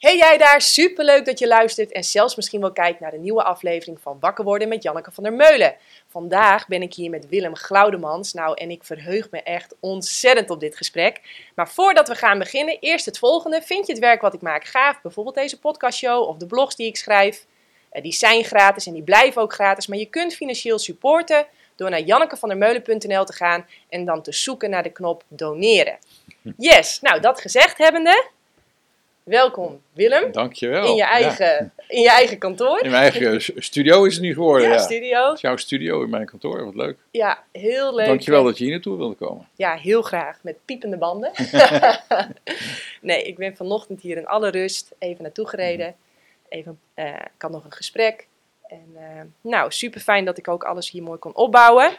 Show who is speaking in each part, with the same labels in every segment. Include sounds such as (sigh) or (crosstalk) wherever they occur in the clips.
Speaker 1: Hey jij daar, superleuk dat je luistert en zelfs misschien wel kijkt naar de nieuwe aflevering van Wakker worden met Janneke van der Meulen. Vandaag ben ik hier met Willem Glaudemans. Nou, en ik verheug me echt ontzettend op dit gesprek. Maar voordat we gaan beginnen, eerst het volgende. Vind je het werk wat ik maak gaaf? Bijvoorbeeld deze podcastshow of de blogs die ik schrijf. Eh, die zijn gratis en die blijven ook gratis. Maar je kunt financieel supporten door naar jannekevandermeulen.nl te gaan en dan te zoeken naar de knop doneren. Yes, nou dat gezegd hebbende, welkom Willem.
Speaker 2: Dankjewel.
Speaker 1: In je eigen, in je eigen kantoor.
Speaker 2: In mijn eigen studio is het nu geworden,
Speaker 1: ja,
Speaker 2: ja.
Speaker 1: studio.
Speaker 2: Het is jouw studio in mijn kantoor, wat leuk.
Speaker 1: Ja, heel leuk.
Speaker 2: Dankjewel dat je hier naartoe wilde komen.
Speaker 1: Ja, heel graag. Met piepende banden. (laughs) (laughs) nee, ik ben vanochtend hier in alle rust even naartoe gereden. Even, eh, ik had nog een gesprek. En eh, nou, super fijn dat ik ook alles hier mooi kon opbouwen.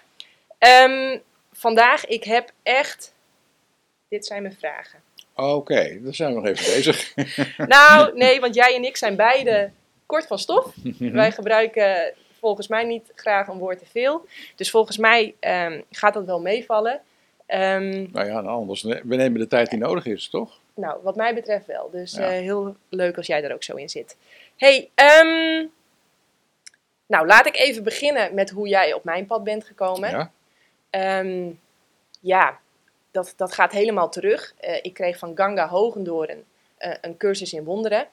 Speaker 1: Ehm, vandaag, ik heb echt... Dit zijn mijn vragen.
Speaker 2: Oké, dan zijn we nog even bezig. (laughs)
Speaker 1: Nou, nee, want jij en ik zijn beide kort van stof.
Speaker 2: Mhm.
Speaker 1: Wij gebruiken volgens mij niet graag een woord te veel. Dus volgens mij ehm, gaat dat wel meevallen. Ehm,
Speaker 2: nou ja, nou, anders, we nemen de tijd die nodig is, toch?
Speaker 1: Nou, wat mij betreft wel. Dus
Speaker 2: Ja.
Speaker 1: eh, heel leuk als jij er ook zo in zit. hey, ehm, nou laat ik even beginnen met hoe jij op mijn pad bent gekomen.
Speaker 2: Ja.
Speaker 1: Ehm, ja, dat, dat gaat helemaal terug. Eh, ik kreeg van Ganga Hogendoren eh, een cursus in wonderen.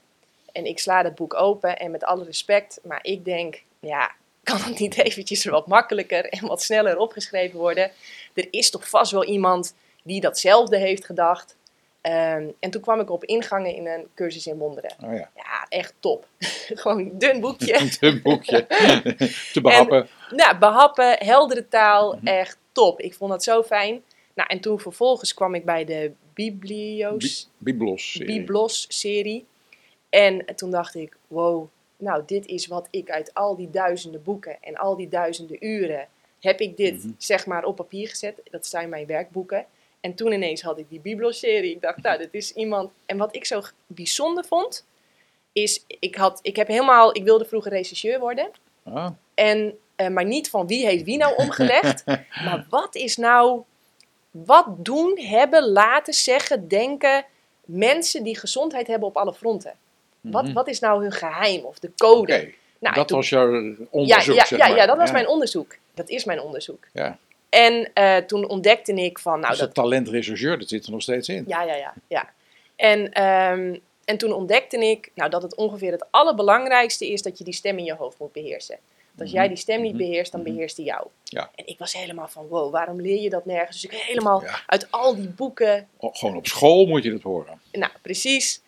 Speaker 1: En ik sla het boek open en met alle respect, maar ik denk, ja, (laughs) kan het niet eventjes wat makkelijker en wat sneller opgeschreven worden? Er is toch vast wel iemand die datzelfde heeft gedacht. Ehm, en toen kwam ik op ingangen in een cursus in wonderen.
Speaker 2: Oh ja,
Speaker 1: Ja, echt top. (laughs) Gewoon een dun boekje. (laughs)
Speaker 2: een boekje te behappen.
Speaker 1: Nou, behappen, heldere taal,
Speaker 2: Mhm.
Speaker 1: echt top. Ik vond dat zo fijn. Nou, en toen vervolgens kwam ik bij de Biblios,
Speaker 2: Bi- Biblos. serie.
Speaker 1: Biblos-serie. En toen dacht ik, wow, nou, dit is wat ik uit al die duizenden boeken en al die duizenden uren, heb ik dit,
Speaker 2: Mhm.
Speaker 1: zeg maar, op papier gezet. Dat zijn mijn werkboeken. En toen ineens had ik die Biblos-serie. Ik dacht, nou, dit is iemand... En wat ik zo bijzonder vond, is, ik, had, ik heb helemaal, ik wilde vroeger regisseur worden.
Speaker 2: Ah,
Speaker 1: En, eh, maar niet van wie heeft wie nou omgelegd. (laughs) maar wat is nou. Wat doen, hebben, laten, zeggen, denken mensen die gezondheid hebben op alle fronten? Wat,
Speaker 2: mhm.
Speaker 1: wat is nou hun geheim of de code? Nou,
Speaker 2: dat
Speaker 1: toen-
Speaker 2: was jouw
Speaker 1: ja,
Speaker 2: onderzoek,
Speaker 1: ja,
Speaker 2: zeg
Speaker 1: ja,
Speaker 2: maar.
Speaker 1: ja, dat was mijn onderzoek. Dat is mijn onderzoek.
Speaker 2: Ja.
Speaker 1: En eh, toen ontdekte ik van. Nou,
Speaker 2: dus
Speaker 1: dat,
Speaker 2: dat talent rechercheur, dat zit er nog steeds in.
Speaker 1: Ja, ja, ja. ja. En, ehm, en toen ontdekte ik nou, dat het ongeveer het allerbelangrijkste is dat je die stem in je hoofd moet beheersen. Als
Speaker 2: Mhm.
Speaker 1: jij die stem niet
Speaker 2: Mhm.
Speaker 1: beheerst, dan
Speaker 2: Mhm.
Speaker 1: beheerst die jou.
Speaker 2: Ja.
Speaker 1: En ik was helemaal van, wow, waarom leer je dat nergens? Dus ik helemaal
Speaker 2: Ja.
Speaker 1: uit al die boeken,
Speaker 2: O, Gewoon op school moet je dat horen.
Speaker 1: nou precies.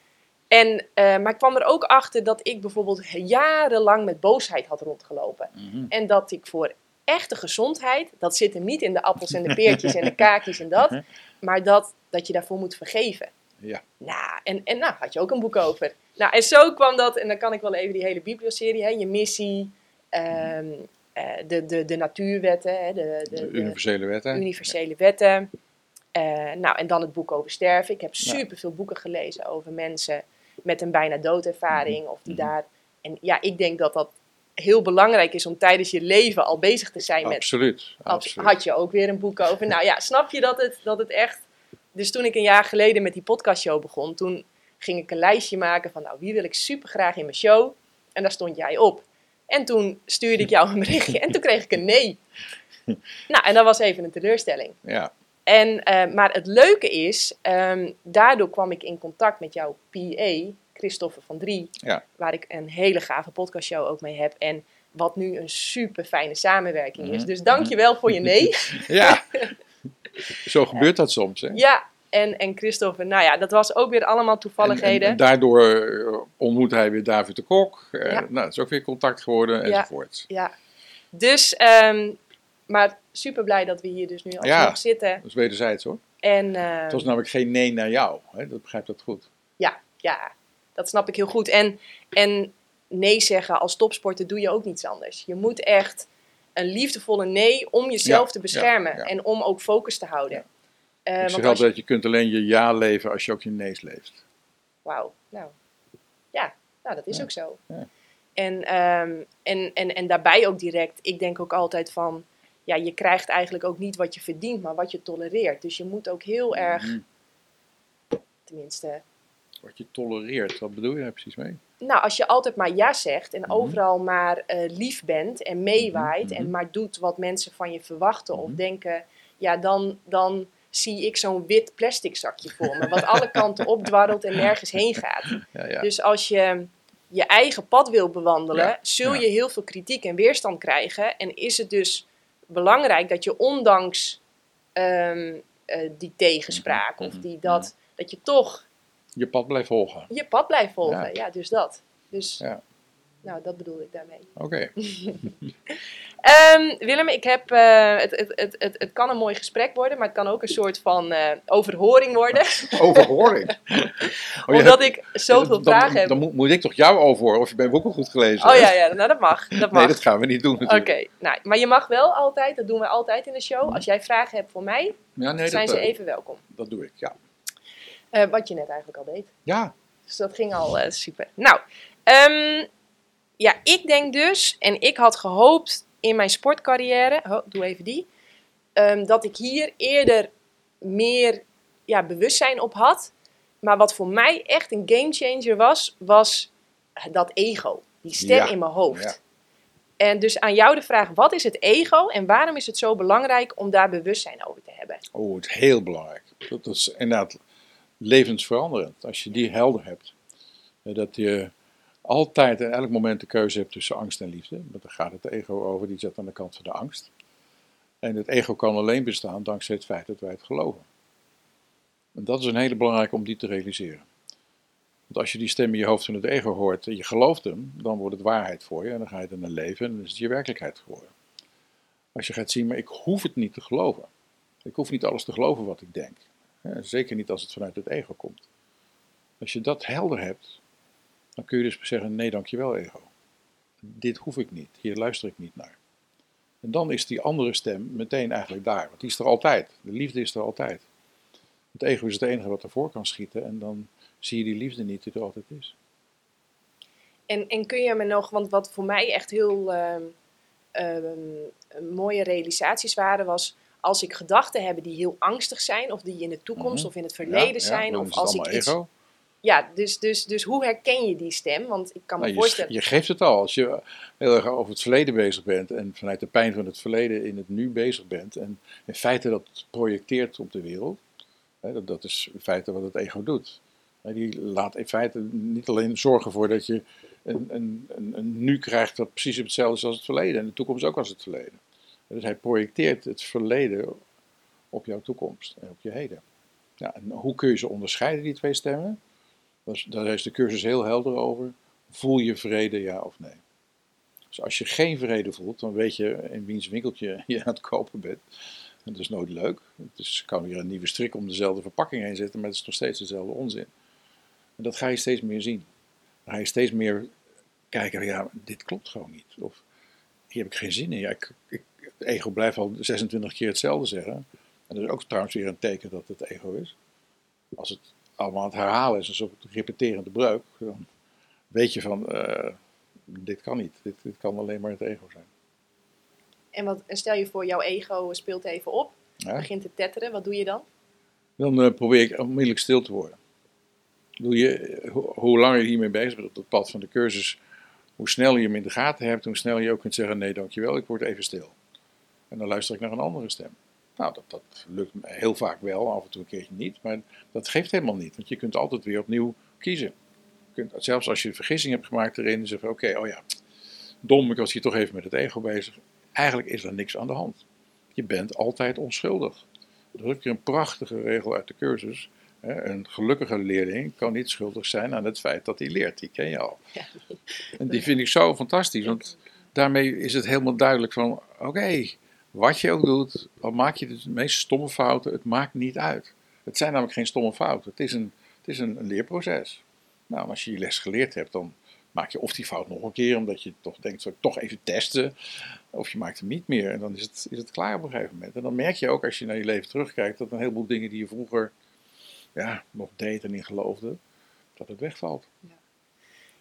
Speaker 1: En, eh, maar ik kwam er ook achter dat ik bijvoorbeeld jarenlang met boosheid had rondgelopen.
Speaker 2: Mhm.
Speaker 1: En dat ik voor echte gezondheid, dat zit hem niet in de appels en de peertjes en de kaakjes en dat, maar dat, dat je daarvoor moet vergeven.
Speaker 2: Ja.
Speaker 1: Nou, en, en nou had je ook een boek over. Nou, en zo kwam dat, en dan kan ik wel even die hele biblioserie, hè, je missie, ehm, eh, de, de, de natuurwetten, de, de,
Speaker 2: De universele wetten.
Speaker 1: universele wetten. Eh, nou, en dan het boek over sterven. Ik heb
Speaker 2: Ja.
Speaker 1: superveel boeken gelezen over mensen met een bijna doodervaring. Of die
Speaker 2: Mhm.
Speaker 1: daar. En ja, ik denk dat dat heel belangrijk is om tijdens je leven al bezig te zijn met.
Speaker 2: Absoluut.
Speaker 1: Had,
Speaker 2: absoluut.
Speaker 1: had je ook weer een boek over. Nou ja, snap je dat het, dat het echt. Dus toen ik een jaar geleden met die podcastshow begon, toen ging ik een lijstje maken van, nou, wie wil ik super graag in mijn show? En daar stond jij op. En toen stuurde ik jou een berichtje en toen kreeg ik een nee. Nou, en dat was even een teleurstelling.
Speaker 2: Ja.
Speaker 1: En, eh, maar het leuke is, ehm, daardoor kwam ik in contact met jouw PA, Christopher van Drie,
Speaker 2: Ja.
Speaker 1: waar ik een hele gave podcastshow ook mee heb. En wat nu een super fijne samenwerking is.
Speaker 2: Mhm.
Speaker 1: Dus dank je wel voor je nee.
Speaker 2: ja. (laughs) Zo gebeurt dat soms. Hè?
Speaker 1: Ja, en, en Christopher, nou ja, dat was ook weer allemaal
Speaker 2: En,
Speaker 1: toevalligheden.
Speaker 2: en, en daardoor eh, ontmoet hij weer David de Kok. Eh,
Speaker 1: Ja.
Speaker 2: Nou, het is ook weer contact geworden
Speaker 1: Ja.
Speaker 2: enzovoort.
Speaker 1: Ja, dus, ehm, maar super blij dat we hier dus nu alsnog
Speaker 2: Ja.
Speaker 1: zitten.
Speaker 2: Dat is wederzijds hoor.
Speaker 1: En eh,
Speaker 2: Het was namelijk geen nee naar jou. Hè? Dat begrijpt dat goed.
Speaker 1: ja, ja, dat snap ik heel goed. En, en nee zeggen als topsporter doe je ook niets anders. Je moet echt een liefdevolle nee om jezelf
Speaker 2: Ja,
Speaker 1: te beschermen
Speaker 2: ja, ja.
Speaker 1: en om ook focus te houden. Eh,
Speaker 2: ik zeg
Speaker 1: als je-
Speaker 2: kunt alleen je ja leven als je ook je nee's leeft.
Speaker 1: Wauw, nou. Ja, nou dat is
Speaker 2: Ja,
Speaker 1: ook zo.
Speaker 2: ja.
Speaker 1: En, ehm, en, en, en daarbij ook direct, ik denk ook altijd van, ja, je krijgt eigenlijk ook niet wat je verdient, maar wat je tolereert. Dus je moet ook heel erg,
Speaker 2: Mhm.
Speaker 1: tenminste,
Speaker 2: Wat je tolereert, wat bedoel je daar precies mee?
Speaker 1: Nou, als je altijd maar ja zegt en
Speaker 2: Mhm.
Speaker 1: overal maar eh, lief bent en meewaait
Speaker 2: Mhm,
Speaker 1: en
Speaker 2: mhm.
Speaker 1: maar doet wat mensen van je verwachten of denken, ja, dan, dan zie ik zo'n wit plastic zakje voor me, wat alle kanten opdwarrelt en nergens heen gaat.
Speaker 2: Ja, ja.
Speaker 1: Dus als je je eigen pad wil bewandelen,
Speaker 2: Ja,
Speaker 1: zul je heel veel kritiek en weerstand krijgen. En is het dus belangrijk dat je ondanks ehm, eh, die tegenspraak
Speaker 2: Mhm,
Speaker 1: of
Speaker 2: mhm,
Speaker 1: die dat, dat je toch
Speaker 2: Je pad blijft volgen.
Speaker 1: je pad blijft volgen.
Speaker 2: Ja.
Speaker 1: Ja, dus dat. Dus,
Speaker 2: Ja.
Speaker 1: nou, dat bedoel ik daarmee.
Speaker 2: Oké. (laughs)
Speaker 1: Ehm, Willem, ik heb, eh, het, het, het, het, kan een mooi gesprek worden, maar het kan ook een soort van eh, overhoring worden. (laughs)
Speaker 2: Overhoring. (laughs) Oh,
Speaker 1: omdat ik zoveel
Speaker 2: dan,
Speaker 1: vragen heb.
Speaker 2: Dan moet, moet ik toch jou overhoren of je mijn boeken goed gelezen
Speaker 1: Oh ja, ja, nou dat mag. Dat mag.
Speaker 2: Nee, dat gaan we niet doen
Speaker 1: Oké, nou, maar je mag wel altijd, dat doen we altijd in de show. Als jij vragen hebt voor mij,
Speaker 2: Ja, nee,
Speaker 1: zijn
Speaker 2: dat,
Speaker 1: ze
Speaker 2: eh,
Speaker 1: even welkom.
Speaker 2: dat doe ik, ja.
Speaker 1: Wat je net eigenlijk al deed.
Speaker 2: Ja,
Speaker 1: Dus dat ging al super. Nou, ehm, ja, ik denk dus, en ik had gehoopt in mijn sportcarrière, oh, doe even die, ehm, dat ik hier eerder meer ja, bewustzijn op had. Maar wat voor mij echt een gamechanger was, was dat ego. Die stem
Speaker 2: Ja,
Speaker 1: in mijn hoofd.
Speaker 2: ja.
Speaker 1: En dus aan jou de vraag, wat is het ego en waarom is het zo belangrijk om daar bewustzijn over te hebben?
Speaker 2: oh, het is heel belangrijk. Dat is inderdaad levensveranderend. Als je die helder hebt. Eh, Dat je altijd en elk moment de keuze hebt tussen angst en liefde. Want daar gaat het ego over, die zit aan de kant van de angst. En het ego kan alleen bestaan dankzij het feit dat wij het geloven. En dat is een hele belangrijke om die te realiseren. Want als je die stem in je hoofd van het ego hoort en je gelooft hem, dan wordt het waarheid voor je en dan ga je er naar leven en dan is het je werkelijkheid geworden. Als je gaat zien, maar ik hoef het niet te geloven. Ik hoef niet alles te geloven wat ik denk. Zeker niet als het vanuit het ego komt. Als je dat helder hebt, dan kun je dus zeggen: nee, dankjewel, ego. Dit hoef ik niet. Hier luister ik niet naar. En dan is die andere stem meteen eigenlijk daar. Want die is er altijd. De liefde is er altijd. Het ego is het enige wat ervoor kan schieten. En dan zie je die liefde niet die er altijd is.
Speaker 1: En, en kun je me nog, want wat voor mij echt heel ehm, ehm, mooie realisaties waren, was als ik gedachten heb die heel angstig zijn, of die in de toekomst
Speaker 2: Mhm.
Speaker 1: of in het verleden
Speaker 2: Ja, ja,
Speaker 1: zijn, of als ik iets. Ja, dus, dus, dus hoe herken je die stem? Want ik kan me
Speaker 2: Nou, je,
Speaker 1: voorstellen.
Speaker 2: je geeft het al. Als je heel erg over het verleden bezig bent en vanuit de pijn van het verleden in het nu bezig bent en in feite dat projecteert op de wereld, hè, dat, dat is in feite wat het ego doet. Die laat in feite niet alleen zorgen voor dat je een, een, een, een nu krijgt dat precies hetzelfde is als het verleden en de toekomst ook als het verleden. Dus hij projecteert het verleden op jouw toekomst en op je heden. Ja, en hoe kun je ze onderscheiden, die twee stemmen? Daar is de cursus heel helder over. Voel je vrede, ja of nee? Dus als je geen vrede voelt, dan weet je in wiens winkeltje (laughs) je aan het kopen bent. En dat is nooit leuk. Het is, kan weer een nieuwe strik om dezelfde verpakking heen zetten, maar het is nog steeds dezelfde onzin. En dat ga je steeds meer zien. Dan ga je steeds meer kijken, ja, dit klopt gewoon niet. Of hier heb ik geen zin in. Ja, ik, ik, het ego blijft al 26 keer hetzelfde zeggen. En dat is ook trouwens weer een teken dat het ego is. Als het allemaal aan het herhalen is, een soort repeterende breuk, dan weet je van, eh, dit kan niet. Dit, dit kan alleen maar het ego zijn.
Speaker 1: En, wat, en stel je voor, jouw ego speelt even op,
Speaker 2: Ja?
Speaker 1: begint te tetteren. Wat doe je dan?
Speaker 2: Dan eh, probeer ik onmiddellijk stil te worden. Doe je, ho- hoe langer je hiermee bezig bent op het pad van de cursus, hoe sneller je hem in de gaten hebt, hoe sneller je ook kunt zeggen: nee, dankjewel, ik word even stil. En dan luister ik naar een andere stem. Nou, dat, dat lukt heel vaak wel, af en toe een keertje niet, maar dat geeft helemaal niet, want je kunt altijd weer opnieuw kiezen. Je kunt, zelfs als je een vergissing hebt gemaakt erin, zeggen: oké, oh ja, dom, ik was hier toch even met het ego bezig. Eigenlijk is er niks aan de hand. Je bent altijd onschuldig. Er is ook weer een prachtige regel uit de cursus. Hè, Een gelukkige leerling kan niet schuldig zijn aan het feit dat hij leert. Die ken je al. (laughs)
Speaker 1: Ja.
Speaker 2: En die vind ik zo fantastisch, want daarmee is het helemaal duidelijk van, oké, wat je ook doet, al maak je de meest stomme fouten, het maakt niet uit. Het zijn namelijk geen stomme fouten, het is een, het is een, leerproces. Nou, als je je les geleerd hebt, dan maak je of die fout nog een keer, omdat je toch denkt, zou ik toch even testen, of je maakt hem niet meer en dan is het, is het klaar op een gegeven moment. En dan merk je ook, als je naar je leven terugkijkt, dat een heleboel dingen die je vroeger ja, nog deed en in geloofde, dat het wegvalt.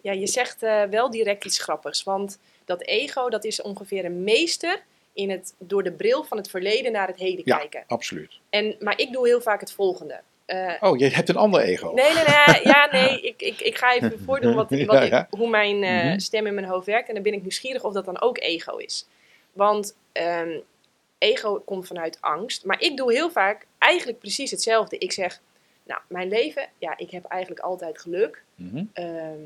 Speaker 1: Ja, je zegt eh, wel direct iets grappigs. Want dat ego, dat is ongeveer een meester in het door de bril van het verleden naar het heden
Speaker 2: Ja.
Speaker 1: kijken.
Speaker 2: Absoluut.
Speaker 1: En, maar ik doe heel vaak het volgende. eh,
Speaker 2: Oh, je hebt een ander ego.
Speaker 1: Nee, nee, nee. Ja, (laughs) nee. Ik, ik, ik ga even voordoen wat, wat
Speaker 2: Ja,
Speaker 1: ik-
Speaker 2: ja.
Speaker 1: hoe mijn eh,
Speaker 2: Mhm.
Speaker 1: stem in mijn hoofd werkt. En dan ben ik nieuwsgierig of dat dan ook ego is. Want ehm, ego komt vanuit angst. Maar ik doe heel vaak eigenlijk precies hetzelfde. Ik zeg, nou, mijn leven, ja, ik heb eigenlijk altijd geluk.
Speaker 2: Mhm.
Speaker 1: Ehm,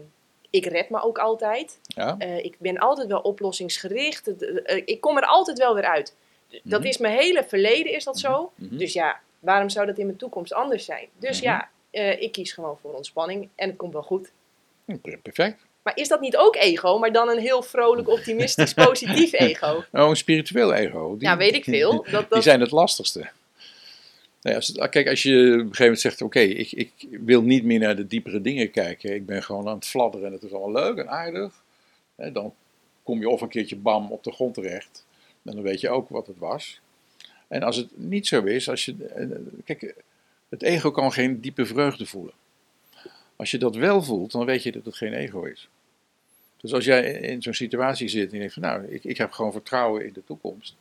Speaker 1: ik red me ook altijd.
Speaker 2: Ja.
Speaker 1: Eh, ik ben altijd wel oplossingsgericht. Het- eh, ik kom er altijd wel weer uit. Dat
Speaker 2: Mhm.
Speaker 1: is mijn hele verleden, is dat zo.
Speaker 2: Mhm.
Speaker 1: Dus ja, waarom zou dat in mijn toekomst anders zijn? Dus
Speaker 2: Mhm.
Speaker 1: ja, eh, ik kies gewoon voor ontspanning en het komt wel goed.
Speaker 2: Perfect.
Speaker 1: Maar is dat niet ook ego, maar dan een heel vrolijk, optimistisch, (laughs) positief ego?
Speaker 2: Nou, een spiritueel ego. Die,
Speaker 1: Ja, weet ik veel. Dat,
Speaker 2: Die
Speaker 1: dat,
Speaker 2: zijn het lastigste. Nou het- kijk, als je op een gegeven moment zegt: Oké, ik, ik wil niet meer naar de diepere dingen kijken. Ik ben gewoon aan het fladderen en het is allemaal leuk en aardig. Hè, dan kom je of een keertje bam op de grond terecht. En dan weet je ook wat het was. En als het niet zo is, als je. eh, Kijk, het ego kan geen diepe vreugde voelen. Als je dat wel voelt, dan weet je dat het geen ego is. Dus als jij in zo'n situatie zit en je denkt van nou, ik, ik heb gewoon vertrouwen in de toekomst.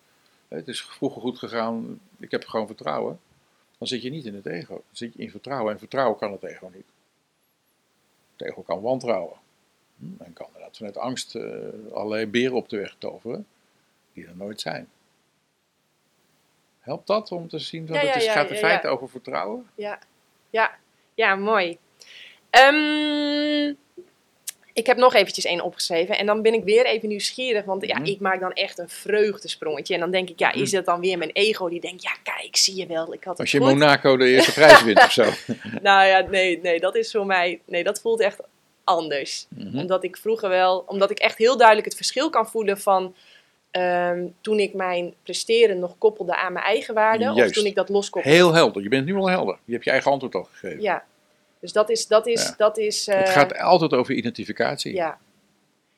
Speaker 2: Het is vroeger goed gegaan, ik heb gewoon vertrouwen. Dan zit je niet in het ego, dan zit je in vertrouwen. En vertrouwen kan het ego niet. Het ego kan wantrouwen. Hm, En kan inderdaad vanuit angst eh, allerlei beren op de weg toveren, die er nooit zijn. Helpt dat om te zien dat
Speaker 1: Ja,
Speaker 2: het is,
Speaker 1: ja,
Speaker 2: gaat in
Speaker 1: ja,
Speaker 2: feite over vertrouwen?
Speaker 1: ja, ja, ja, mooi. Ehm, ik heb nog eventjes één opgeschreven en dan ben ik weer even nieuwsgierig, want ja,
Speaker 2: Mhm.
Speaker 1: ik maak dan echt een vreugdesprongetje. En dan denk ik, ja, is dat dan weer mijn ego die denkt, ja, kijk, zie je wel, ik had het
Speaker 2: Als je
Speaker 1: goed.
Speaker 2: Monaco de eerste (laughs) prijs wint of zo. (laughs)
Speaker 1: Nou ja, nee, nee, dat is voor mij, nee, dat voelt echt anders.
Speaker 2: Mhm.
Speaker 1: Omdat ik vroeger wel, omdat ik echt heel duidelijk het verschil kan voelen van ehm, toen ik mijn presteren nog koppelde aan mijn eigen waarde, of toen ik dat loskoppelde.
Speaker 2: Heel helder, je bent nu al helder. Je hebt je eigen antwoord al gegeven.
Speaker 1: Ja, dus dat is, dat is,
Speaker 2: Ja.
Speaker 1: dat is.
Speaker 2: Het
Speaker 1: eh,
Speaker 2: gaat altijd over identificatie.
Speaker 1: Ja.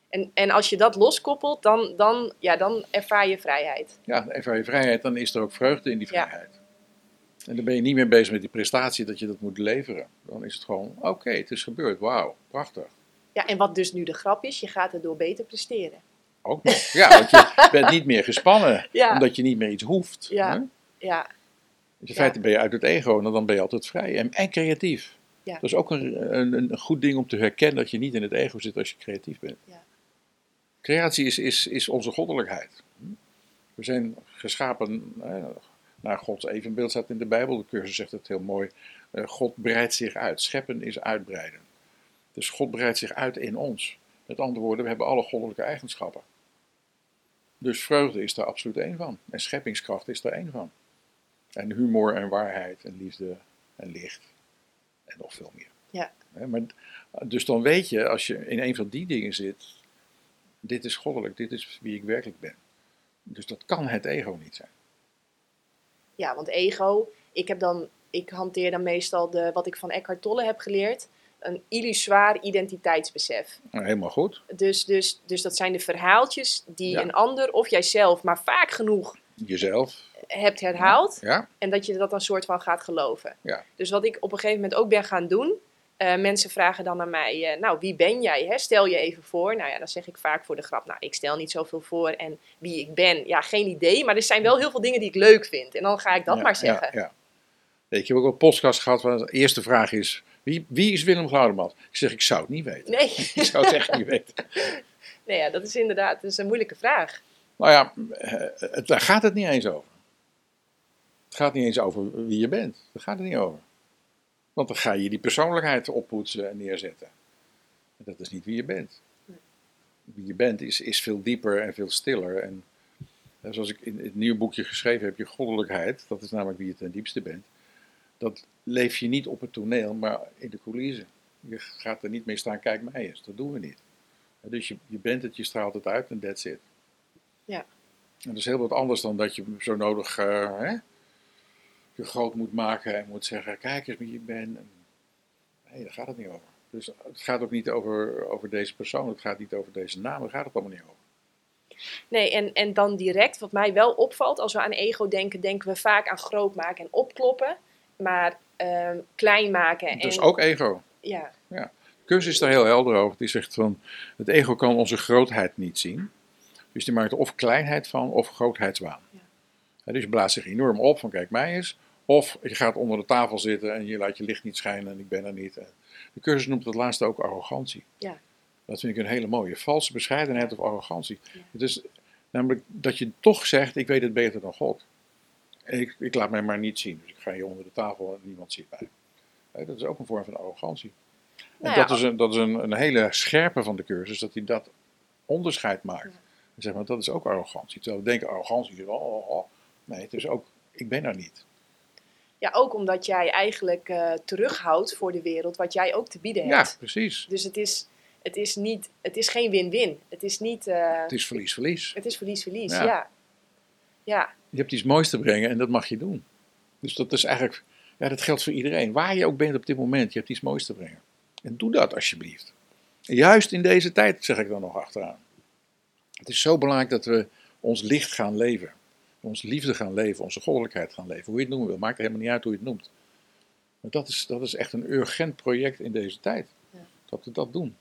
Speaker 1: En, en als je dat loskoppelt, dan, dan, ja, dan ervaar je vrijheid.
Speaker 2: Ja, ervaar je vrijheid, dan is er ook vreugde in die
Speaker 1: Ja.
Speaker 2: vrijheid. En dan ben je niet meer bezig met die prestatie dat je dat moet leveren. Dan is het gewoon, oké, het is gebeurd, wauw, prachtig.
Speaker 1: Ja, en wat dus nu de grap is, je gaat erdoor beter presteren.
Speaker 2: Ook nog. Ja, want je (laughs) bent niet meer gespannen,
Speaker 1: Ja.
Speaker 2: omdat je niet meer iets hoeft.
Speaker 1: Ja.
Speaker 2: hè?
Speaker 1: Ja,
Speaker 2: Dus in feite ben je uit het ego en dan ben je altijd vrij en, en creatief.
Speaker 1: Ja.
Speaker 2: Dat is ook een, een, een goed ding om te herkennen dat je niet in het ego zit als je creatief bent.
Speaker 1: Ja.
Speaker 2: Creatie is, is, is onze goddelijkheid. We zijn geschapen eh, naar Gods evenbeeld, staat in de Bijbel. De cursus zegt het heel mooi. Eh, God breidt zich uit. Scheppen is uitbreiden. Dus God breidt zich uit in ons. Met andere woorden, we hebben alle goddelijke eigenschappen. Dus vreugde is daar absoluut één van. En scheppingskracht is daar één van. En humor en waarheid en liefde en licht. En nog veel meer.
Speaker 1: Ja.
Speaker 2: Maar, dus dan weet je, als je in een van die dingen zit, dit is goddelijk, dit is wie ik werkelijk ben. Dus dat kan het ego niet zijn.
Speaker 1: ja, want ego, ik, heb dan, ik hanteer dan meestal de, wat ik van Eckhart Tolle heb geleerd, een illusoir identiteitsbesef.
Speaker 2: Nou, helemaal goed.
Speaker 1: Dus, dus, dus dat zijn de verhaaltjes die
Speaker 2: Ja.
Speaker 1: een ander of jijzelf maar vaak genoeg
Speaker 2: Jezelf.
Speaker 1: Hebt herhaald.
Speaker 2: Ja,
Speaker 1: En dat je dat een soort van gaat geloven.
Speaker 2: Ja.
Speaker 1: Dus wat ik op een gegeven moment ook ben gaan doen. eh, mensen vragen dan aan mij, eh, nou wie ben jij? Hè? Stel je even voor. Nou ja, dan zeg ik vaak voor de grap, nou ik stel niet zoveel voor. En wie ik ben, ja geen idee. Maar er zijn wel heel veel dingen die ik leuk vind. En dan ga ik dat
Speaker 2: ja,
Speaker 1: maar zeggen.
Speaker 2: Ja, ja. Weet je, ik heb ook een podcast gehad waar de eerste vraag is, wie, wie is Willem Glaudeman? Ik zeg, ik zou het niet weten.
Speaker 1: Nee, (laughs)
Speaker 2: Ik zou het echt niet weten. (laughs)
Speaker 1: nee ja, dat is inderdaad dat is een moeilijke vraag.
Speaker 2: Nou ja, eh, het, daar gaat het niet eens over. Het gaat niet eens over wie je bent. Daar gaat het niet over. Want dan ga je die persoonlijkheid oppoetsen en neerzetten. En dat is niet wie je bent. Wie je bent is, is veel dieper en veel stiller. En zoals ik in het nieuwe boekje geschreven heb, je goddelijkheid, dat is namelijk wie je ten diepste bent. Dat leef je niet op het toneel, maar in de coulissen. Je gaat er niet mee staan, kijk mij eens. Dat doen we niet. Dus je, je bent het, je straalt het uit en that's it.
Speaker 1: Ja.
Speaker 2: En dat is heel wat anders dan dat je zo nodig eh, hè, je groot moet maken en moet zeggen, kijk eens wie je bent. En, nee, daar gaat het niet over. Dus het gaat ook niet over, over deze persoon, het gaat niet over deze naam, daar gaat het allemaal niet over.
Speaker 1: Nee, en, en dan direct, wat mij wel opvalt, als we aan ego denken, denken we vaak aan groot maken en opkloppen. Maar ehm, klein maken en...
Speaker 2: Dus ook ego.
Speaker 1: Ja,
Speaker 2: Kus is daar heel helder over. Die zegt van, het ego kan onze grootheid niet zien. Dus die maakt er of kleinheid van of grootheidswaan.
Speaker 1: Ja.
Speaker 2: Dus je blaast zich enorm op van kijk mij eens. Of je gaat onder de tafel zitten en je laat je licht niet schijnen en ik ben er niet. De cursus noemt het laatste ook arrogantie.
Speaker 1: Ja.
Speaker 2: Dat vind ik een hele mooie. Valse bescheidenheid of arrogantie.
Speaker 1: Ja.
Speaker 2: Het is namelijk dat je toch zegt, ik weet het beter dan God. En ik, ik laat mij maar niet zien. Dus ik ga hier onder de tafel en niemand ziet mij. Dat is ook een vorm van arrogantie. En
Speaker 1: Nou ja,
Speaker 2: dat is, een, dat is een, een hele scherpe van de cursus, dat hij dat onderscheid maakt.
Speaker 1: Ja.
Speaker 2: En zeg maar, dat is ook arrogantie. Terwijl we denken, arrogantie is, oh, oh. Nee, het is ook, ik ben er niet.
Speaker 1: Ja, ook omdat jij eigenlijk eh, terughoudt voor de wereld wat jij ook te bieden
Speaker 2: Ja,
Speaker 1: hebt.
Speaker 2: precies.
Speaker 1: Dus het is, het is niet, het is geen win-win. Het is niet, eh,
Speaker 2: Het is verlies-verlies.
Speaker 1: het is verlies-verlies.
Speaker 2: Ja.
Speaker 1: Ja. ja.
Speaker 2: Je hebt iets moois te brengen en dat mag je doen. Dus dat is eigenlijk, ja, dat geldt voor iedereen. Waar je ook bent op dit moment, je hebt iets moois te brengen. En doe dat alsjeblieft. En juist in deze tijd, zeg ik dan nog achteraan. Het is zo belangrijk dat we ons licht gaan leven. Onze liefde gaan leven, onze goddelijkheid gaan leven. Hoe je het noemen wil, maakt helemaal niet uit hoe je het noemt. Maar dat is, dat is echt een urgent project in deze tijd.
Speaker 1: Ja.
Speaker 2: Dat we dat doen.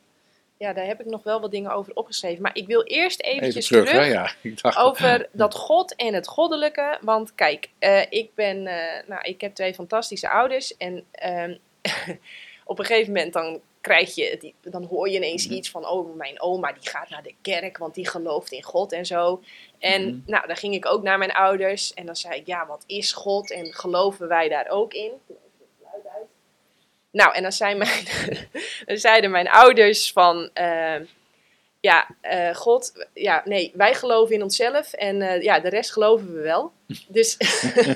Speaker 1: ja, daar heb ik nog wel wat dingen over opgeschreven. Maar ik wil eerst
Speaker 2: Even
Speaker 1: eventjes
Speaker 2: terug,
Speaker 1: terug?
Speaker 2: Ja, (laughs) ik dacht,
Speaker 1: over dat God en het goddelijke. Want kijk, eh, ik ben, eh, nou, ik heb twee fantastische ouders en ehm, (laughs) op een gegeven moment dan krijg je, dan hoor je ineens
Speaker 2: Mhm.
Speaker 1: iets van, oh, mijn oma die gaat naar de kerk, want die gelooft in God en zo. En
Speaker 2: Mhm.
Speaker 1: nou, dan ging ik ook naar mijn ouders en dan zei ik, ja, wat is God en geloven wij daar ook in? Nou, en dan, zijn mijn, (laughs) dan zeiden mijn ouders van, eh, ja, eh, God, ja, nee, wij geloven in onszelf en eh, ja, de rest geloven we wel. Dus,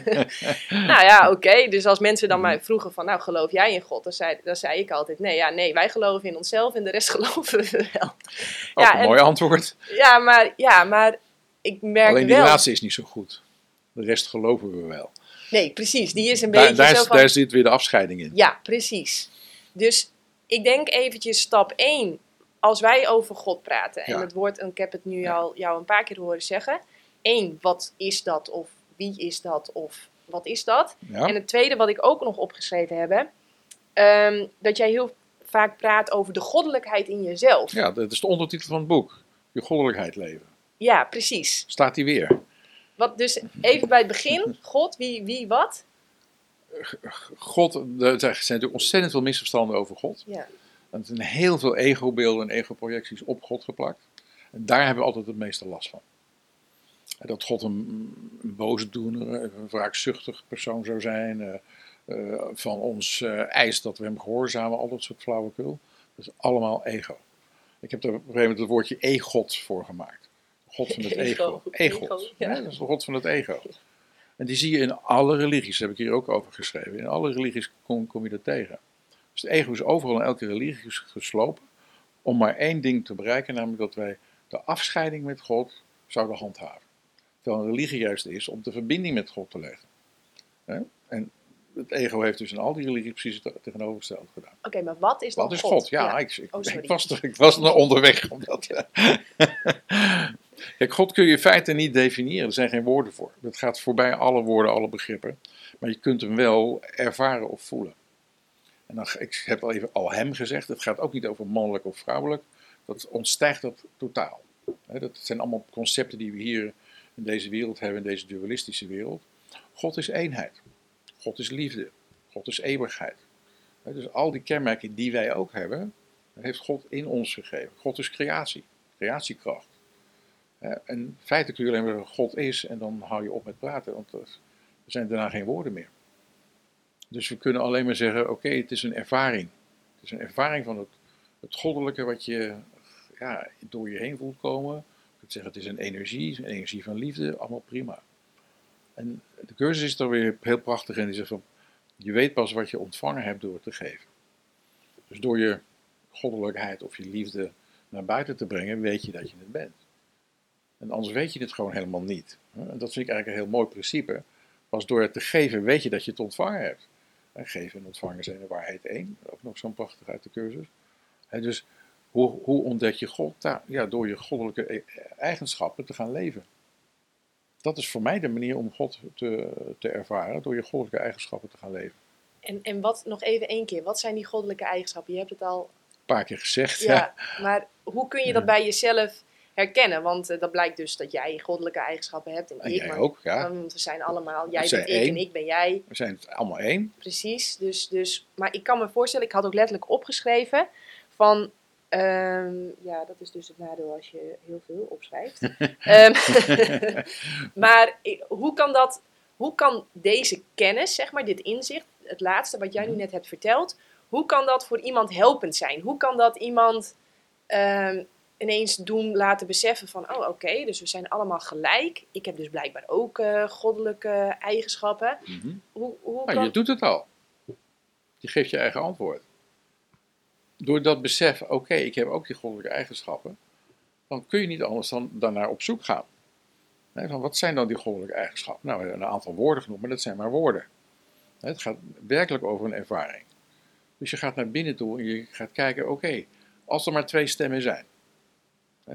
Speaker 1: (laughs) nou ja, oké. Dus als mensen dan mij vroegen van, nou, geloof jij in God? Dan zei, dan zei ik altijd, nee, ja, nee, wij geloven in onszelf en de rest (laughs) geloven we wel.
Speaker 2: ook
Speaker 1: ja,
Speaker 2: een
Speaker 1: en-
Speaker 2: mooi antwoord.
Speaker 1: Ja, maar, ja, maar ik merk
Speaker 2: Alleen die
Speaker 1: wel...
Speaker 2: laatste is niet zo goed. De rest geloven we wel.
Speaker 1: Nee, precies. Die is een
Speaker 2: Daar,
Speaker 1: beetje
Speaker 2: daar,
Speaker 1: zo
Speaker 2: is-
Speaker 1: van...
Speaker 2: daar zit weer de afscheiding in.
Speaker 1: Ja, precies. Dus ik denk eventjes stap 1. Als wij over God praten, en
Speaker 2: Ja.
Speaker 1: het woord, en ik heb het nu
Speaker 2: Ja.
Speaker 1: al jou een paar keer horen zeggen. Eén, wat is dat? Of wie is dat? Of wat is dat?
Speaker 2: Ja?
Speaker 1: En het tweede wat ik ook nog opgeschreven heb, ehm, dat jij heel vaak praat over de goddelijkheid in jezelf.
Speaker 2: ja, dat is de ondertitel van het boek. Je goddelijkheid leven.
Speaker 1: Ja, precies.
Speaker 2: Staat die weer.
Speaker 1: Wat dus even bij het begin, God, wie, wie, wat?
Speaker 2: God, er zijn natuurlijk ontzettend veel misverstanden over God.
Speaker 1: Ja,
Speaker 2: Er zijn heel veel ego-beelden en ego-projecties op God geplakt. En daar hebben we altijd het meeste last van. Dat God een, een boosdoener, een wraakzuchtig persoon zou zijn. eh, eh, van ons eh, eist dat we hem gehoorzamen, al dat soort flauwekul. Dat is allemaal ego. Ik heb er op een gegeven moment het woordje e-god voor gemaakt. God van het (laughs) ego.
Speaker 1: Ego,
Speaker 2: E-god.
Speaker 1: ego, ja.
Speaker 2: Ja, dat is de God van het ego. En die zie je in alle religies, daar heb ik hier ook over geschreven. In alle religies kom, kom je dat tegen. Dus het ego is overal in elke religie ges- geslopen om maar één ding te bereiken, namelijk dat wij de afscheiding met God zouden handhaven. Terwijl een religie juist is om de verbinding met God te leggen. En het ego heeft dus in al die religies precies het tegenovergestelde gedaan.
Speaker 1: Oké, maar wat is dan
Speaker 2: Wat is God? Ja,
Speaker 1: Ja.
Speaker 2: Ik, ik,
Speaker 1: Oh,
Speaker 2: ik was er, ik was er onderweg. Omdat, (laughs) Kijk, God kun je in feite niet definiëren. Er zijn geen woorden voor. Dat gaat voorbij alle woorden, alle begrippen. Maar je kunt hem wel ervaren of voelen. En dan, ik heb al even al hem gezegd. Het gaat ook niet over mannelijk of vrouwelijk. Dat ontstijgt dat totaal. Dat zijn allemaal concepten die we hier in deze wereld hebben, in deze dualistische wereld. God is eenheid. God is liefde. God is eeuwigheid. Dus al die kenmerken die wij ook hebben, heeft God in ons gegeven. God is creatie, creatiekracht. En in feite kun je alleen maar God is en dan hou je op met praten, want er zijn daarna geen woorden meer. Dus we kunnen alleen maar zeggen, oké, het is een ervaring. Het is een ervaring van het, goddelijke wat je ja, door je heen voelt komen. Je kunt zeggen, het is een energie, een energie van liefde, allemaal prima. En de cursus is dan weer heel prachtig en die zegt van, je weet pas wat je ontvangen hebt door het te geven. Dus door je goddelijkheid of je liefde naar buiten te brengen, weet je dat je het bent. En anders weet je het gewoon helemaal niet. En dat vind ik eigenlijk een heel mooi principe. Pas door het te geven weet je dat je het ontvangen hebt. En geven en ontvangen zijn de waarheid één. Ook nog zo'n prachtig uit de cursus. En dus hoe, hoe ontdek je God? Nou, ja, door je goddelijke e- eigenschappen te gaan leven. Dat is voor mij de manier om God te, te ervaren. Door je goddelijke eigenschappen te gaan leven.
Speaker 1: En, en wat, nog even één keer, wat zijn die goddelijke eigenschappen? Je hebt het al,
Speaker 2: Een paar keer gezegd.
Speaker 1: ja, maar hoe kun je dat bij jezelf herkennen. Want eh, dat blijkt dus dat jij goddelijke eigenschappen hebt en,
Speaker 2: En
Speaker 1: ik.
Speaker 2: jij
Speaker 1: maar,
Speaker 2: ook, ja.
Speaker 1: Want we zijn allemaal, jij bent ik
Speaker 2: één.
Speaker 1: en ik ben jij.
Speaker 2: We zijn het allemaal één.
Speaker 1: Precies. Dus, dus, maar ik kan me voorstellen, ik had ook letterlijk opgeschreven van. ehm, ja, dat is dus het nadeel als je heel veel opschrijft. (laughs) Ehm, (laughs) maar hoe kan dat, hoe kan deze kennis, zeg maar, dit inzicht, het laatste wat jij nu
Speaker 2: Mhm.
Speaker 1: net hebt verteld, hoe kan dat voor iemand helpend zijn? Hoe kan dat iemand ehm, ineens doen laten beseffen van, oh oké, dus we zijn allemaal gelijk. Ik heb dus blijkbaar ook eh, goddelijke eigenschappen.
Speaker 2: Mhm.
Speaker 1: Hoe, hoe
Speaker 2: Nou, je doet het al. Je geeft je eigen antwoord. Door dat besef, oké, ik heb ook die goddelijke eigenschappen, dan kun je niet anders dan daarnaar op zoek gaan. Van wat zijn dan die goddelijke eigenschappen? Nou, we hebben een aantal woorden genoemd, maar dat zijn maar woorden. Het gaat werkelijk over een ervaring. Dus je gaat naar binnen toe en je gaat kijken, oké, als er maar twee stemmen zijn.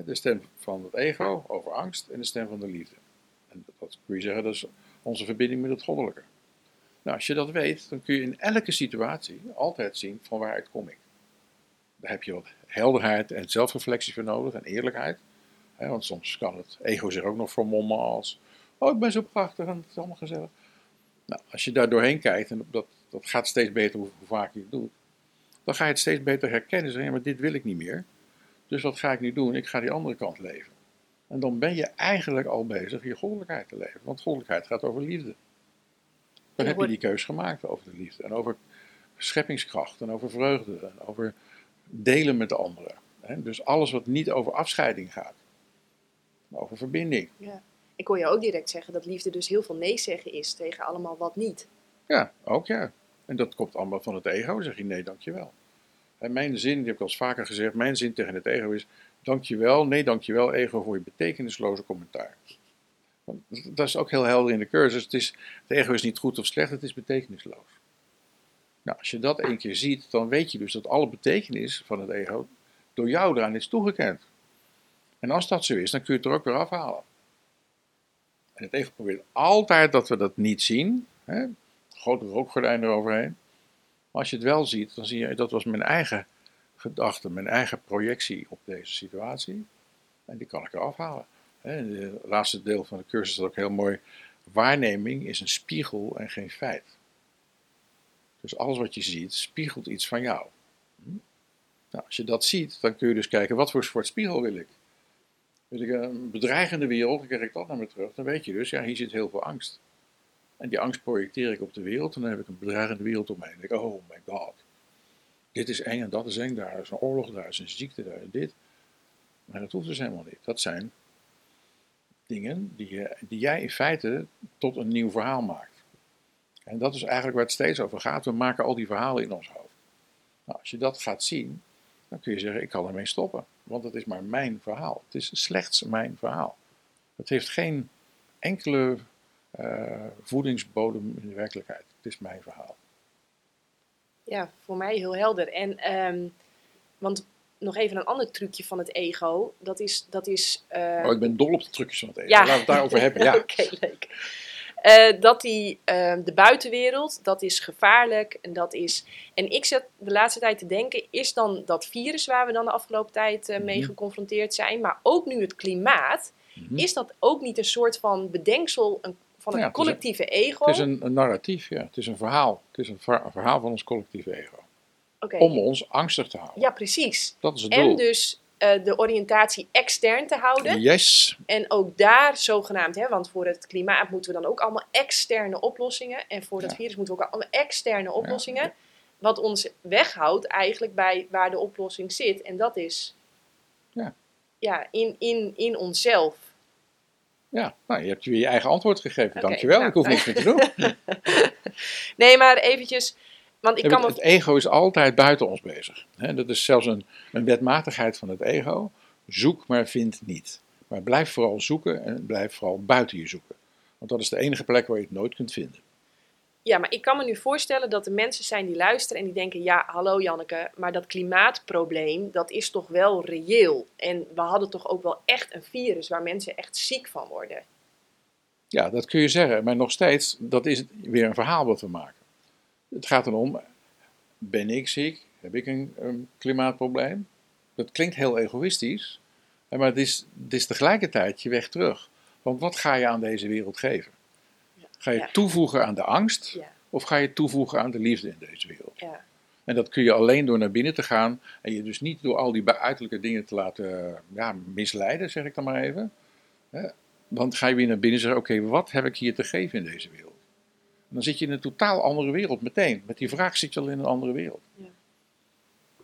Speaker 2: De stem van het ego over angst en de stem van de liefde. En dat kun je zeggen, dat is onze verbinding met het goddelijke. Nou, als je dat weet, dan kun je in elke situatie altijd zien van waaruit kom ik. Daar heb je wat helderheid en zelfreflectie voor nodig en eerlijkheid. Want soms kan het ego zich ook nog vermommen als, oh ik ben zo prachtig en het is allemaal gezellig. Nou, als je daar doorheen kijkt, en dat, dat gaat steeds beter hoe, hoe vaak je het doet, dan ga je het steeds beter herkennen. Zeggen, ja, maar dit wil ik niet meer. Dus wat ga ik nu doen? Ik ga die andere kant leven. En dan ben je eigenlijk al bezig je goddelijkheid te leven. Want goddelijkheid gaat over liefde. Dan heb je die keus gemaakt over de liefde. En over scheppingskracht. En over vreugde. En over delen met de anderen. Dus alles wat niet over afscheiding gaat. Maar over verbinding.
Speaker 1: Ik hoor je ook direct zeggen dat liefde dus heel veel nee zeggen is tegen allemaal wat niet.
Speaker 2: Ja, ook ja. En dat komt allemaal van het ego. Dan zeg je nee, dankjewel. Mijn zin, die heb ik al vaker gezegd. Mijn zin tegen het ego is dankjewel. Nee, dankjewel ego voor je betekenisloze commentaar. Want dat is ook heel helder in de cursus. Het, is, het ego is niet goed of slecht, het is betekenisloos. Nou, als je dat één keer ziet, dan weet je dus dat alle betekenis van het ego door jou eraan is toegekend. En als dat zo is, dan kun je het er ook weer afhalen. En het ego probeert altijd dat we dat niet zien. Hè? Grote rookgordijn eroverheen. Maar als je het wel ziet, dan zie je, dat was mijn eigen gedachte, mijn eigen projectie op deze situatie. En die kan ik eraf halen. In het laatste deel van de cursus is ook heel mooi. Waarneming is een spiegel en geen feit. Dus alles wat je ziet, spiegelt iets van jou. Hm? Nou, als je dat ziet, dan kun je dus kijken, wat voor soort spiegel wil ik? Wil ik een bedreigende wereld, dan krijg ik dat naar me terug. Dan weet je dus, ja, hier zit heel veel angst. En die angst projecteer ik op de wereld. En dan heb ik een bedreigende wereld om me heen. Denk ik, oh my god. Dit is eng en dat is eng. Daar is een oorlog, daar is een ziekte, daar is dit. Maar dat hoeft dus helemaal niet. Dat zijn dingen die, die jij in feite tot een nieuw verhaal maakt. En dat is eigenlijk waar het steeds over gaat. We maken al die verhalen in ons hoofd. Nou, als je dat gaat zien, dan kun je zeggen, ik kan ermee stoppen. Want het is maar mijn verhaal. Het is slechts mijn verhaal. Het heeft geen enkele voedingsbodem in de werkelijkheid. Het is mijn verhaal.
Speaker 1: Ja, voor mij heel helder. En, ehm, want nog even een ander trucje van het ego. Dat is. Dat is eh,
Speaker 2: Oh, ik ben dol op de trucjes van het ego.
Speaker 1: Ja.
Speaker 2: Laten we het daarover hebben. Ja. (laughs)
Speaker 1: Oké, leuk. Eh, dat die, ehm, de buitenwereld, dat is gevaarlijk. En, dat is, en ik zat de laatste tijd te denken, is dan dat virus waar we dan de afgelopen tijd eh, mee
Speaker 2: Mhm.
Speaker 1: geconfronteerd zijn, maar ook nu het klimaat,
Speaker 2: Mhm.
Speaker 1: is dat ook niet een soort van bedenksel een, van
Speaker 2: Ja, het een-
Speaker 1: collectieve ego?
Speaker 2: Het is een, een narratief, ja. Het is een verhaal. Het is een, ver- een verhaal van ons collectieve ego. Om ons angstig te houden.
Speaker 1: Ja, precies.
Speaker 2: Dat is het doel.
Speaker 1: En dus eh, de oriëntatie extern te houden.
Speaker 2: Yes.
Speaker 1: En ook daar zogenaamd, hè, want voor het klimaat moeten we dan ook allemaal externe oplossingen. En voor het
Speaker 2: Ja.
Speaker 1: virus moeten we ook allemaal externe oplossingen. Wat ons weghoudt eigenlijk bij waar de oplossing zit. En dat is
Speaker 2: Ja.
Speaker 1: Ja, in, in, in onszelf.
Speaker 2: Ja, nou, je hebt je weer je eigen antwoord gegeven. Dankjewel.
Speaker 1: nou,
Speaker 2: ik hoef niks meer te doen. (laughs)
Speaker 1: Nee, maar eventjes, want ik kan
Speaker 2: het, het ego is altijd buiten ons bezig. Dat is zelfs een, een wetmatigheid van het ego. Zoek, maar vind niet. Maar blijf vooral zoeken en blijf vooral buiten je zoeken. Want dat is de enige plek waar je het nooit kunt vinden.
Speaker 1: Ja, maar ik kan me nu voorstellen dat er mensen zijn die luisteren en die denken: ja, hallo Janneke, maar dat klimaatprobleem, dat is toch wel reëel. En we hadden toch ook wel echt een virus waar mensen echt ziek van worden.
Speaker 2: Ja, dat kun je zeggen. Maar nog steeds, dat is weer een verhaal wat we maken. Het gaat erom, ben ik ziek? Heb ik een, klimaatprobleem? Dat klinkt heel egoïstisch. Maar het is, het is tegelijkertijd je weg terug. Want wat ga je aan deze wereld geven?
Speaker 1: Ja.
Speaker 2: Ga je
Speaker 1: Ja.
Speaker 2: toevoegen aan de angst
Speaker 1: Ja,
Speaker 2: of ga je toevoegen aan de liefde in deze wereld?
Speaker 1: ja,
Speaker 2: En dat kun je alleen door naar binnen te gaan en je dus niet door al die uiterlijke dingen te laten ja, misleiden, zeg ik dan maar even. Want ga je weer naar binnen en zeggen, oké, wat heb ik hier te geven in deze wereld? En dan zit je in een totaal andere wereld meteen. Met die vraag zit je al in een andere wereld.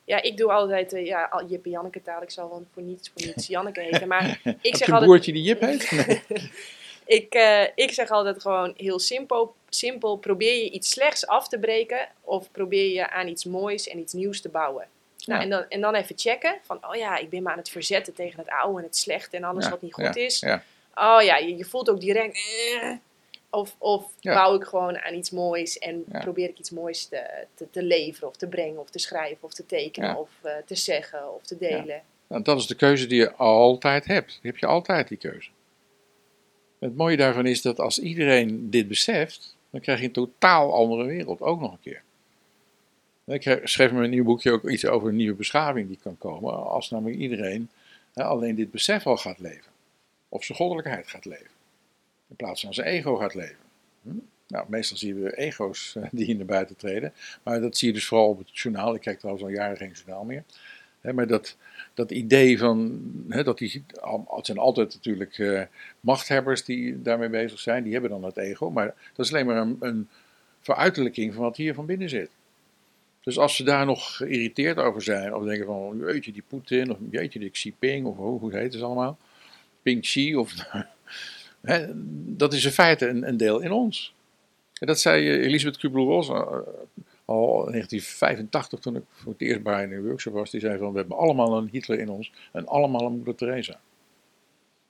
Speaker 1: ja, ik doe altijd, eh, ja, al- Jip en Janneke taal. Ik zal wel voor niets, voor niets Janneke heten. Maar (laughs) ik zeg
Speaker 2: je een
Speaker 1: altijd,
Speaker 2: broertje die Jip heet? (laughs) Nee.
Speaker 1: Ik, eh, ik zeg altijd gewoon heel simpel, simpel. Probeer je iets slechts af te breken. Of probeer je aan iets moois en iets nieuws te bouwen. Nou,
Speaker 2: Ja.
Speaker 1: en, dan, en dan even checken. Van, oh ja, ik ben me aan het verzetten tegen het oude en het slechte en alles
Speaker 2: Ja,
Speaker 1: wat niet goed
Speaker 2: ja,
Speaker 1: is. Oh ja, je, je voelt ook direct. eh. Of, of bouw ik gewoon aan iets moois en probeer ik iets moois te, te, te leveren of te brengen of te schrijven of te tekenen of eh, te zeggen of te delen.
Speaker 2: nou, dat is de keuze die je altijd hebt. Die heb je altijd, die keuze. Het mooie daarvan is dat als iedereen dit beseft, dan krijg je een totaal andere wereld, ook nog een keer. Ik schreef in mijn nieuw boekje ook iets over een nieuwe beschaving die kan komen, als namelijk iedereen alleen dit besef al gaat leven. Of zijn goddelijkheid gaat leven. In plaats van zijn ego gaat leven. Hm? Nou, meestal zien we ego's eh, die naar buiten treden. Maar dat zie je dus vooral op het journaal. Ik kijk trouwens al jaren geen journaal meer. Maar dat, dat idee van, dat die, het zijn altijd natuurlijk eh, machthebbers die daarmee bezig zijn. Die hebben dan het ego. Maar dat is alleen maar een, een van wat hier van binnen zit. Dus als ze daar nog geïrriteerd over zijn, of denken van, jeetje die Poetin, of jeetje die Xi Jinping, of hoe hoe heet het allemaal, Ping Xi, of, (laughs) dat is in feite een, een deel in ons. En dat zei eh, Elisabeth Kubler-Ross eh, al in 1985, toen ik voor het eerst bij een workshop was, die zei van, we hebben allemaal een Hitler in ons en allemaal een moeder Teresa.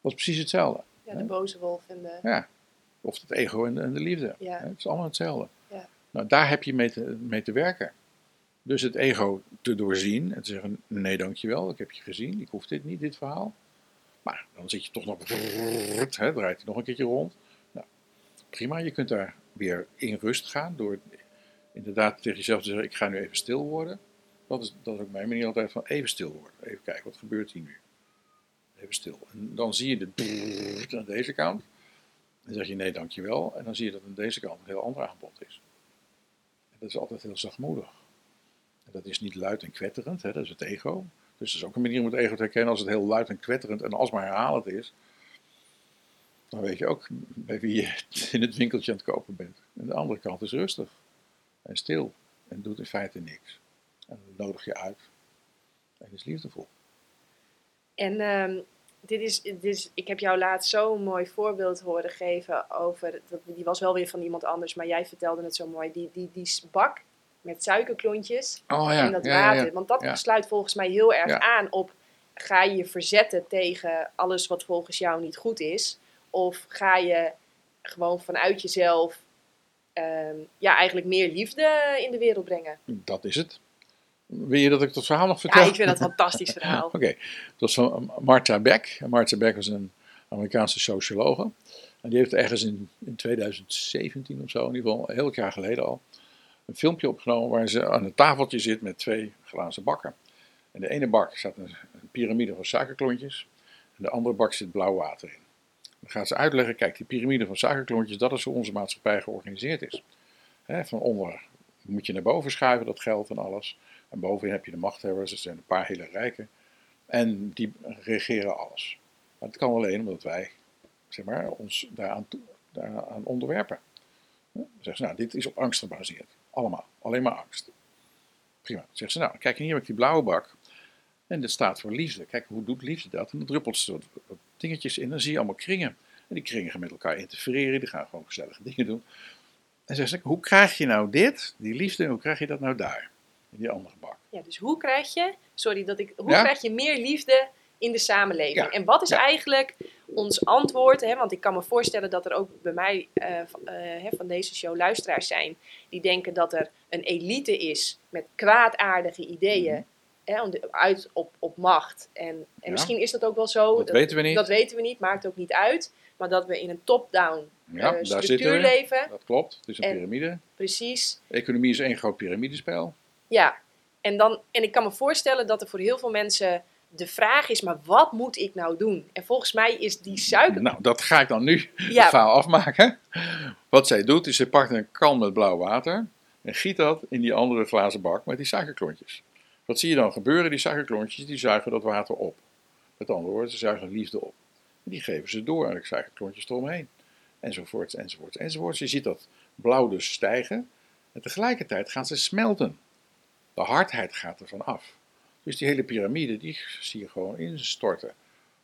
Speaker 2: Dat is precies hetzelfde.
Speaker 1: Ja, de boze wolf en de...
Speaker 2: Ja. Of het ego en de, en de liefde.
Speaker 1: Ja.
Speaker 2: Het is allemaal hetzelfde.
Speaker 1: Ja.
Speaker 2: Nou, daar heb je mee te, mee te werken. Dus het ego te doorzien en te zeggen: nee, dankjewel, ik heb je gezien, ik hoef dit niet, dit verhaal. Maar dan zit je toch nog, hè, draait hij nog een keertje rond. Nou, prima, je kunt daar weer in rust gaan door inderdaad tegen jezelf te zeggen: ik ga nu even stil worden. Dat is, dat is ook mijn manier altijd van even stil worden. Even kijken, wat gebeurt hier nu? Even stil. En dan zie je de aan deze kant. Dan zeg je nee, dankjewel. En dan zie je dat aan deze kant een heel ander aanbod is. En dat is altijd heel zachtmoedig. En dat is niet luid en kwetterend, hè, dat is het ego. Dus dat is ook een manier om het ego te herkennen. Als het heel luid en kwetterend en alsmaar herhalend is, dan weet je ook bij wie je (laughs) in het winkeltje aan het kopen bent. En de andere kant is rustig en stil en doet in feite niks. En nodig je uit en is liefdevol.
Speaker 1: En ehm, dit is, dit is, ik heb jou laatst zo'n mooi voorbeeld horen geven over, die was wel weer van iemand anders, maar jij vertelde het zo mooi, die, die, die bak met suikerklontjes
Speaker 2: Oh ja,
Speaker 1: en dat
Speaker 2: ja,
Speaker 1: water.
Speaker 2: ja.
Speaker 1: Want dat sluit volgens mij heel erg aan op, ga je je verzetten tegen alles wat volgens jou niet goed is? Of ga je gewoon vanuit jezelf ehm, ja, eigenlijk meer liefde in de wereld brengen?
Speaker 2: Dat is het. Wil je dat ik dat verhaal nog vertel?
Speaker 1: Ja, ik vind dat een fantastisch verhaal. (laughs)
Speaker 2: Oké, dat was van Martha Beck. Martha Beck was een Amerikaanse sociologe. En die heeft ergens in, in 2017 of zo, in ieder geval een heel jaar geleden al, een filmpje opgenomen waar ze aan een tafeltje zit met twee glazen bakken. En de ene bak staat een, een piramide van suikerklontjes en de andere bak zit blauw water in. Dan gaat ze uitleggen, kijk, die piramide van suikerklontjes, dat is hoe onze maatschappij georganiseerd is. Van onder moet je naar boven schuiven, dat geld en alles. En bovenin heb je de machthebbers, dat zijn een paar hele rijken. En die regeren alles. Maar het kan alleen omdat wij zeg maar, ons daaraan, daaraan onderwerpen. Zeggen ze, nou, dit is op angst gebaseerd. Allemaal. Alleen maar angst. Prima. Zeggen ze, nou, kijk, hier heb ik die blauwe bak. En dit staat voor liefde. Kijk, hoe doet liefde dat? En dan druppelt dingetjes in. Dan zie je allemaal kringen. En die kringen gaan met elkaar interfereren. Die gaan gewoon gezellige dingen doen. En zeggen ze, hoe krijg je nou dit, die liefde, hoe krijg je dat nou daar? In die andere bak.
Speaker 1: Ja, dus hoe krijg je, sorry dat ik, hoe
Speaker 2: Ja?
Speaker 1: krijg je meer liefde in de samenleving?
Speaker 2: Ja,
Speaker 1: En wat is
Speaker 2: ja.
Speaker 1: eigenlijk ons antwoord? Hè? Want ik kan me voorstellen dat er ook bij mij eh, van, eh, hè, van deze show luisteraars zijn die denken dat er een elite is met kwaadaardige ideeën
Speaker 2: Mhm.
Speaker 1: Hè, uit op, op macht. En, en
Speaker 2: Ja.
Speaker 1: misschien is dat ook wel zo.
Speaker 2: Dat weten we niet.
Speaker 1: Dat weten we niet, maakt ook niet uit. Maar dat we in een top-down
Speaker 2: Ja, daar zitten
Speaker 1: structuur leven.
Speaker 2: Dat klopt. Het is een
Speaker 1: En-
Speaker 2: piramide.
Speaker 1: Precies.
Speaker 2: Economie is één groot piramidespel.
Speaker 1: Ja, en, dan, en ik kan me voorstellen dat er voor heel veel mensen de vraag is, maar wat moet ik nou doen? En volgens mij is die suiker...
Speaker 2: Nou, dat ga ik dan nu
Speaker 1: Ja.
Speaker 2: het verhaal afmaken. Wat zij doet, is ze pakt een kan met blauw water en giet dat in die andere glazen bak met die suikerklontjes. Wat zie je dan gebeuren? Die suikerklontjes die zuigen dat water op. Met andere woorden, ze zuigen liefde op. En die geven ze door aan de suikerklontjes eromheen. Enzovoorts, enzovoorts, enzovoorts. Je ziet dat blauw dus stijgen. En tegelijkertijd gaan ze smelten. De hardheid gaat ervan af. Dus die hele piramide, die zie je gewoon instorten.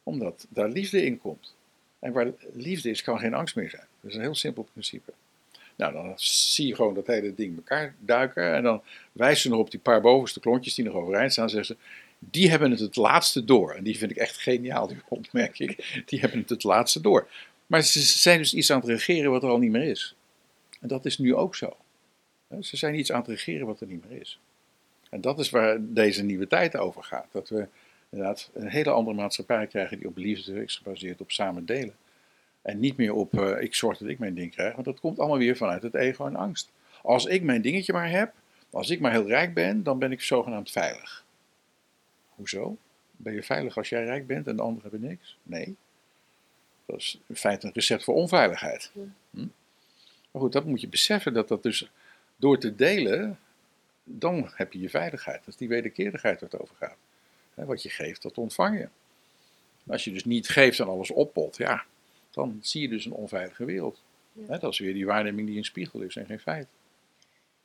Speaker 2: Omdat daar liefde in komt. En waar liefde is, kan geen angst meer zijn. Dat is een heel simpel principe. Nou, dan zie je gewoon dat hele ding elkaar duiken. En dan wijzen ze nog op die paar bovenste klontjes die nog overeind staan. Zeggen ze, die hebben het het laatste door. En die vind ik echt geniaal, die opmerking. Die hebben het het laatste door. Maar ze zijn dus iets aan het regeren wat er al niet meer is. En dat is nu ook zo. Ze zijn iets aan het regeren wat er niet meer is. En dat is waar deze nieuwe tijd over gaat. Dat we inderdaad een hele andere maatschappij krijgen die op liefde is gebaseerd op samen delen. En niet meer op eh, ik zorg dat ik mijn ding krijg, want dat komt allemaal weer vanuit het ego en angst. Als ik mijn dingetje maar heb, als ik maar heel rijk ben, dan ben ik zogenaamd veilig. Hoezo? Ben je veilig als jij rijk bent en de anderen hebben niks? Nee. Dat is in feite een recept voor onveiligheid. Hm? Maar goed, dat moet je beseffen dat dat dus door te delen, dan heb je je veiligheid. Dat is die wederkerigheid waar het over gaat. Wat je geeft, dat ontvang je. Als je dus niet geeft en alles oppot, ja, dan zie je dus een onveilige wereld.
Speaker 1: Ja.
Speaker 2: Dat is weer die waarneming die een spiegel is en geen feit.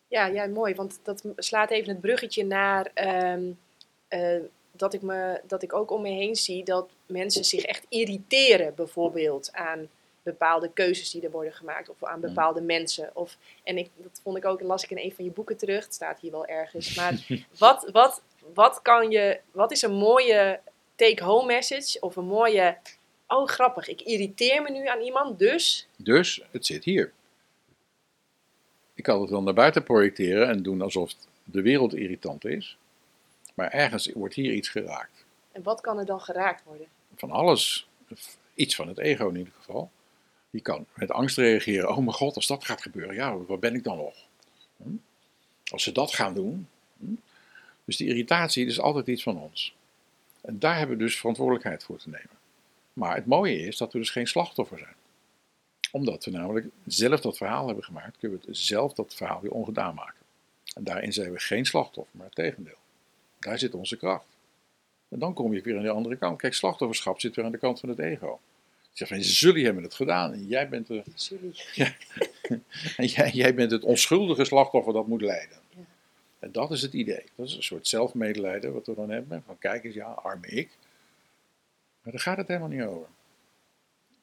Speaker 1: Ja, ja, mooi. Want dat slaat even het bruggetje naar ehm, eh, dat, ik me, dat ik ook om me heen zie dat mensen zich echt irriteren, bijvoorbeeld aan bepaalde keuzes die er worden gemaakt of aan bepaalde mensen. Of, en ik, dat vond ik ook, las ik in een van je boeken terug, het staat hier wel ergens. (laughs) Maar wat, wat, wat, kan je, wat is een mooie take-home message of een mooie, oh grappig, ik irriteer me nu aan iemand, dus
Speaker 2: Dus het zit hier. Ik kan het wel naar buiten projecteren en doen alsof de wereld irritant is. Maar ergens wordt hier iets geraakt.
Speaker 1: en wat kan er dan geraakt worden?
Speaker 2: Van alles. Iets van het ego in ieder geval. Die kan met angst reageren. Oh mijn god, als dat gaat gebeuren, ja, waar ben ik dan nog? Hm? Als ze dat gaan doen. Hm? Dus die irritatie is altijd iets van ons. En daar hebben we dus verantwoordelijkheid voor te nemen. Maar het mooie is dat we dus geen slachtoffer zijn. Omdat we namelijk zelf dat verhaal hebben gemaakt, kunnen we het zelf dat verhaal weer ongedaan maken. En daarin zijn we geen slachtoffer, maar het tegendeel. Daar zit onze kracht. En dan kom je weer aan de andere kant. Kijk, slachtofferschap zit weer aan de kant van het ego. Zegt, van, jullie hebben het gedaan en jij bent, de, (laughs) en jij, jij bent het onschuldige slachtoffer dat moet lijden.
Speaker 1: Ja.
Speaker 2: En dat is het idee. Dat is een soort zelfmedelijden wat we dan hebben. Van kijk eens, ja, arme ik. Maar daar gaat het helemaal niet over.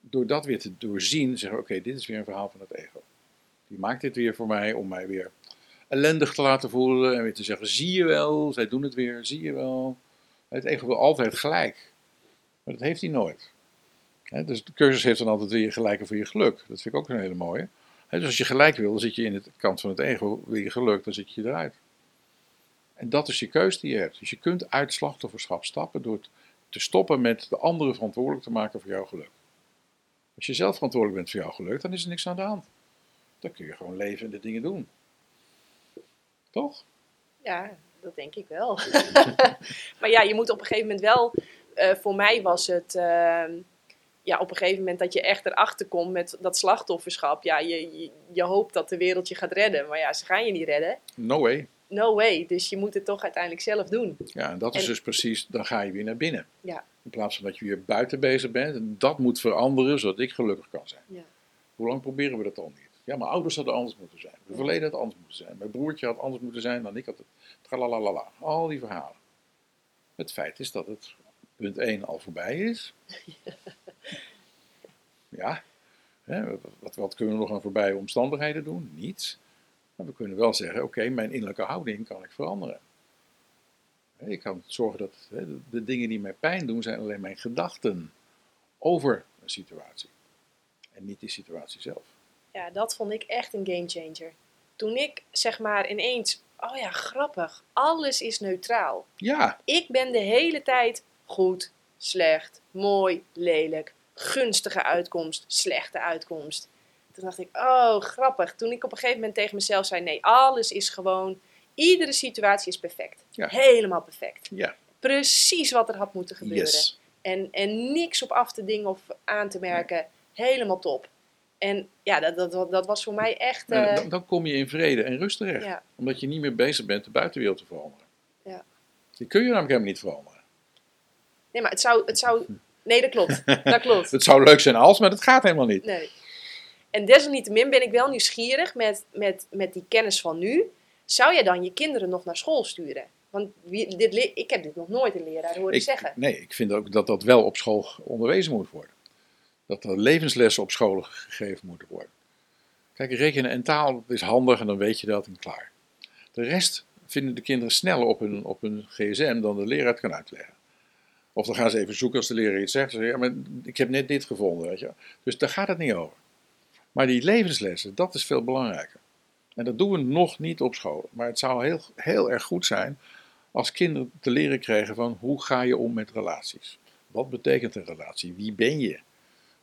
Speaker 2: Door dat weer te doorzien, zeggen we, oké, dit is weer een verhaal van het ego. Die maakt dit weer voor mij om mij weer ellendig te laten voelen en weer te zeggen, zie je wel, zij doen het weer, zie je wel. Het ego wil altijd gelijk. Maar dat heeft hij nooit. Dus de cursus heeft dan altijd weer gelijke voor je geluk. Dat vind ik ook een hele mooie. Dus als je gelijk wil, dan zit je in de kant van het ego. Wil je geluk, dan zit je eruit. En dat is je keus die je hebt. Dus je kunt uit slachtofferschap stappen door te stoppen met de anderen verantwoordelijk te maken voor jouw geluk. Als je zelf verantwoordelijk bent voor jouw geluk, dan is er niks aan de hand. Dan kun je gewoon leven en de dingen doen. Toch?
Speaker 1: Ja, dat denk ik wel. (laughs) maar ja, je moet op een gegeven moment wel. eh, voor mij was het. ehm, ja, op een gegeven moment dat je echt erachter komt met dat slachtofferschap. Ja, je, je, je hoopt dat de wereld je gaat redden. Maar ja, ze gaan je niet redden.
Speaker 2: No way.
Speaker 1: No way. Dus je moet het toch uiteindelijk zelf doen.
Speaker 2: Ja, en dat is
Speaker 1: En-
Speaker 2: dus precies, dan ga je weer naar binnen.
Speaker 1: Ja.
Speaker 2: In plaats van dat je weer buiten bezig bent. En dat moet veranderen, zodat ik gelukkig kan zijn.
Speaker 1: Ja.
Speaker 2: Hoe lang proberen we dat al niet? Ja, mijn ouders hadden anders moeten zijn. Mijn verleden had anders moeten zijn. Mijn broertje had anders moeten zijn dan ik had het. Tralalala. Al die verhalen. Het feit is dat het punt 1 al voorbij is. (laughs) Ja. Hè, wat, wat kunnen we nog aan voorbije omstandigheden doen? Niets. Maar we kunnen wel zeggen, oké, mijn innerlijke houding kan ik veranderen. Ik kan zorgen dat de dingen die mij pijn doen, zijn alleen mijn gedachten over een situatie. En niet die situatie zelf.
Speaker 1: ja, dat vond ik echt een gamechanger. Toen ik zeg maar ineens. Oh ja, grappig. Alles is neutraal.
Speaker 2: Ja,
Speaker 1: Ik ben de hele tijd goed, slecht, mooi, lelijk, gunstige uitkomst, slechte uitkomst. Toen dacht ik, oh grappig. Toen ik op een gegeven moment tegen mezelf zei, nee, alles is gewoon, iedere situatie is perfect.
Speaker 2: Ja.
Speaker 1: Helemaal perfect.
Speaker 2: ja,
Speaker 1: precies wat er had moeten gebeuren.
Speaker 2: Yes.
Speaker 1: En, en niks op af te dingen of aan te merken. Helemaal top. En ja, dat, dat, dat, was voor mij echt...
Speaker 2: Nou,
Speaker 1: eh,
Speaker 2: dan, dan kom je in vrede en rust terecht.
Speaker 1: ja,
Speaker 2: Omdat je niet meer bezig bent de buitenwereld te veranderen.
Speaker 1: Ja.
Speaker 2: Die kun je namelijk helemaal niet veranderen.
Speaker 1: nee, maar het zou, het zou... Nee, dat klopt. (laughs) Dat klopt.
Speaker 2: Het zou leuk zijn als, maar dat gaat helemaal niet.
Speaker 1: Nee. En desalniettemin ben ik wel nieuwsgierig met, met, met die kennis van nu. Zou jij dan je kinderen nog naar school sturen? Want wie, dit, ik heb dit nog nooit een leraar horen
Speaker 2: Ik,
Speaker 1: zeggen.
Speaker 2: nee, ik vind ook dat dat wel op school onderwezen moet worden. Dat er levenslessen op scholen gegeven moeten worden. Kijk, rekenen en taal is handig en dan weet je dat en klaar. De rest vinden de kinderen sneller op hun, op hun gsm dan de leraar het kan uitleggen. Of dan gaan ze even zoeken als de leraar iets zegt. Ze zeggen, ja, maar ik heb net dit gevonden, weet je. Dus daar gaat het niet over. Maar die levenslessen, dat is veel belangrijker. En dat doen we nog niet op school. Maar het zou heel, heel erg goed zijn als kinderen te leren krijgen van hoe ga je om met relaties. Wat betekent een relatie? Wie ben je?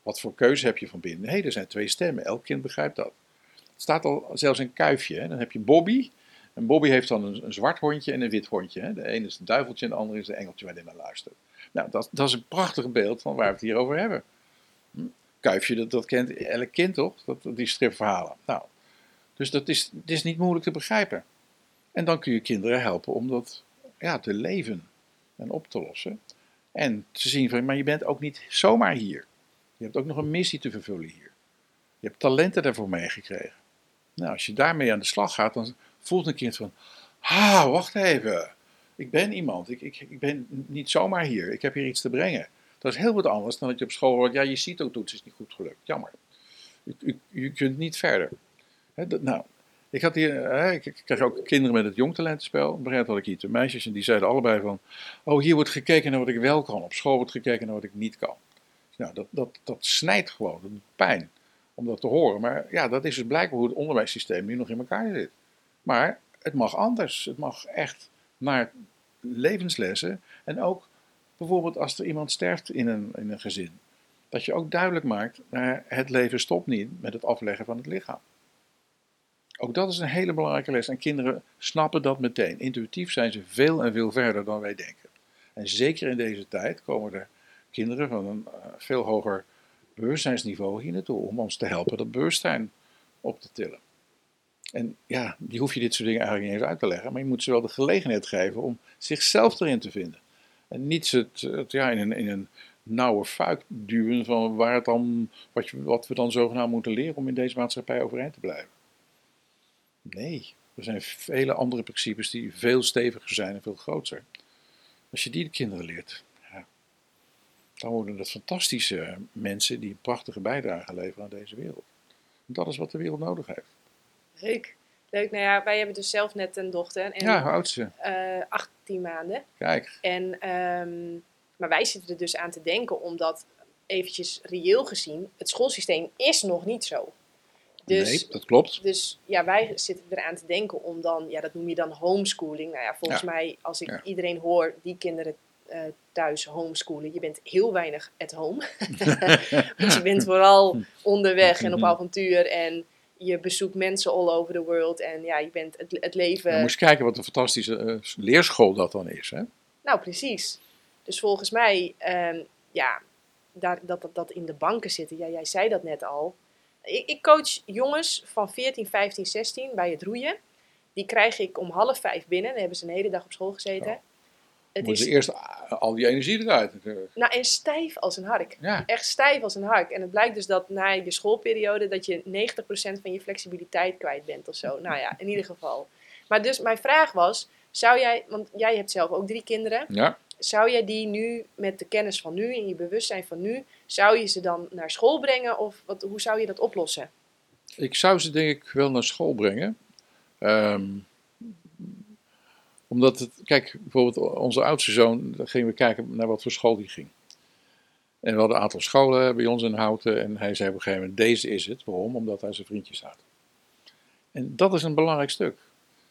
Speaker 2: Wat voor keuze heb je van binnen? Hé, er zijn twee stemmen. Elk kind begrijpt dat. Het staat al zelfs een kuifje. Dan heb je Bobby. En Bobby heeft dan een, zwart hondje en een wit hondje. Hè? De ene is een duiveltje en de andere is een engeltje waar hij naar luistert. Nou, dat, dat is een prachtig beeld van waar we het hier over hebben. Kuifje, dat, dat kent elk kind toch? Dat, die stripverhalen. Nou, dus dat is, het is niet moeilijk te begrijpen. En dan kun je kinderen helpen om dat ja, te leven en op te lossen. En te zien van, maar je bent ook niet zomaar hier. Je hebt ook nog een missie te vervullen hier. Je hebt talenten daarvoor meegekregen. Nou, als je daarmee aan de slag gaat, dan voelt een kind van, ah, wacht even. Ik ben iemand. Ik, ik, ik ben niet zomaar hier. Ik heb hier iets te brengen. Dat is heel wat anders dan dat je op school hoort, ja, je ziet ook toets is niet goed gelukt. Jammer. U kunt niet verder. Nou, ik, had hier, hè, ik, krijg ook kinderen met het jongtalentenspel. Op een had ik hier twee meisjes en die zeiden allebei van... Oh, hier wordt gekeken naar wat ik wel kan. Op school wordt gekeken naar wat ik niet kan. Nou, dat, dat, dat snijdt gewoon. Dat doet pijn om dat te horen. Maar ja, dat is dus blijkbaar hoe het onderwijssysteem nu nog in elkaar zit. Maar het mag anders. Het mag echt naar levenslessen. En ook bijvoorbeeld als er iemand sterft in een, in een gezin. Dat je ook duidelijk maakt, eh, het leven stopt niet met het afleggen van het lichaam. Ook dat is een hele belangrijke les. En kinderen snappen dat meteen. Intuïtief zijn ze veel en veel verder dan wij denken. En zeker in deze tijd komen er kinderen van een uh, veel hoger bewustzijnsniveau hier naartoe. Om ons te helpen dat bewustzijn op te tillen. En ja, die hoef je dit soort dingen eigenlijk niet eens uit te leggen. Maar je moet ze wel de gelegenheid geven om zichzelf erin te vinden. En niet het, ja, in, een, in een nauwe fuik duwen van waar het dan, wat, wat we dan zogenaamd moeten leren om in deze maatschappij overeind te blijven. Nee, er zijn vele andere principes die veel steviger zijn en veel groter. Als je die de kinderen leert, ja, dan worden het fantastische mensen die een prachtige bijdrage leveren aan deze wereld. Dat is wat de wereld nodig heeft.
Speaker 1: Leuk. Leuk. Nou ja, wij hebben dus zelf net een dochter. En,
Speaker 2: ja, hoe oud is ze?
Speaker 1: eh, 18 maanden.
Speaker 2: Kijk,
Speaker 1: En, ehm, maar wij zitten er dus aan te denken, omdat eventjes reëel gezien, het schoolsysteem is nog niet zo. Dus,
Speaker 2: nee, dat klopt.
Speaker 1: dus ja, wij zitten eraan te denken om dan, ja, dat noem je dan homeschooling. Nou ja, volgens
Speaker 2: Ja.
Speaker 1: mij, als ik
Speaker 2: Ja.
Speaker 1: iedereen hoor die kinderen eh, thuis homeschoolen, je bent heel weinig at home. (laughs) (laughs) Want je bent vooral onderweg en op
Speaker 2: Mhm.
Speaker 1: avontuur en je bezoekt mensen all over the world en ja, je bent het, het leven...
Speaker 2: Je moest kijken wat een fantastische eh, leerschool dat dan is. Hè?
Speaker 1: Nou, precies. Dus volgens mij, ehm, ja, daar, dat, dat dat in de banken zitten. Ja, jij zei dat net al. Ik, ik coach jongens van 14, 15, 16 bij het roeien. Die krijg ik om half vijf binnen. Dan hebben ze een hele dag op school gezeten.
Speaker 2: Ja.
Speaker 1: Het
Speaker 2: Moeten
Speaker 1: is
Speaker 2: ze eerst al die energie eruit natuurlijk.
Speaker 1: nou, en stijf als een hark.
Speaker 2: Ja,
Speaker 1: Echt stijf als een hark. En het blijkt dus dat na je schoolperiode dat je 90% van je flexibiliteit kwijt bent of zo. (laughs) Nou ja, in ieder geval. Maar dus mijn vraag was, zou jij, want jij hebt zelf ook drie kinderen.
Speaker 2: ja.
Speaker 1: Zou jij die nu, met de kennis van nu en je bewustzijn van nu, zou je ze dan naar school brengen? Of wat, hoe zou je dat oplossen?
Speaker 2: Ik zou ze denk ik wel naar school brengen. Ehm, omdat het, kijk, bijvoorbeeld onze oudste zoon, daar gingen we kijken naar wat voor school die ging. En we hadden een aantal scholen bij ons in Houten en hij zei op een gegeven moment, deze is het. Waarom? Omdat hij zijn vriendjes had. En dat is een belangrijk stuk.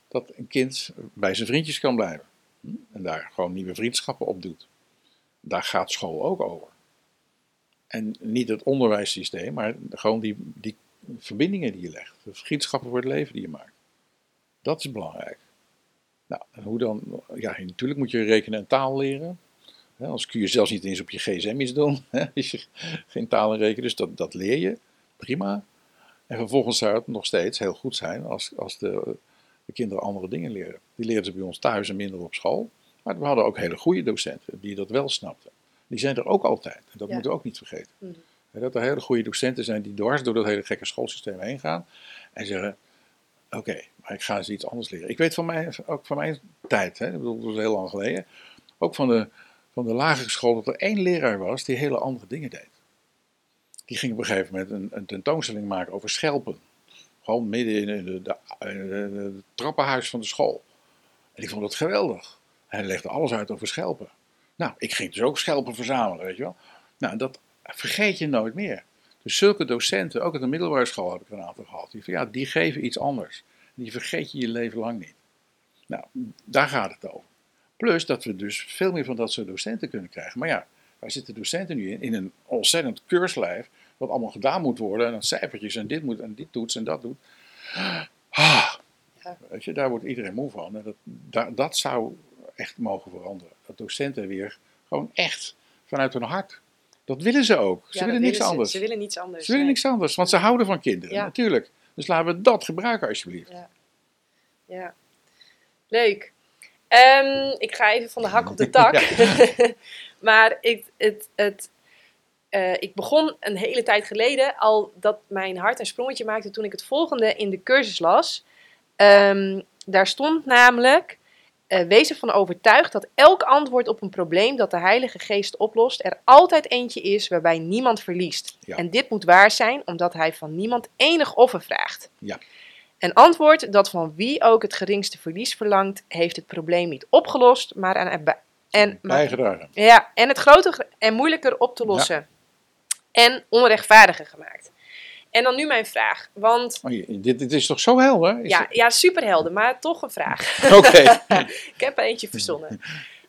Speaker 2: Dat een kind bij zijn vriendjes kan blijven. Hm? En daar gewoon nieuwe vriendschappen op doet. Daar gaat school ook over. En niet het onderwijssysteem, maar gewoon die, die verbindingen die je legt. De vriendschappen voor het leven die je maakt. Dat is belangrijk. Nou, hoe dan? Ja, natuurlijk moet je rekenen en taal leren. Hè, Anders kun je zelfs niet eens op je gsm iets doen, hè, (laughs) als je geen taal en rekenen. Dus dat, dat leer je, prima. En vervolgens zou het nog steeds heel goed zijn als, als de, de kinderen andere dingen leren. Die leren ze bij ons thuis en minder op school. Maar we hadden ook hele goede docenten die dat wel snapten. Die zijn er ook altijd. En dat
Speaker 1: Ja.
Speaker 2: moeten we ook niet vergeten. Hè, Dat er hele goede docenten zijn die dwars door dat hele gekke schoolsysteem heen gaan. En zeggen, oké, maar ik ga eens iets anders leren. Ik weet van mij, ook van mijn tijd, hè, dat was heel lang geleden. Ook van de, van de lagere school, dat er één leraar was die hele andere dingen deed. Die ging op een gegeven moment een, een tentoonstelling maken over schelpen. Gewoon midden in het trappenhuis van de school. En ik vond dat geweldig. Hij legde alles uit over schelpen. Nou, ik ging dus ook schelpen verzamelen, weet je wel. Nou, dat vergeet je nooit meer. Dus zulke docenten, ook op de middelbare school heb ik er een aantal gehad. Die, van, ja, die geven iets anders. Die vergeet je je leven lang niet. Nou, daar gaat het over. Plus dat we dus veel meer van dat soort docenten kunnen krijgen. Maar ja, waar zitten docenten nu in? In een ontzettend keurslijf. Wat allemaal gedaan moet worden. En dan cijfertjes en dit moet en dit doet en dat doet. Ah, weet je, daar wordt iedereen moe van. En dat, dat zou echt mogen veranderen. Dat docenten weer gewoon echt vanuit hun hart. Dat willen ze ook. Ze
Speaker 1: Ja,
Speaker 2: willen niks
Speaker 1: ze.
Speaker 2: anders.
Speaker 1: Ze willen niets anders.
Speaker 2: Ze willen
Speaker 1: nee.
Speaker 2: niks anders, want ze houden van kinderen,
Speaker 1: Ja.
Speaker 2: natuurlijk. Dus laten we dat gebruiken alsjeblieft.
Speaker 1: Ja. Ja. Leuk. Ehm, ik ga even van de hak op de tak. (laughs) (laughs) maar ik, het, het, eh, ik begon een hele tijd geleden al dat mijn hart een sprongetje maakte toen ik het volgende in de cursus las. Ehm, daar stond namelijk, wees ervan overtuigd dat elk antwoord op een probleem dat de Heilige Geest oplost, er altijd eentje is waarbij niemand verliest.
Speaker 2: Ja.
Speaker 1: En dit moet waar zijn, omdat hij van niemand enig offer vraagt.
Speaker 2: Ja.
Speaker 1: Een antwoord dat van wie ook het geringste verlies verlangt, heeft het probleem niet opgelost, maar aan en,
Speaker 2: Bijgedragen.
Speaker 1: ja, en het groter en moeilijker op te lossen. En onrechtvaardiger gemaakt. En dan nu mijn vraag. Want
Speaker 2: Oh, dit, dit is toch zo helder? Is
Speaker 1: ja, ja, superhelden, maar toch een vraag. (laughs)
Speaker 2: Oké. (laughs)
Speaker 1: ik heb er eentje verzonnen.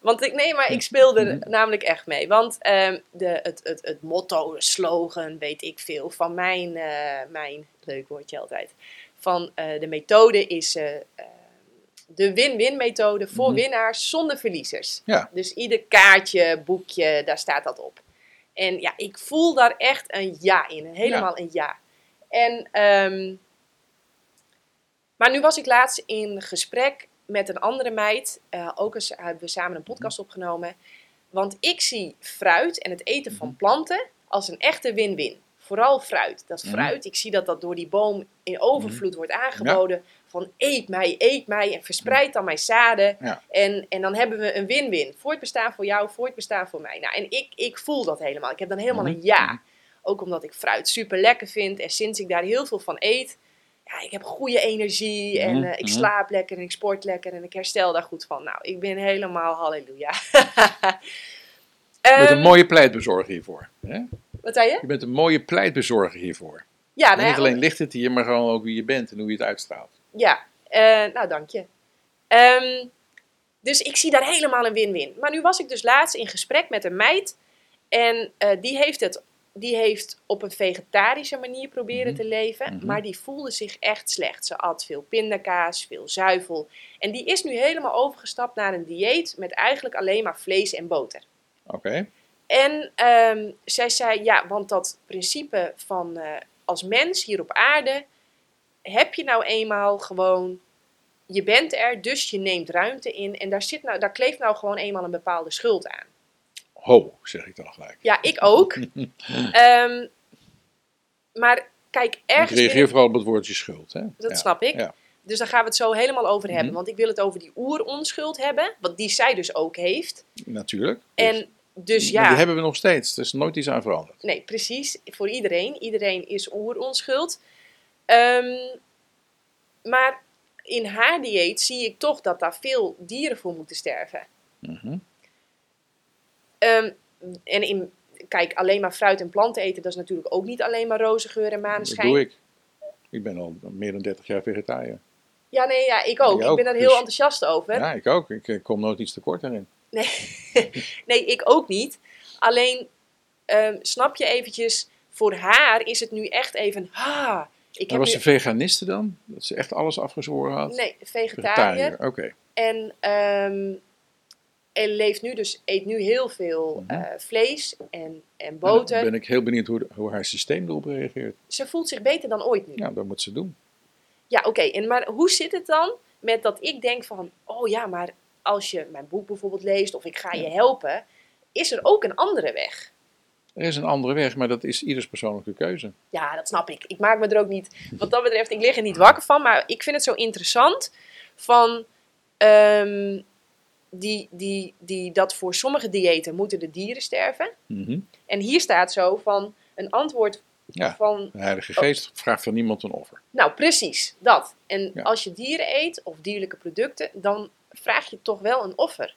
Speaker 1: Want ik, nee, maar ik speelde er (laughs) namelijk echt mee. Want ehm, de, het, het, het motto, slogan, weet ik veel, van mijn, eh, mijn leuk woordje altijd, van eh, de methode is eh, eh, de win-win methode voor
Speaker 2: Mhm.
Speaker 1: winnaars zonder verliezers.
Speaker 2: Ja.
Speaker 1: Dus ieder kaartje, boekje, daar staat dat op. En ja, ik voel daar echt een ja in, helemaal een ja. En, ehm, maar nu was ik laatst in gesprek met een andere meid. eh, ook eens hebben we samen een podcast opgenomen. Want ik zie fruit en het eten van planten als een echte win-win. Vooral fruit. Dat
Speaker 2: Mhm.
Speaker 1: fruit, ik zie dat dat door die boom in overvloed wordt aangeboden. Van eet mij, eet mij en verspreid dan mijn zaden.
Speaker 2: Ja.
Speaker 1: En, en dan hebben we een win-win. Voor het bestaan voor jou, voor het bestaan voor mij. Nou, en ik, ik voel dat helemaal. Ik heb dan helemaal
Speaker 2: Mhm.
Speaker 1: een ja. Ook omdat ik fruit super lekker vind. En sinds ik daar heel veel van eet, ja, ik heb goede energie. En
Speaker 2: Mhm,
Speaker 1: eh, ik
Speaker 2: mhm.
Speaker 1: slaap lekker en ik sport lekker en ik herstel daar goed van. Nou, ik ben helemaal halleluja.
Speaker 2: Je bent een
Speaker 1: Ehm,
Speaker 2: mooie pleitbezorger hiervoor. Hè?
Speaker 1: Wat zei je?
Speaker 2: Je bent een mooie pleitbezorger hiervoor.
Speaker 1: Ja,
Speaker 2: En
Speaker 1: nou
Speaker 2: niet alleen ligt het hier, maar gewoon ook wie je bent en hoe je het uitstraalt.
Speaker 1: Ja, eh, nou dank je. Ehm, dus ik zie daar helemaal een win-win. Maar nu was ik dus laatst in gesprek met een meid. En eh, die, heeft het, die heeft op een vegetarische manier proberen
Speaker 2: Mhm.
Speaker 1: te leven.
Speaker 2: Mhm.
Speaker 1: Maar die voelde zich echt slecht. Ze at veel pindakaas, veel zuivel. En die is nu helemaal overgestapt naar een dieet met eigenlijk alleen maar vlees en boter.
Speaker 2: Oké?
Speaker 1: En ehm, zij zei, ja, want dat principe van eh, als mens hier op aarde, heb je nou eenmaal gewoon, je bent er, dus je neemt ruimte in. En daar, zit nou, daar kleeft nou gewoon eenmaal een bepaalde schuld aan.
Speaker 2: Ho, zeg ik dan gelijk.
Speaker 1: Ja, ik ook. (laughs) Ehm, maar kijk,
Speaker 2: Ik
Speaker 1: ergens...
Speaker 2: reageer
Speaker 1: binnen-
Speaker 2: vooral op het woordje schuld. Hè?
Speaker 1: dat
Speaker 2: Ja.
Speaker 1: snap ik.
Speaker 2: Ja.
Speaker 1: Dus daar gaan we het zo helemaal over hebben.
Speaker 2: Mhm.
Speaker 1: Want ik wil het over die oeronschuld hebben, wat die zij dus ook heeft.
Speaker 2: Natuurlijk. Dus-
Speaker 1: En dus
Speaker 2: Maar
Speaker 1: ja...
Speaker 2: die hebben we nog steeds. Er is nooit iets aan veranderd.
Speaker 1: Nee, precies. Voor iedereen. Iedereen is oeronschuld. Ehm, maar in haar dieet zie ik toch dat daar veel dieren voor moeten sterven.
Speaker 2: Mhm.
Speaker 1: Ehm, en in, kijk, alleen maar fruit en planten eten, dat is natuurlijk ook niet alleen maar roze geur en
Speaker 2: Dat
Speaker 1: maneschijn.
Speaker 2: doe ik. Ik ben al meer dan 30 jaar vegetariër.
Speaker 1: Ja, nee, ja, ik ook.
Speaker 2: Ik
Speaker 1: Ik,
Speaker 2: ook,
Speaker 1: ben daar
Speaker 2: dus-
Speaker 1: heel enthousiast over.
Speaker 2: Ja, ik ook. Ik, eh, kom nooit iets tekort daarin.
Speaker 1: Nee, (laughs) nee, ik ook niet. Alleen, ehm, snap je eventjes, voor haar is het nu echt even, ha, ik
Speaker 2: Maar
Speaker 1: heb
Speaker 2: was
Speaker 1: nu-
Speaker 2: ze veganiste dan? Dat ze echt alles afgezworen had?
Speaker 1: Nee, vegetariër.
Speaker 2: Oké.
Speaker 1: En ehm, er leeft nu dus, eet nu heel veel
Speaker 2: Mhm.
Speaker 1: eh, vlees en, en
Speaker 2: En dan
Speaker 1: boter.
Speaker 2: ben ik heel benieuwd hoe, hoe haar systeem erop reageert.
Speaker 1: Ze voelt zich beter dan ooit nu.
Speaker 2: Ja, dat moet ze doen.
Speaker 1: Ja, oké. En Maar hoe zit het dan met dat ik denk van... Oh ja, maar als je mijn boek bijvoorbeeld leest of ik ga je helpen... Is er ook een andere weg?
Speaker 2: Er is een andere weg, maar dat is ieders persoonlijke keuze.
Speaker 1: Ja, dat snap ik. Ik maak me er ook niet... Wat dat betreft, ik lig er niet wakker van. Maar ik vind het zo interessant van... ehm, die, die, die, dat voor sommige diëten moeten de dieren sterven.
Speaker 2: Mhm.
Speaker 1: En hier staat zo van... Een antwoord
Speaker 2: Ja,
Speaker 1: van...
Speaker 2: de Heilige Geest vraagt van niemand een offer.
Speaker 1: Nou, precies, dat. En
Speaker 2: Ja.
Speaker 1: als je dieren eet of dierlijke producten, dan vraag je toch wel een offer.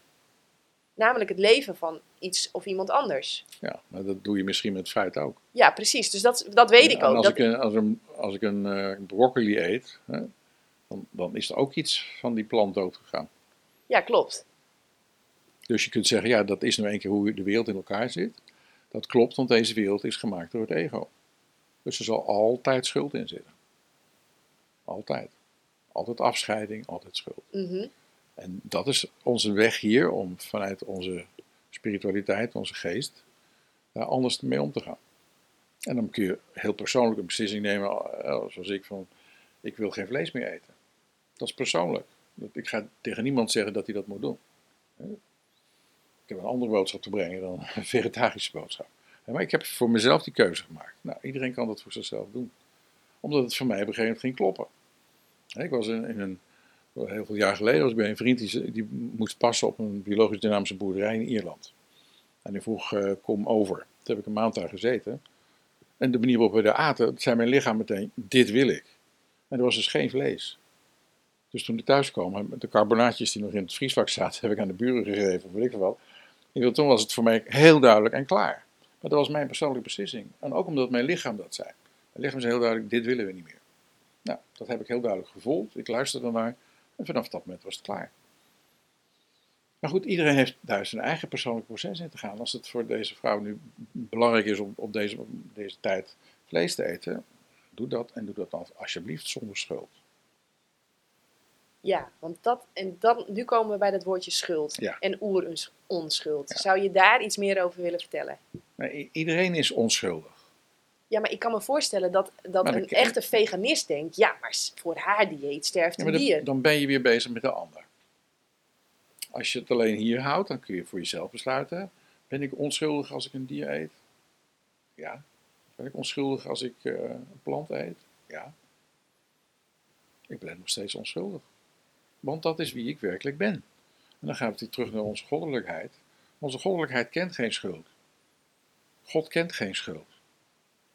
Speaker 1: Namelijk het leven van iets of iemand anders.
Speaker 2: Ja, maar dat doe je misschien met fruit ook.
Speaker 1: Ja, precies. Dus dat, dat weet ik ook.
Speaker 2: Als,
Speaker 1: Dat,
Speaker 2: ik een, als, een, als ik een eh, broccoli eet, hè, dan, dan is er ook iets van die plant doodgegaan.
Speaker 1: Ja, klopt.
Speaker 2: Dus je kunt zeggen, ja, dat is nou een keer hoe de wereld in elkaar zit. Dat klopt, want deze wereld is gemaakt door het ego. Dus er zal altijd schuld in zitten. Altijd. Altijd afscheiding, altijd schuld.
Speaker 1: Mhm.
Speaker 2: En dat is onze weg hier om vanuit onze spiritualiteit, onze geest, daar anders mee om te gaan. En dan kun je heel persoonlijk een beslissing nemen, eh, zoals ik, van ik wil geen vlees meer eten. Dat is persoonlijk. Ik ga tegen niemand zeggen dat hij dat moet doen. Ik heb een andere boodschap te brengen dan een vegetarische boodschap. Maar ik heb voor mezelf die keuze gemaakt. Nou, iedereen kan dat voor zichzelf doen. Omdat het voor mij op een gegeven moment ging kloppen. Ik was in, een, heel veel jaar geleden was ik bij een vriend die, die moest passen op een biologisch dynamische boerderij in Ierland. En die vroeg, eh, kom over. Toen heb ik een maand daar gezeten. En de manier waarop we daar aten, zei mijn lichaam meteen, dit wil ik. En er was dus geen vlees. Dus toen ik thuis kwam, de carbonaatjes die nog in het vriesvak zaten, (laughs) heb ik aan de buren gegeven, of weet ik wat. Ik bedoel, Toen was het voor mij heel duidelijk en klaar. Maar dat was mijn persoonlijke beslissing. En ook omdat mijn lichaam dat zei. Mijn lichaam zei heel duidelijk, dit willen we niet meer. Nou, dat heb ik heel duidelijk gevoeld. Ik luisterde naar. En vanaf dat moment was het klaar. Maar goed, iedereen heeft daar zijn eigen persoonlijk proces in te gaan. Als het voor deze vrouw nu belangrijk is om op deze, op deze tijd vlees te eten, doe dat en doe dat dan alsjeblieft zonder schuld.
Speaker 1: Ja, want dat, en dan, nu komen we bij dat woordje schuld
Speaker 2: Ja.
Speaker 1: en oer-onschuld.
Speaker 2: Ja.
Speaker 1: Zou je daar iets meer over willen vertellen?
Speaker 2: Iedereen is onschuldig.
Speaker 1: Ja, maar ik kan me voorstellen dat, dat een echte veganist denkt, ja, maar voor haar dieet sterft een dier.
Speaker 2: dan, dan ben je weer bezig met de ander. Als je het alleen hier houdt, dan kun je voor jezelf besluiten: ben ik onschuldig als ik een dier eet? Ja. Ben ik onschuldig als ik eh, een plant eet? Ja. Ik ben nog steeds onschuldig. Want dat is wie ik werkelijk ben. En dan gaan we terug naar onze goddelijkheid. Onze goddelijkheid kent geen schuld. God kent geen schuld.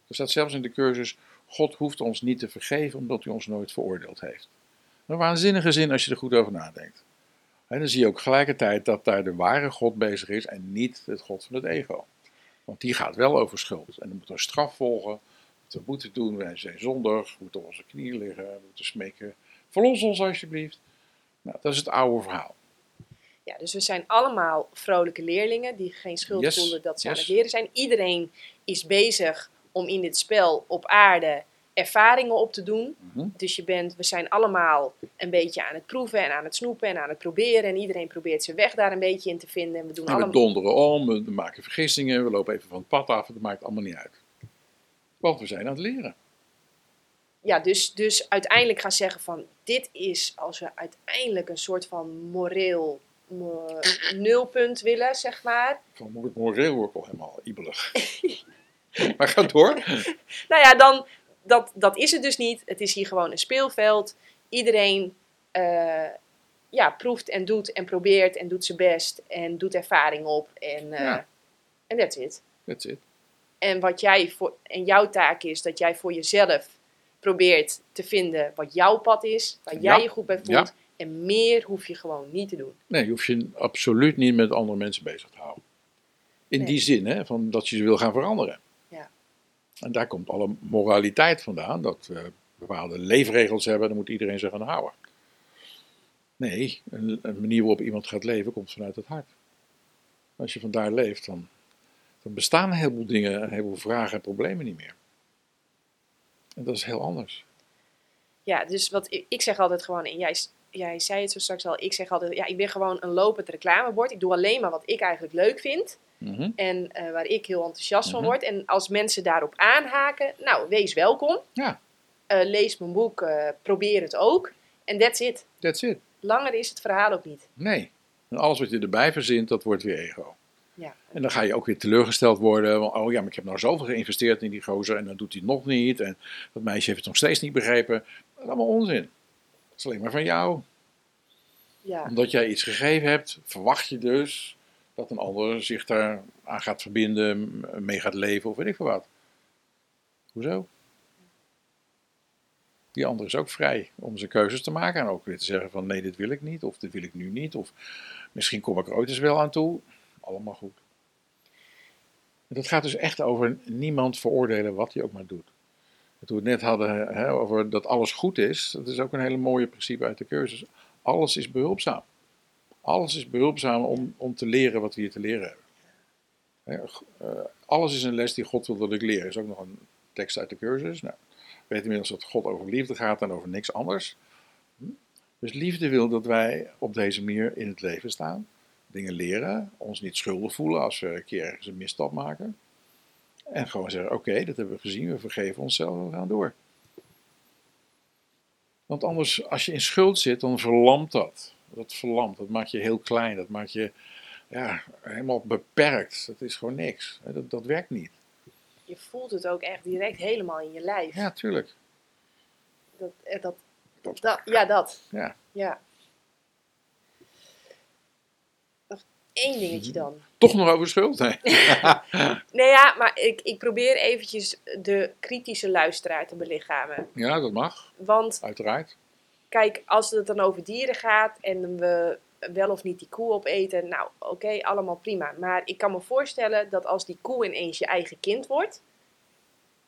Speaker 2: Er staat zelfs in de cursus: God hoeft ons niet te vergeven omdat hij ons nooit veroordeeld heeft. Een waanzinnige zin als je er goed over nadenkt. En dan zie je ook gelijkertijd dat daar de ware God bezig is en niet het God van het ego. Want die gaat wel over schuld. En er moet een straf volgen. We moeten doen, wij zijn zondig, moeten op onze knieën liggen, moeten smeken. Verlos ons alsjeblieft. Nou, dat is het oude verhaal.
Speaker 1: Ja, dus we zijn allemaal vrolijke leerlingen die geen schuld
Speaker 2: Yes,
Speaker 1: voelen dat ze aan het leren zijn. Iedereen is bezig om in dit spel op aarde ervaringen op te doen.
Speaker 2: Mhm.
Speaker 1: Dus je bent, we zijn allemaal een beetje aan het proeven en aan het snoepen en aan het proberen. En iedereen probeert zijn weg daar een beetje in te vinden. En we doen
Speaker 2: En we
Speaker 1: allemaal.
Speaker 2: donderen om, we maken vergissingen, we lopen even van het pad af, het maakt allemaal niet uit. Want we zijn aan het leren.
Speaker 1: Ja, dus, dus uiteindelijk gaan zeggen van dit is als we uiteindelijk een soort van moreel mo- (clears throat) nulpunt willen, zeg maar.
Speaker 2: Van het moreel word ik al helemaal ibelig. (laughs) maar ga door.
Speaker 1: Nou ja, dan, dat, dat is het dus niet. Het is hier gewoon een speelveld. Iedereen eh, ja, proeft en doet en probeert en doet zijn best en doet ervaring op. En eh,
Speaker 2: Ja.
Speaker 1: that's it.
Speaker 2: That's it.
Speaker 1: En wat jij voor, en jouw taak is dat jij voor jezelf probeert te vinden wat jouw pad is, waar jij
Speaker 2: Ja.
Speaker 1: je goed bij voelt.
Speaker 2: Ja.
Speaker 1: En meer hoef je gewoon niet te doen.
Speaker 2: Nee, je hoeft je absoluut niet met andere mensen bezig te houden. In
Speaker 1: Nee.
Speaker 2: die zin, hè, van dat je ze wil gaan veranderen.
Speaker 1: Ja.
Speaker 2: En daar komt alle moraliteit vandaan, dat we bepaalde leefregels hebben, daar moet iedereen zich aan houden. Nee, een, een manier waarop iemand gaat leven komt vanuit het hart. Als je vandaar leeft, dan, dan bestaan een heleboel dingen, een heleboel vragen en problemen niet meer. En dat is heel anders.
Speaker 1: Ja, dus wat ik, ik zeg altijd gewoon, en jij, jij zei het zo straks al, ik zeg altijd, ja, ik ben gewoon een lopend reclamebord. Ik doe alleen maar wat ik eigenlijk leuk vind.
Speaker 2: Mhm.
Speaker 1: En eh, waar ik heel enthousiast van
Speaker 2: Mhm.
Speaker 1: word. En als mensen daarop aanhaken, nou, wees welkom.
Speaker 2: Ja.
Speaker 1: Eh, lees mijn boek, eh, probeer het ook. En that's it.
Speaker 2: That's it.
Speaker 1: Langer is het verhaal ook niet.
Speaker 2: Nee. En alles wat je erbij verzint, dat wordt weer ego.
Speaker 1: Ja.
Speaker 2: En dan ga je ook weer teleurgesteld worden. Want, oh ja, maar ik heb nou zoveel geïnvesteerd in die gozer en dan doet hij nog niet. En dat meisje heeft het nog steeds niet begrepen. Dat is allemaal onzin. Dat is alleen maar van jou.
Speaker 1: Ja,
Speaker 2: Omdat jij iets gegeven hebt, verwacht je dus dat een ander zich daar aan gaat verbinden, mee gaat leven of weet ik veel wat. Hoezo? Die ander is ook vrij om zijn keuzes te maken en ook weer te zeggen van nee, dit wil ik niet of dit wil ik nu niet of misschien kom ik er ooit eens wel aan toe. Allemaal goed. Dat gaat dus echt over niemand veroordelen wat hij ook maar doet. En Toen we het net hadden hè, over dat alles goed is, dat is ook een hele mooie principe uit de cursus. Alles is behulpzaam. Alles is behulpzaam om, om te leren wat we hier te leren hebben. Eh, alles is een les die God wil dat ik leer. is ook nog een tekst uit de cursus. Nou, we weten inmiddels dat God over liefde gaat en over niks anders. Hm? Dus liefde wil dat wij op deze manier in het leven staan. Dingen leren, ons niet schuldig voelen als we een keer ergens een misstap maken. En gewoon zeggen, oké, dat hebben we gezien, we vergeven onszelf, we gaan door. Want anders, als je in schuld zit, dan verlamt dat. Dat verlamt, dat maakt je heel klein, dat maakt je ja, helemaal beperkt. Dat is gewoon niks. Dat, dat werkt niet.
Speaker 1: je voelt het ook echt direct helemaal in je lijf.
Speaker 2: Ja, tuurlijk.
Speaker 1: Dat, eh, dat,
Speaker 2: Dat-
Speaker 1: dat, ja, dat.
Speaker 2: Ja.
Speaker 1: Ja. Nog één dingetje dan.
Speaker 2: Toch nog over schuld? Nee. (laughs)
Speaker 1: Nee, ja, maar ik, ik probeer eventjes de kritische luisteraar te belichamen.
Speaker 2: Ja, dat mag,
Speaker 1: Want
Speaker 2: uiteraard.
Speaker 1: kijk, als het dan over dieren gaat en we wel of niet die koe opeten, nou oké, allemaal prima. Maar ik kan me voorstellen dat als die koe ineens je eigen kind wordt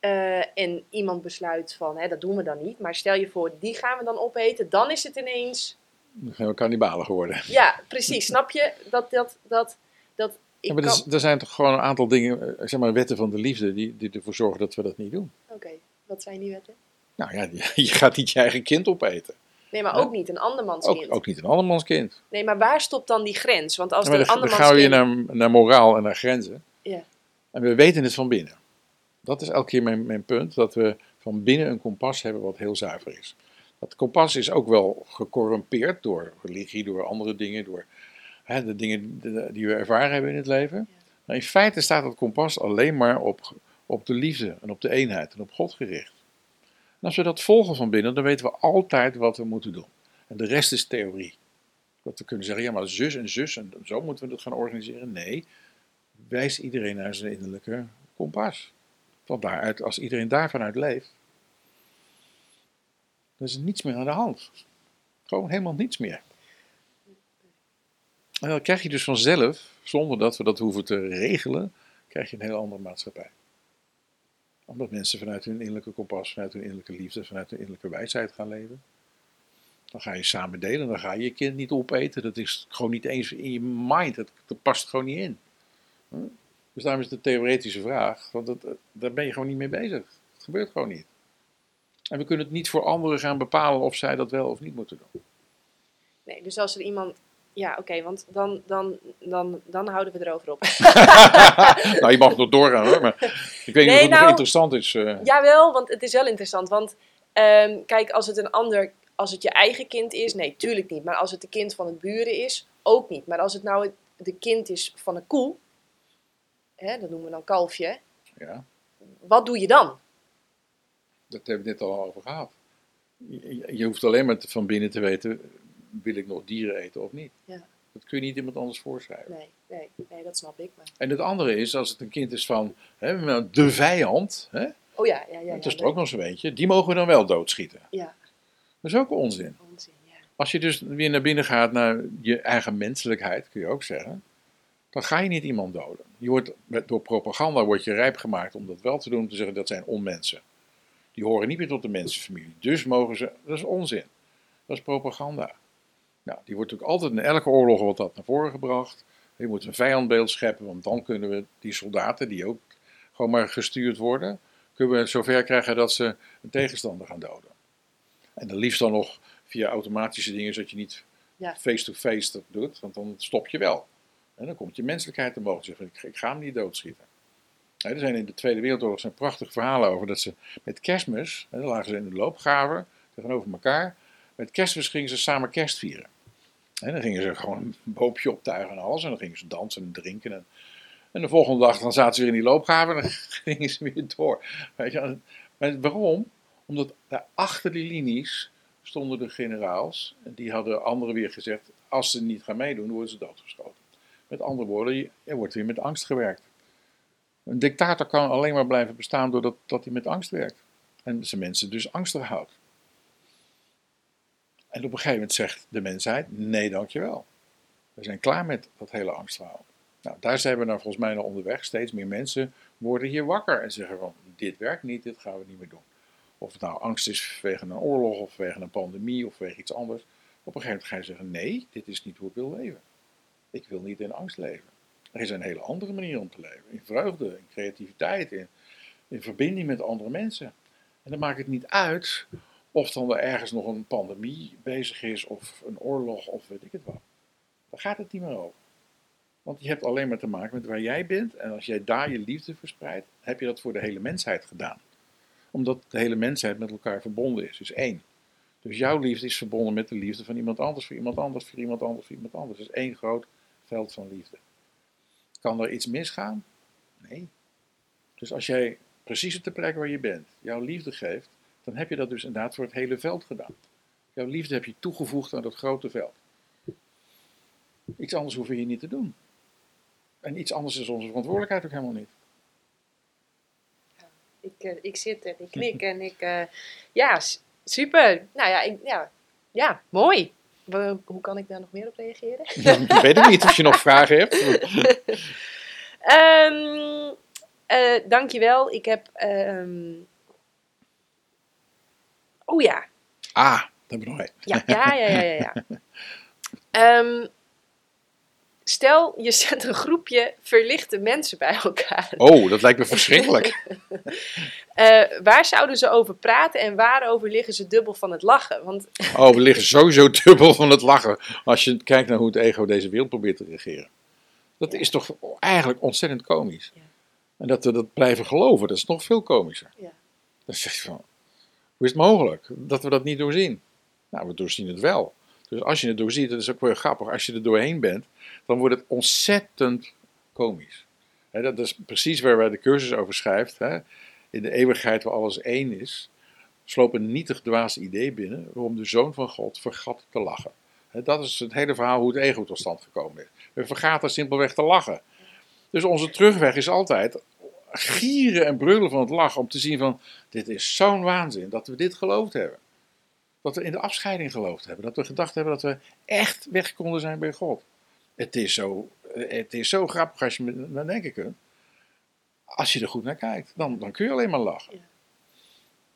Speaker 1: eh, en iemand besluit van, hè, dat doen we dan niet, maar stel je voor, die gaan we dan opeten, dan is het ineens,
Speaker 2: Dan zijn we kannibalen geworden.
Speaker 1: ja, precies, snap je? Dat, dat, dat, dat, ik
Speaker 2: Ja, maar er,
Speaker 1: kan...
Speaker 2: er zijn toch gewoon een aantal dingen, eh, zeg maar wetten van de liefde, die, die ervoor zorgen dat we dat niet doen.
Speaker 1: Oké, wat zijn die wetten?
Speaker 2: Nou ja, (laughs) je, gaat niet je eigen kind opeten.
Speaker 1: Nee, maar ook niet een andermans kind.
Speaker 2: Ook, ook niet een andermans kind.
Speaker 1: Nee, maar waar stopt dan die grens? Want als
Speaker 2: Ja, dan, dan gaan we weer
Speaker 1: kind...
Speaker 2: naar, naar moraal en naar grenzen.
Speaker 1: Ja.
Speaker 2: En we weten het van binnen. Dat is elke keer mijn, mijn punt, dat we van binnen een kompas hebben wat heel zuiver is. Dat kompas is ook wel gecorrumpeerd door religie, door andere dingen, door hè, de dingen die- we ervaren hebben in het leven. Maar in feite staat dat kompas alleen maar op, op de liefde en op de eenheid en op God gericht. En als we dat volgen van binnen, dan weten we altijd wat we moeten doen. En de rest is theorie. Dat we kunnen zeggen, ja, maar zus en zus en zo moeten we dat gaan organiseren. Nee, wijst iedereen naar zijn innerlijke kompas. Van daaruit, als iedereen daarvan uit leeft, dan is er niets meer aan de hand. Gewoon helemaal niets meer. En dan krijg je dus vanzelf, zonder dat we dat hoeven te regelen, krijg je een heel andere maatschappij. Omdat mensen vanuit hun innerlijke kompas, vanuit hun innerlijke liefde, vanuit hun innerlijke wijsheid gaan leven. Dan ga je samen delen, dan ga je je kind niet opeten. Dat is gewoon niet eens in je mind, dat, past gewoon niet in. Hm? Dus daarom is een theoretische vraag, want dat, daar ben je gewoon niet mee bezig. Het gebeurt gewoon niet. En we kunnen het niet voor anderen gaan bepalen of zij dat wel of niet moeten doen.
Speaker 1: Nee, dus als er iemand... Ja, oké, want dan, dan, dan, dan houden we erover op. (laughs)
Speaker 2: nou, je mag nog doorgaan hoor, maar ik weet niet
Speaker 1: Nee,
Speaker 2: of het nog
Speaker 1: nou-
Speaker 2: interessant is. eh.
Speaker 1: Jawel, want het is wel interessant. Want ehm, kijk, als het een ander... Als het je eigen kind is, nee, tuurlijk niet. Maar als het de kind van het buren is, ook niet. Maar als het nou het de kind is van een koe... Hè, dat noemen we dan kalfje.
Speaker 2: ja,
Speaker 1: Wat doe je dan?
Speaker 2: Dat hebben we het net al over gehad. Je, je- hoeft alleen maar te- van binnen te weten, wil ik nog dieren eten of niet.
Speaker 1: Ja.
Speaker 2: Dat kun je niet iemand anders voorschrijven.
Speaker 1: Nee, nee, nee, dat snap ik. Maar...
Speaker 2: En het andere is, als het een kind is van hè, de vijand, hè,
Speaker 1: Oh ja, ja, ja.
Speaker 2: dat is er ook nog zo'n eentje, die mogen we dan wel doodschieten.
Speaker 1: Ja,
Speaker 2: Dat is ook onzin.
Speaker 1: onzin, ja.
Speaker 2: Als je dus weer naar binnen gaat, naar je eigen menselijkheid, kun je ook zeggen, dan ga je niet iemand doden. Je wordt, door propaganda word je rijp gemaakt om dat wel te doen, om te zeggen dat zijn onmensen. Die horen niet meer tot de mensenfamilie. Dus mogen ze, dat is onzin. Dat is propaganda. Nou, die wordt natuurlijk altijd in elke oorlog wordt dat naar voren gebracht. Je moet een vijandbeeld scheppen, want dan kunnen we die soldaten, die ook gewoon maar gestuurd worden, kunnen we zover krijgen dat ze een tegenstander gaan doden. En dan liefst dan nog via automatische dingen, zodat je niet
Speaker 1: Ja.
Speaker 2: face-to-face dat doet, want dan stop je wel. En dan komt je menselijkheid omhoog. Zeg, ik, ik ga hem niet doodschieten. Er zijn in de Tweede Wereldoorlog zijn prachtige verhalen over dat ze met kerstmis, hè, dan lagen ze in de loopgraven tegenover elkaar. Met kerstmis gingen ze samen kerst vieren. En dan gingen ze gewoon een boompje optuigen en alles. En dan gingen ze dansen en drinken. En, en de volgende dag dan zaten ze weer in die loopgraven en dan (laughs) gingen ze weer door. Weet je, maar waarom? Omdat daar achter die linies stonden de generaals. En die hadden anderen weer gezegd, als ze niet gaan meedoen, worden ze doodgeschoten. Met andere woorden, er wordt weer met angst gewerkt. Een dictator kan alleen maar blijven bestaan doordat dat hij met angst werkt. En zijn mensen dus angstig houdt. En op een gegeven moment zegt de mensheid, nee dankjewel. We zijn klaar met dat hele angstverhaal. Nou, daar zijn we nou volgens mij naar onderweg. Steeds meer mensen worden hier wakker en zeggen van, dit werkt niet, dit gaan we niet meer doen. Of het nou angst is vanwege een oorlog, of vanwege een pandemie, of vanwege iets anders. Op een gegeven moment ga je zeggen, nee, dit is niet hoe ik wil leven. Ik wil niet in angst leven. Er is een hele andere manier om te leven. In vreugde, in creativiteit, in, in verbinding met andere mensen. En dan maakt het niet uit of dan er ergens nog een pandemie bezig is, of een oorlog, of weet ik het wat. Daar gaat het niet meer over. Want je hebt alleen maar te maken met waar jij bent. En als jij daar je liefde verspreidt, heb je dat voor de hele mensheid gedaan. Omdat de hele mensheid met elkaar verbonden is. Dus één. Dus jouw liefde is verbonden met de liefde van iemand anders, voor iemand anders, voor iemand anders, voor iemand anders. Dus één groot veld van liefde. Kan er iets misgaan? Nee. Dus als jij precies op de plek waar je bent jouw liefde geeft, dan heb je dat dus inderdaad voor het hele veld gedaan. Jouw liefde heb je toegevoegd aan dat grote veld. Iets anders hoef je hier niet te doen. En iets anders is onze verantwoordelijkheid ook helemaal niet.
Speaker 1: Ik, eh, ik zit en ik knik en ik... eh, ja, super. Nou ja, ik, ja, ja mooi. Hoe kan ik daar nog meer op reageren?
Speaker 2: Ik weet het niet of je nog vragen hebt. (laughs)
Speaker 1: Ehm eh, dankjewel. Ik heb... ehm Oh ja.
Speaker 2: Ah, dat heb ik nog één.
Speaker 1: Ja, ja, ja, ja, ja. ja. (laughs) Ehm, stel, je zet een groepje verlichte mensen bij elkaar.
Speaker 2: Oh, dat lijkt me verschrikkelijk. (laughs)
Speaker 1: Eh, waar zouden ze over praten en waarover liggen ze dubbel van het lachen? Want (laughs)
Speaker 2: Oh, we liggen sowieso dubbel van het lachen als je kijkt naar hoe het ego deze wereld probeert te regeren. Dat is toch eigenlijk ontzettend komisch.
Speaker 1: Ja.
Speaker 2: En dat we dat blijven geloven, dat is nog veel komischer.
Speaker 1: Ja.
Speaker 2: Dan zeg je van, hoe is het mogelijk dat we dat niet doorzien? Nou, we doorzien het wel. Dus als je het doorziet, dat is ook wel grappig, als je er doorheen bent, dan wordt het ontzettend komisch. Dat is precies waar wij de cursus over schrijft. In de eeuwigheid waar alles één is, sloop een nietig dwaas idee binnen waarom de Zoon van God vergat te lachen. Dat is het hele verhaal hoe het ego tot stand gekomen is. We vergaten simpelweg te lachen. Dus onze terugweg is altijd gieren en brullen van het lachen om te zien van, dit is zo'n waanzin dat we dit geloofd hebben. Dat we in de afscheiding geloofd hebben. Dat we gedacht hebben dat we echt weg konden zijn bij God. Het is zo, het is zo grappig als je naar denken kunt. Als je er goed naar kijkt, dan, dan kun je alleen maar lachen.
Speaker 1: Ja.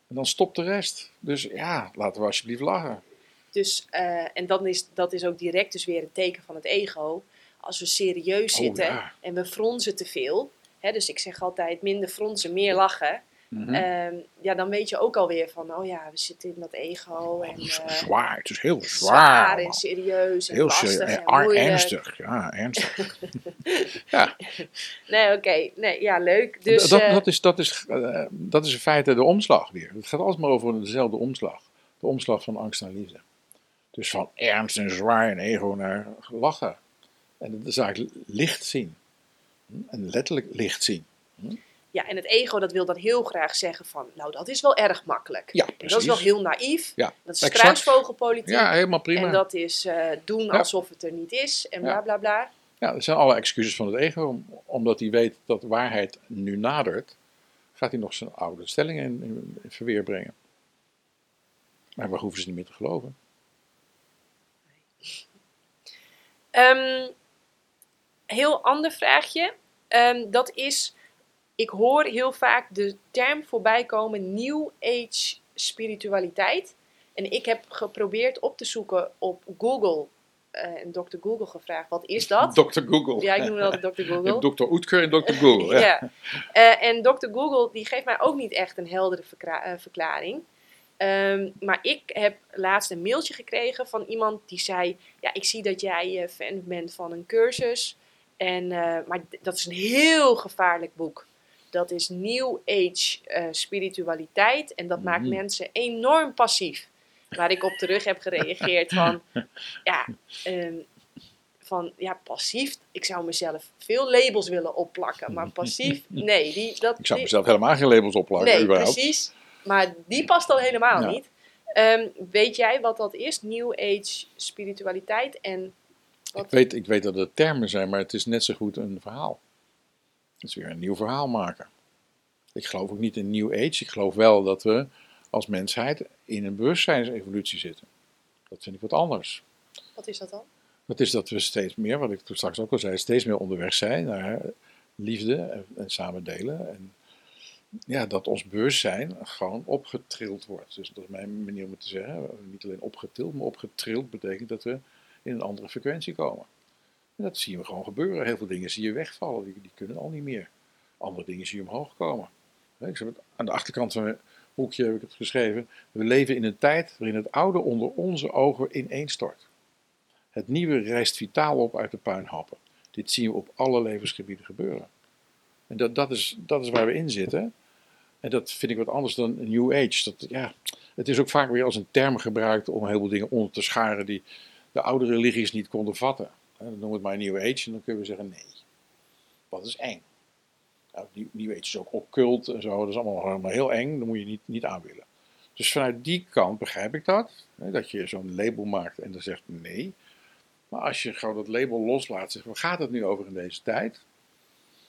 Speaker 2: En dan stopt de rest. Dus ja, laten we alsjeblieft lachen.
Speaker 1: dus, eh, en dan is, dat is ook direct dus weer een teken van het ego. Als we serieus
Speaker 2: Oh,
Speaker 1: zitten
Speaker 2: ja.
Speaker 1: en we fronsen te veel. Hè, dus ik zeg altijd minder fronsen, meer lachen.
Speaker 2: Mhm.
Speaker 1: Ehm, ja, dan weet je ook alweer van, oh ja, we zitten in dat ego. En,
Speaker 2: Het is
Speaker 1: eh,
Speaker 2: zwaar, het is heel zwaar.
Speaker 1: zwaar en serieus en
Speaker 2: Heel
Speaker 1: lastig
Speaker 2: serieus,
Speaker 1: en
Speaker 2: en ernstig. Ja, ernstig. (laughs) ja,
Speaker 1: Nee, oké. Nee, ja, leuk. Dus,
Speaker 2: dat,
Speaker 1: eh,
Speaker 2: dat, is, dat, is, eh, dat is in feite de omslag weer. Het gaat altijd maar over dezelfde omslag. De omslag van angst naar liefde. Dus van ernst en zwaar en ego naar lachen. En de zaak licht zien. Hm? En letterlijk licht zien.
Speaker 1: Ja, en het ego dat wil dan heel graag zeggen van, nou dat is wel erg makkelijk.
Speaker 2: Ja,
Speaker 1: En
Speaker 2: precies.
Speaker 1: dat is wel heel naïef.
Speaker 2: Ja,
Speaker 1: Dat is
Speaker 2: exact.
Speaker 1: struisvogelpolitiek.
Speaker 2: Ja, helemaal prima.
Speaker 1: En dat is eh, doen alsof het er niet is en bla bla bla.
Speaker 2: Ja, dat zijn alle excuses van het ego. om- Omdat hij weet dat waarheid nu nadert, gaat hij nog zijn oude stellingen in, in, in verweer brengen. Maar we hoeven ze niet meer te geloven.
Speaker 1: Ehm, heel ander vraagje. Ehm, dat is, ik hoor heel vaak de term voorbij komen New Age spiritualiteit. En ik heb geprobeerd op te zoeken op Google. eh, en Dr. Google gevraagd, wat is dat? (laughs)
Speaker 2: Dr. Google.
Speaker 1: Ja, ik noem altijd Dr. (laughs) Google.
Speaker 2: Dr. Oetker en Dr. Google. (laughs) Ja.
Speaker 1: Eh, en Dr. Google die geeft mij ook niet echt een heldere eh, verklaring. Ehm, maar ik heb laatst een mailtje gekregen van iemand die zei: Ja, ik zie dat jij fan bent van een cursus. En, maar dat is een heel gevaarlijk boek. Dat is New Age eh, spiritualiteit. En dat maakt
Speaker 2: Mhm.
Speaker 1: mensen enorm passief. Waar ik op terug heb gereageerd van... (laughs) Ja, ehm, van, ja, passief. Ik zou mezelf veel labels willen opplakken. Maar passief, (laughs) nee. Die, dat,
Speaker 2: Ik zou
Speaker 1: die-
Speaker 2: mezelf helemaal geen labels opplakken,
Speaker 1: Nee,
Speaker 2: überhaupt.
Speaker 1: precies. Maar die past al helemaal
Speaker 2: Ja.
Speaker 1: niet. Ehm, weet jij wat dat is? New Age spiritualiteit en wat?
Speaker 2: Ik weet, ik weet dat het termen zijn, maar het is net zo goed een verhaal. Het is weer een nieuw verhaal maken. Ik geloof ook niet in New Age. Ik geloof wel dat we als mensheid in een bewustzijnsevolutie zitten. Dat vind ik wat anders.
Speaker 1: Wat is dat dan?
Speaker 2: Dat is dat we steeds meer, wat ik toen straks ook al zei, steeds meer onderweg zijn naar liefde en, en samen delen. En ja, dat ons bewustzijn gewoon opgetrild wordt. Dus dat is mijn manier om het te zeggen. Niet alleen opgetild, maar opgetrild betekent dat we in een andere frequentie komen. Dat zien we gewoon gebeuren. Heel veel dingen zie je wegvallen, die, die kunnen al niet meer. Andere dingen zie je omhoog komen. Ik het, aan de achterkant van mijn boekje heb ik het geschreven. We leven in een tijd waarin het oude onder onze ogen ineenstort. Het nieuwe rijst vitaal op uit de puinhappen. Dit zien we op alle levensgebieden gebeuren. En dat, dat, is, dat is waar we in zitten. En dat vind ik wat anders dan New Age. Dat, ja, het is ook vaak weer als een term gebruikt om heel veel dingen onder te scharen die de oude religies niet konden vatten. Dan noemen we het maar New Age en dan kunnen we zeggen nee. Dat is eng. Nou, New, Age is ook occult en zo. Dat is allemaal, allemaal heel eng. Dat moet je niet, niet aan willen. Dus vanuit die kant begrijp ik dat. Hè, dat je zo'n label maakt en dan zegt nee. Maar als je gewoon dat label loslaat, zegt, waar gaat het nu over in deze tijd?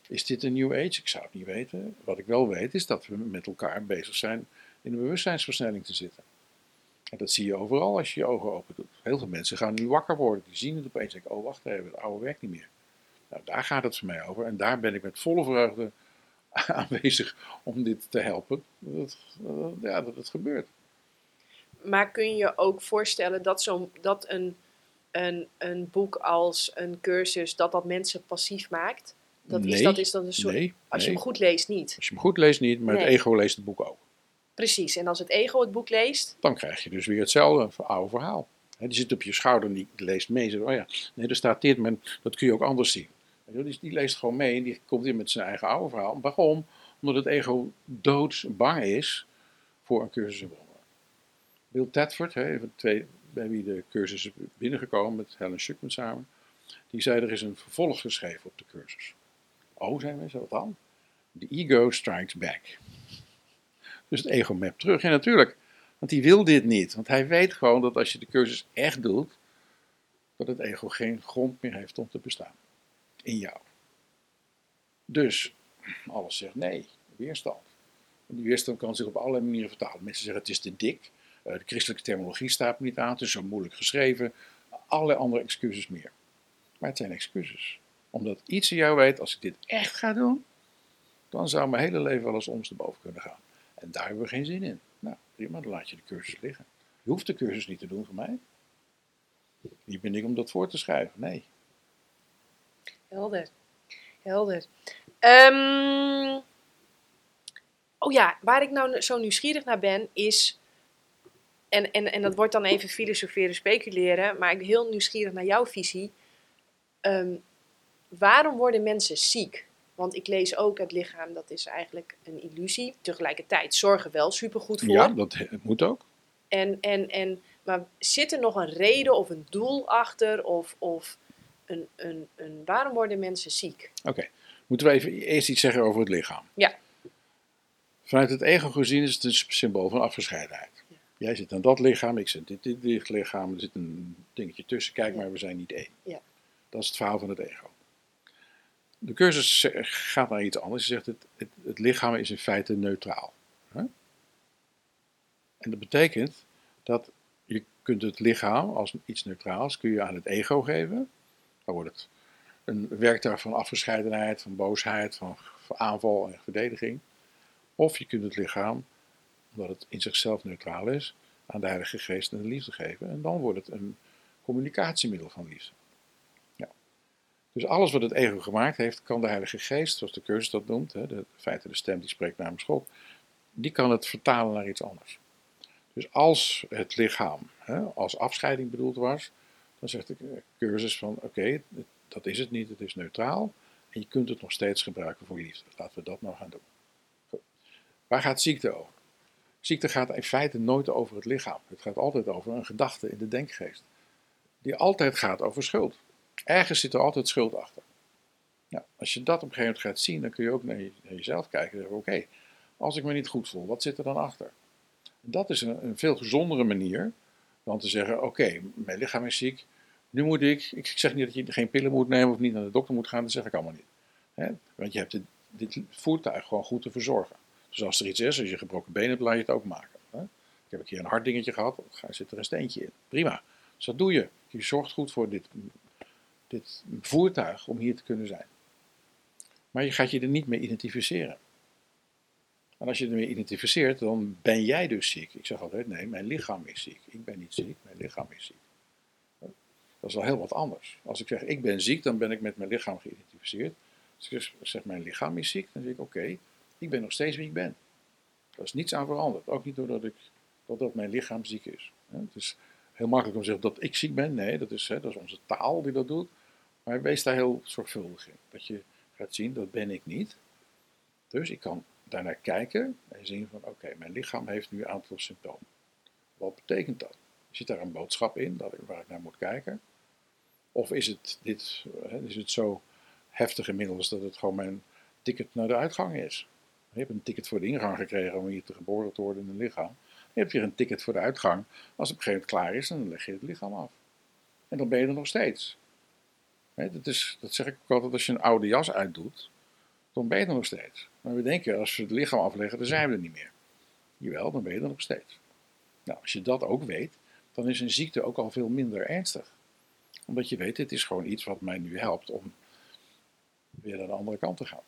Speaker 2: Is dit een New Age? Ik zou het niet weten. Wat ik wel weet is dat we met elkaar bezig zijn in een bewustzijnsversnelling te zitten. En dat zie je overal als je je ogen open doet. Heel veel mensen gaan nu wakker worden. Die zien het opeens en denken, oh wacht even, het oude werkt niet meer. Nou, daar gaat het voor mij over. En daar ben ik met volle vreugde (laughs) aanwezig om dit te helpen. Dat, dat- ja, dat het gebeurt.
Speaker 1: Maar kun je je ook voorstellen dat, zo'n dat een, een, een boek als een cursus, dat dat mensen passief maakt? Dat is,
Speaker 2: Nee,
Speaker 1: dat is dan een soort,
Speaker 2: Nee,
Speaker 1: als je hem goed leest niet.
Speaker 2: Als je hem goed leest niet, maar het ego leest het boek ook.
Speaker 1: Precies, en als het ego het boek leest,
Speaker 2: dan krijg je dus weer hetzelfde oude verhaal. Hè, die zit op je schouder en die leest mee. Zegt, oh ja, nee, er staat dit, maar dat kun je ook anders zien. Die, die leest gewoon mee en die komt in met zijn eigen oude verhaal. Waarom? Omdat het ego doodsbang is voor een cursus in wonderen. Bill Tedford, van twee, bij wie de cursus is binnengekomen met Helen Schuckman samen, die zei er is een vervolg geschreven op de cursus. Oh, zijn mensen, wat dan? The ego strikes back. Dus het ego mapt terug. En natuurlijk, want hij wil dit niet. Want hij weet gewoon dat als je de cursus echt doet, dat het ego geen grond meer heeft om te bestaan. In jou. Dus alles zegt nee, weerstand. En die weerstand kan zich op allerlei manieren vertalen. Mensen zeggen het is te dik, eh, de christelijke terminologie staat me niet aan, het is zo moeilijk geschreven. Allerlei andere excuses meer. Maar het zijn excuses. Omdat iets in jou weet, als ik dit echt ga doen, dan zou mijn hele leven wel eens ondersteboven kunnen gaan. En daar hebben we geen zin in. Nou, prima, dan laat je de cursus liggen. Je hoeft de cursus niet te doen voor mij. Wie ben ik om dat voor te schrijven? Nee.
Speaker 1: Helder. Helder. Ehm, oh ja, waar ik nou zo nieuwsgierig naar ben is. En, en, en dat wordt dan even filosoferen, speculeren. Maar ik ben heel nieuwsgierig naar jouw visie. Ehm, waarom worden mensen ziek? Want ik lees ook het lichaam, dat is eigenlijk een illusie. Tegelijkertijd zorgen wel supergoed voor.
Speaker 2: Ja, dat moet ook.
Speaker 1: En, en, en, maar zit er nog een reden of een doel achter? Of, of een, een, een, waarom worden mensen ziek?
Speaker 2: Oké. Moeten we even eerst iets zeggen over het lichaam?
Speaker 1: Ja.
Speaker 2: Vanuit het ego gezien is het een symbool van afgescheidenheid.
Speaker 1: Ja.
Speaker 2: Jij zit aan dat lichaam, ik zit in dit, dit lichaam, er zit een dingetje tussen. Kijk
Speaker 1: Ja.
Speaker 2: maar, we zijn niet één.
Speaker 1: Ja.
Speaker 2: Dat is het verhaal van het ego. De cursus gaat naar iets anders. Ze zegt het, het, het lichaam is in feite neutraal. Hè? En dat betekent dat je kunt het lichaam als iets neutraals kun je aan het ego geven. Dan wordt het een werktuig van afgescheidenheid, van boosheid, van, van aanval en verdediging. Of je kunt het lichaam, omdat het in zichzelf neutraal is, aan de Heilige Geest en de liefde geven. En dan wordt het een communicatiemiddel van liefde. Dus alles wat het ego gemaakt heeft, kan de Heilige Geest, zoals de cursus dat noemt, hè, de, feite de stem die spreekt namens God, die kan het vertalen naar iets anders. Dus als het lichaam hè, als afscheiding bedoeld was, dan zegt de cursus van oké, dat is het niet, het is neutraal. En je kunt het nog steeds gebruiken voor liefde. Laten we dat nou gaan doen. Waar gaat ziekte over? Ziekte gaat in feite nooit over het lichaam. Het gaat altijd over een gedachte in de denkgeest. Die altijd gaat over schuld. Ergens zit er altijd schuld achter. Als je dat op een gegeven moment gaat zien, dan kun je ook naar, jezelf kijken en zeggen: Oké, als ik me niet goed voel, wat zit er dan achter? Dat is een, een veel gezondere manier dan te zeggen: Oké, mijn lichaam is ziek, nu moet ik, ik zeg niet dat je geen pillen moet nemen of niet naar de dokter moet gaan, dat zeg ik allemaal niet. Want je hebt dit, dit, voertuig gewoon goed te verzorgen. Dus als er iets is, als je gebroken benen hebt, laat je het ook maken. Ik heb een keer een hard dingetje gehad, zit er een steentje in. Prima. Dus dat doe je. Je zorgt goed voor dit, dit voertuig om hier te kunnen zijn. Maar je gaat je er niet mee identificeren. En als je ermee identificeert, dan ben jij dus ziek. Ik zeg altijd, nee, mijn lichaam is ziek. Ik ben niet ziek, mijn lichaam is ziek. Dat is wel heel wat anders. Als ik zeg, ik ben ziek, dan ben ik met mijn lichaam geïdentificeerd. Als ik zeg, mijn lichaam is ziek, dan zeg ik, oké, ik ben nog steeds wie ik ben. Daar is niets aan veranderd. Ook niet doordat ik, dat mijn lichaam ziek is. Het is heel makkelijk om te zeggen dat ik ziek ben. Nee, dat is, dat is onze taal die dat doet. Maar wees daar heel zorgvuldig in. Dat je gaat zien, dat ben ik niet. Dus ik kan daarnaar kijken en zien van, oké, mijn lichaam heeft nu een aantal symptomen. Wat betekent dat? Zit daar een boodschap in dat ik, waar ik naar moet kijken? Of is het, dit, is het zo heftig inmiddels dat het gewoon mijn ticket naar de uitgang is? Je hebt een ticket voor de ingang gekregen om hier te geboren te worden in een lichaam. Je hebt hier een ticket voor de uitgang. Als het op een gegeven moment klaar is, dan leg je het lichaam af. En dan ben je er nog steeds. Dat, is, dat zeg ik ook altijd, als je een oude jas uitdoet, dan ben je er nog steeds. Maar we denken, als we het lichaam afleggen, dan zijn we er niet meer. Jawel, dan ben je er nog steeds. Nou, als je dat ook weet, dan is een ziekte ook al veel minder ernstig. Omdat je weet, dit is gewoon iets wat mij nu helpt om weer naar de andere kant te gaan.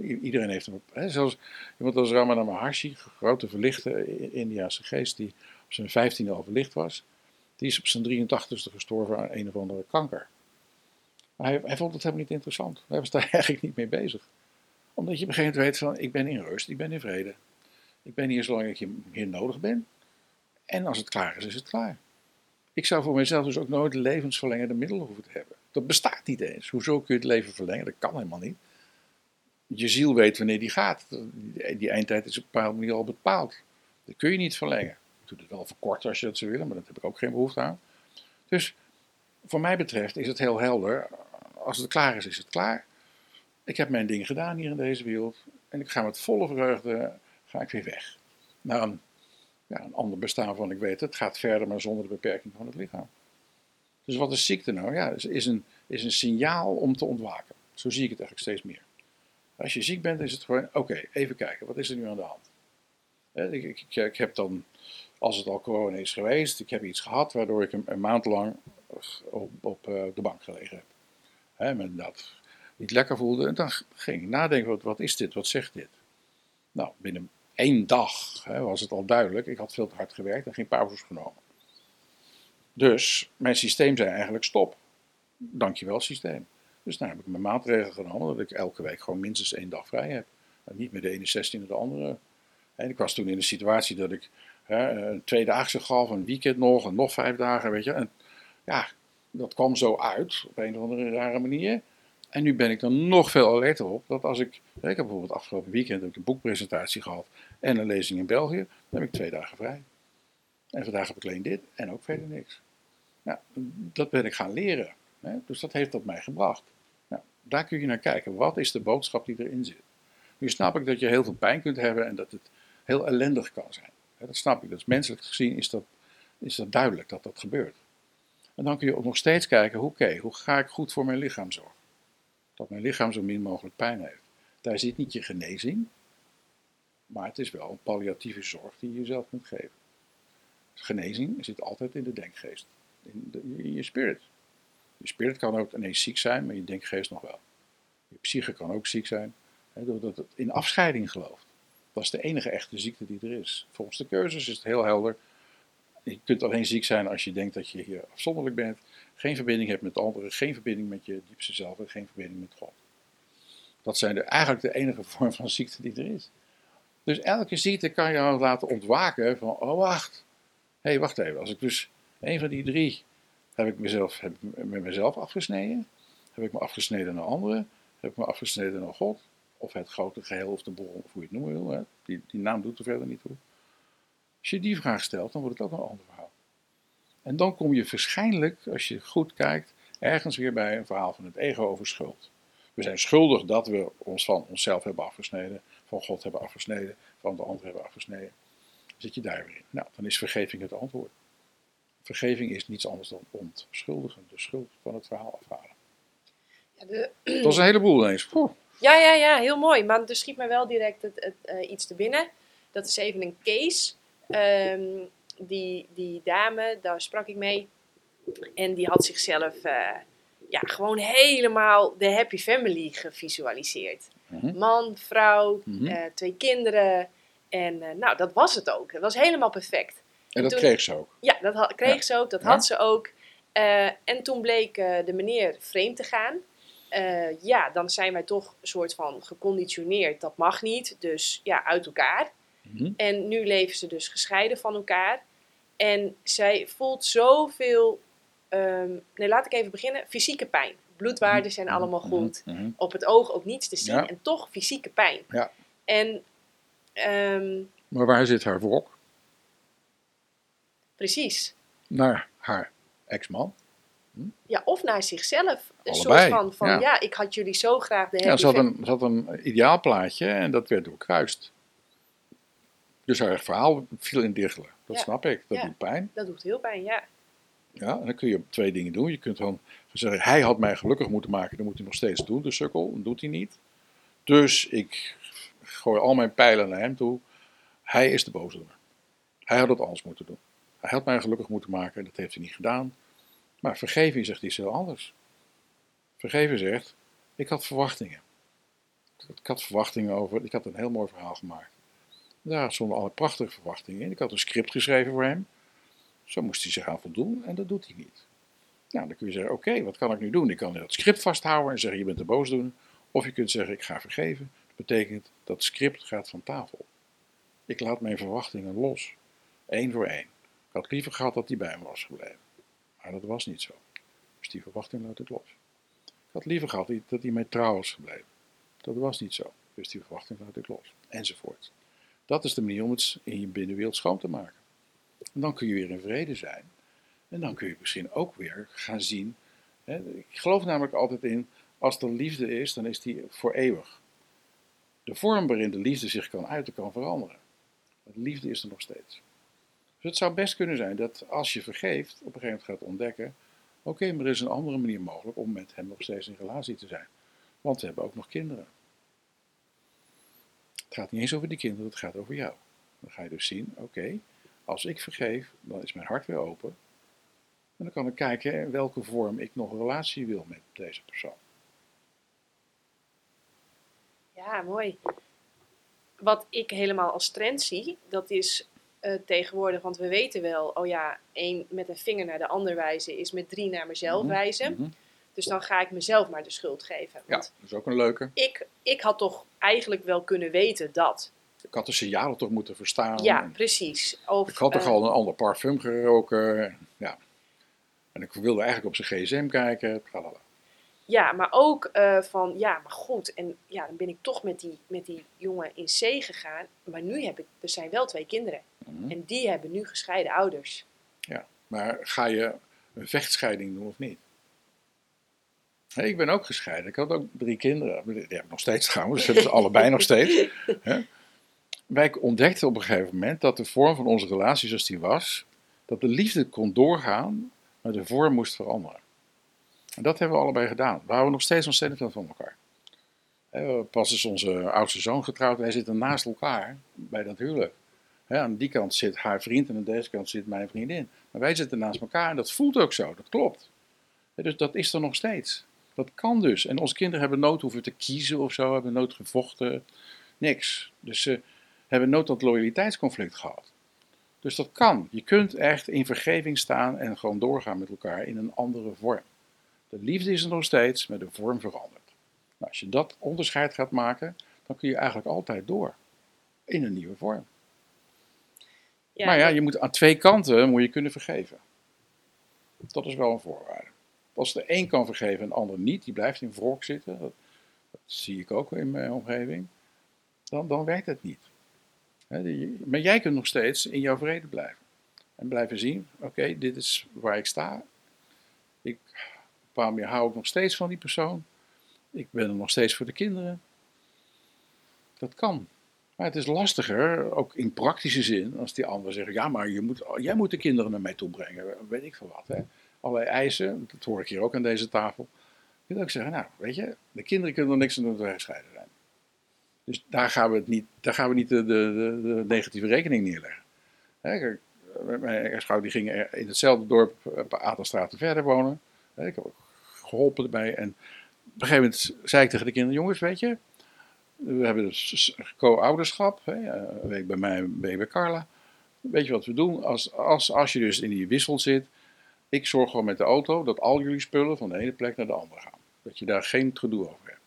Speaker 2: Iedereen heeft een. Zelfs iemand als Ramana Maharshi, grote verlichte Indiase geest, die op zijn vijftiende al verlicht was, die is op zijn 83ste gestorven aan een of andere kanker. Hij, hij vond het helemaal niet interessant. Hij was daar (laughs) eigenlijk niet mee bezig. Omdat je begint te weten van, ik ben in rust, ik ben in vrede. Ik ben hier zolang ik hier nodig ben. En als het klaar is, is het klaar. Ik zou voor mezelf dus ook nooit levensverlengende middelen hoeven te hebben. Dat bestaat niet eens. Hoezo kun je het leven verlengen? Dat kan helemaal niet. Je ziel weet wanneer die gaat. Die eindtijd is op een bepaalde manier al bepaald. Dat kun je niet verlengen. Je doet het wel verkorten als je dat zou willen, maar dat heb ik ook geen behoefte aan. Dus voor mij betreft is het heel helder. Als het klaar is, is het klaar. Ik heb mijn ding gedaan hier in deze wereld. En ik ga met volle vreugde ga ik weer weg. Naar een ja, een ander bestaan van ik weet het, gaat verder, maar zonder de beperking van het lichaam. Dus wat is ziekte nou? Ja, is, een, is een signaal om te ontwaken. Zo zie ik het eigenlijk steeds meer. Als je ziek bent, is het gewoon, oké, even kijken, wat is er nu aan de hand? Ik, ik, ik, heb dan, als het al corona is geweest, ik heb iets gehad waardoor ik een, maand lang op, op uh, de bank gelegen heb. Hè, dat niet lekker voelde. En dan ging ik nadenken, wat, wat is dit, wat zegt dit? Nou, binnen één dag hè, was het al duidelijk. Ik had veel te hard gewerkt en geen pauzes genomen. Dus mijn systeem zei eigenlijk stop. Dankjewel systeem. Dus dan heb ik mijn maatregelen genomen dat ik elke week gewoon minstens één dag vrij heb. En niet met de ene 16 de andere. En ik was toen in de situatie dat ik hè, een tweedaagse gaf, een weekend nog en nog vijf dagen, weet je. En ja, dat kwam zo uit op een of andere rare manier. En nu ben ik er nog veel alerter op dat als ik. Ik heb bijvoorbeeld afgelopen weekend een boekpresentatie gehad en een lezing in België. Dan heb ik twee dagen vrij. En vandaag heb ik alleen dit en ook verder niks. Nou, dat ben ik gaan leren. Hè? Dus dat heeft dat mij gebracht. Nou, daar kun je naar kijken. Wat is de boodschap die erin zit? Nu snap ik dat je heel veel pijn kunt hebben en dat het heel ellendig kan zijn. Dat snap ik. Is menselijk gezien is dat, is dat duidelijk dat dat gebeurt. En dan kun je ook nog steeds kijken, oké, hoe ga ik goed voor mijn lichaam zorgen? dat mijn lichaam zo min mogelijk pijn heeft. Daar zit niet je genezing, maar het is wel een palliatieve zorg die je jezelf moet geven. Genezing zit altijd in de denkgeest, in, de, in je spirit. Je spirit kan ook ineens ziek zijn, maar je denkgeest nog wel. Je psyche kan ook ziek zijn, hè, doordat het in afscheiding gelooft. Dat is de enige echte ziekte die er is. Volgens de keuzes is het heel helder. Je kunt alleen ziek zijn als je denkt dat je hier afzonderlijk bent geen verbinding hebt met anderen, geen verbinding met je diepste zelf en geen verbinding met God. Dat zijn de, eigenlijk de enige vorm van ziekte die er is. Dus elke ziekte kan je laten ontwaken van, oh wacht, Hé, hey, wacht even. Als ik dus een van die drie heb ik mezelf heb met mezelf afgesneden, heb ik me afgesneden naar anderen, heb ik me afgesneden naar God, of het grote geheel of de bron, of hoe je het noemen wil. Hè? Die, die naam doet er verder niet toe. Als je die vraag stelt, dan wordt het ook een ander verhaal. En dan kom je waarschijnlijk, als je goed kijkt, ergens weer bij een verhaal van het ego over schuld. We zijn schuldig dat we ons van onszelf hebben afgesneden, van God hebben afgesneden, van de ander hebben afgesneden. Dan zit je daar weer in. Nou, dan is vergeving het antwoord. Vergeving is niets anders dan ontschuldigen, de schuld van het verhaal afhalen.
Speaker 1: Ja, de...
Speaker 2: Dat was een heleboel ineens.
Speaker 1: Ja, ja, ja, heel mooi. Maar er schiet mij wel direct het, het, uh, iets te binnen. Dat is even een case. Um, die, die dame, daar sprak ik mee. En die had zichzelf uh, ja, gewoon helemaal de happy family gevisualiseerd. Mm -hmm. Man, vrouw, mm -hmm. uh, twee kinderen. En nou, dat was het ook. Het was helemaal perfect.
Speaker 2: En dat toen, kreeg ze ook?
Speaker 1: Ja, dat had, kreeg ja. ze ook. Dat ja. had ze ook. en toen bleek de meneer vreemd te gaan. Ja, dan zijn wij toch een soort van geconditioneerd. Dat mag niet, dus ja, uit elkaar. Mm-hmm. En nu leven ze dus gescheiden van elkaar. En zij voelt zoveel, um, nee laat ik even beginnen, fysieke pijn. Bloedwaarden zijn mm-hmm. allemaal goed. Mm-hmm. Op het oog ook niets te zien ja. en toch fysieke pijn.
Speaker 2: Ja.
Speaker 1: En, um,
Speaker 2: maar waar zit haar wrok?
Speaker 1: Precies.
Speaker 2: Naar haar ex-man.
Speaker 1: Hm? Ja, of naar zichzelf. Een
Speaker 2: Allebei,
Speaker 1: soort van, van ja.
Speaker 2: ja.
Speaker 1: ik had jullie zo graag de
Speaker 2: Ja, ze had, een, ze had een ideaalplaatje en dat werd doorkruist. Dus haar verhaal viel in diggelen. Dat
Speaker 1: Ja.
Speaker 2: snap ik. Dat
Speaker 1: Ja.
Speaker 2: doet pijn.
Speaker 1: Dat doet heel pijn, ja.
Speaker 2: Ja, en dan kun je twee dingen doen. Je kunt dan zeggen, hij had mij gelukkig moeten maken. Dat moet hij nog steeds doen, de sukkel. Dat doet hij niet. Dus ik gooi al mijn pijlen naar hem toe. Hij is de boosdoener. Hij had het anders moeten doen. Hij had mij gelukkig moeten maken. Dat heeft hij niet gedaan. Maar vergeving zegt iets heel anders. Vergeven zegt, ik had verwachtingen. Ik had verwachtingen over, ik had een heel mooi verhaal gemaakt. Daar stonden alle prachtige verwachtingen in. Ik had een script geschreven voor hem. Zo moest hij zich aan voldoen en dat doet hij niet. Nou, dan kun je zeggen, oké, wat kan ik nu doen? Ik kan dat script vasthouden en zeggen, je bent de boosdoener. Of je kunt zeggen, ik ga vergeven. Dat betekent, dat script gaat van tafel. Ik laat mijn verwachtingen los. Eén voor één. Ik had liever gehad dat hij bij me was gebleven. Maar dat was niet zo. Dus die verwachting laat ik los. Ik had liever gehad dat hij mij trouw was gebleven. Dat was niet zo. Dus die verwachting laat ik los. Enzovoort. Dat is de manier om het in je binnenwereld schoon te maken. En dan kun je weer in vrede zijn. En dan kun je misschien ook weer gaan zien. Hè, ik geloof namelijk altijd in, als er liefde is, dan is die voor eeuwig. De vorm waarin de liefde zich kan uiten, kan veranderen. Maar de liefde is er nog steeds. Dus het zou best kunnen zijn dat als je vergeeft, op een gegeven moment gaat ontdekken: oké, maar er is een andere manier mogelijk om met hem nog steeds in relatie te zijn. Want we hebben ook nog kinderen. Het gaat niet eens over die kinderen, het gaat over jou. Dan ga je dus zien: oké, als ik vergeef, dan is mijn hart weer open. En dan kan ik kijken in welke vorm ik nog een relatie wil met deze persoon.
Speaker 1: Ja, mooi. Wat ik helemaal als trend zie, dat is uh, tegenwoordig, want we weten wel, oh ja, één met een vinger naar de ander wijzen is met drie naar mezelf
Speaker 2: Mhm,
Speaker 1: wijzen.
Speaker 2: mhm.
Speaker 1: Dus dan ga ik mezelf maar de schuld geven.
Speaker 2: Ja, dat is ook een leuke.
Speaker 1: ik, ik had toch eigenlijk wel kunnen weten dat.
Speaker 2: Ik had de signalen toch moeten verstaan.
Speaker 1: Ja, precies. Of,
Speaker 2: ik had toch
Speaker 1: eh,
Speaker 2: al een ander parfum geroken. Ja. En ik wilde eigenlijk op zijn gsm kijken. tralala.
Speaker 1: Ja, maar ook eh, van, ja, maar goed. En ja, dan ben ik toch met die, met die jongen in C gegaan. Maar nu heb ik, er zijn wel twee kinderen.
Speaker 2: Mhm.
Speaker 1: En die hebben nu gescheiden ouders.
Speaker 2: Maar ga je een vechtscheiding doen of niet? Ik ben ook gescheiden. Ik had ook drie kinderen. Die heb ik nog steeds trouwens. Dat hebben ze allebei nog steeds. (laughs) Hè? Wij ontdekten op een gegeven moment dat de vorm van onze relatie zoals die was, dat de liefde kon doorgaan, maar de vorm moest veranderen. En dat hebben we allebei gedaan. We houden nog steeds ontzettend veel van elkaar. Pas is onze oudste zoon getrouwd. Wij zitten naast elkaar bij dat huwelijk. Aan die kant zit haar vriend en aan deze kant zit mijn vriendin. Maar wij zitten naast elkaar en dat voelt ook zo. Dat klopt. Dus dat is er nog steeds. Dat kan dus. En onze kinderen hebben nooit hoeven te kiezen of zo, hebben nooit gevochten. Niks. Dus ze hebben nooit dat loyaliteitsconflict gehad. Dus dat kan. Je kunt echt in vergeving staan en gewoon doorgaan met elkaar in een andere vorm. De liefde is er nog steeds, maar de vorm verandert. Nou, als je dat onderscheid gaat maken, dan kun je eigenlijk altijd door. In een nieuwe vorm.
Speaker 1: Ja,
Speaker 2: maar ja, je moet aan twee kanten moet je kunnen vergeven. Dat is wel een voorwaarde. Als de een kan vergeven en de ander niet, die blijft in wrok zitten, dat, zie ik ook in mijn omgeving, dan, dan werkt het niet. Maar jij kunt nog steeds in jouw vrede blijven. En blijven zien, oké, dit is waar ik sta. Ik, op hou ik nog steeds van die persoon. Ik ben er nog steeds voor de kinderen. Dat kan. Maar het is lastiger, ook in praktische zin, als die anderen zeggen: Ja, maar je moet, jij moet de kinderen naar mij toe brengen. Weet ik veel wat. Hè? Allerlei eisen, dat hoor ik hier ook aan deze tafel. Je wil ook zeggen: Nou, weet je, de kinderen kunnen er niks aan doen dat zijn. Dus daar gaan we, het niet, daar gaan we niet de, de, de, negatieve rekening neerleggen. Hè, mijn ex-vrouw die ging in hetzelfde dorp een paar aantal straten verder wonen. Hè, Ik heb ook geholpen erbij. En op een gegeven moment zei ik tegen de kinderen: Jongens, weet je, we hebben dus co-ouderschap. hè, eh, Een week bij mij, een bij Carla. Weet je wat we doen? Als, als, als je dus in die wissel zit, ik zorg gewoon met de auto dat al jullie spullen van de ene plek naar de andere gaan. Dat je daar geen gedoe over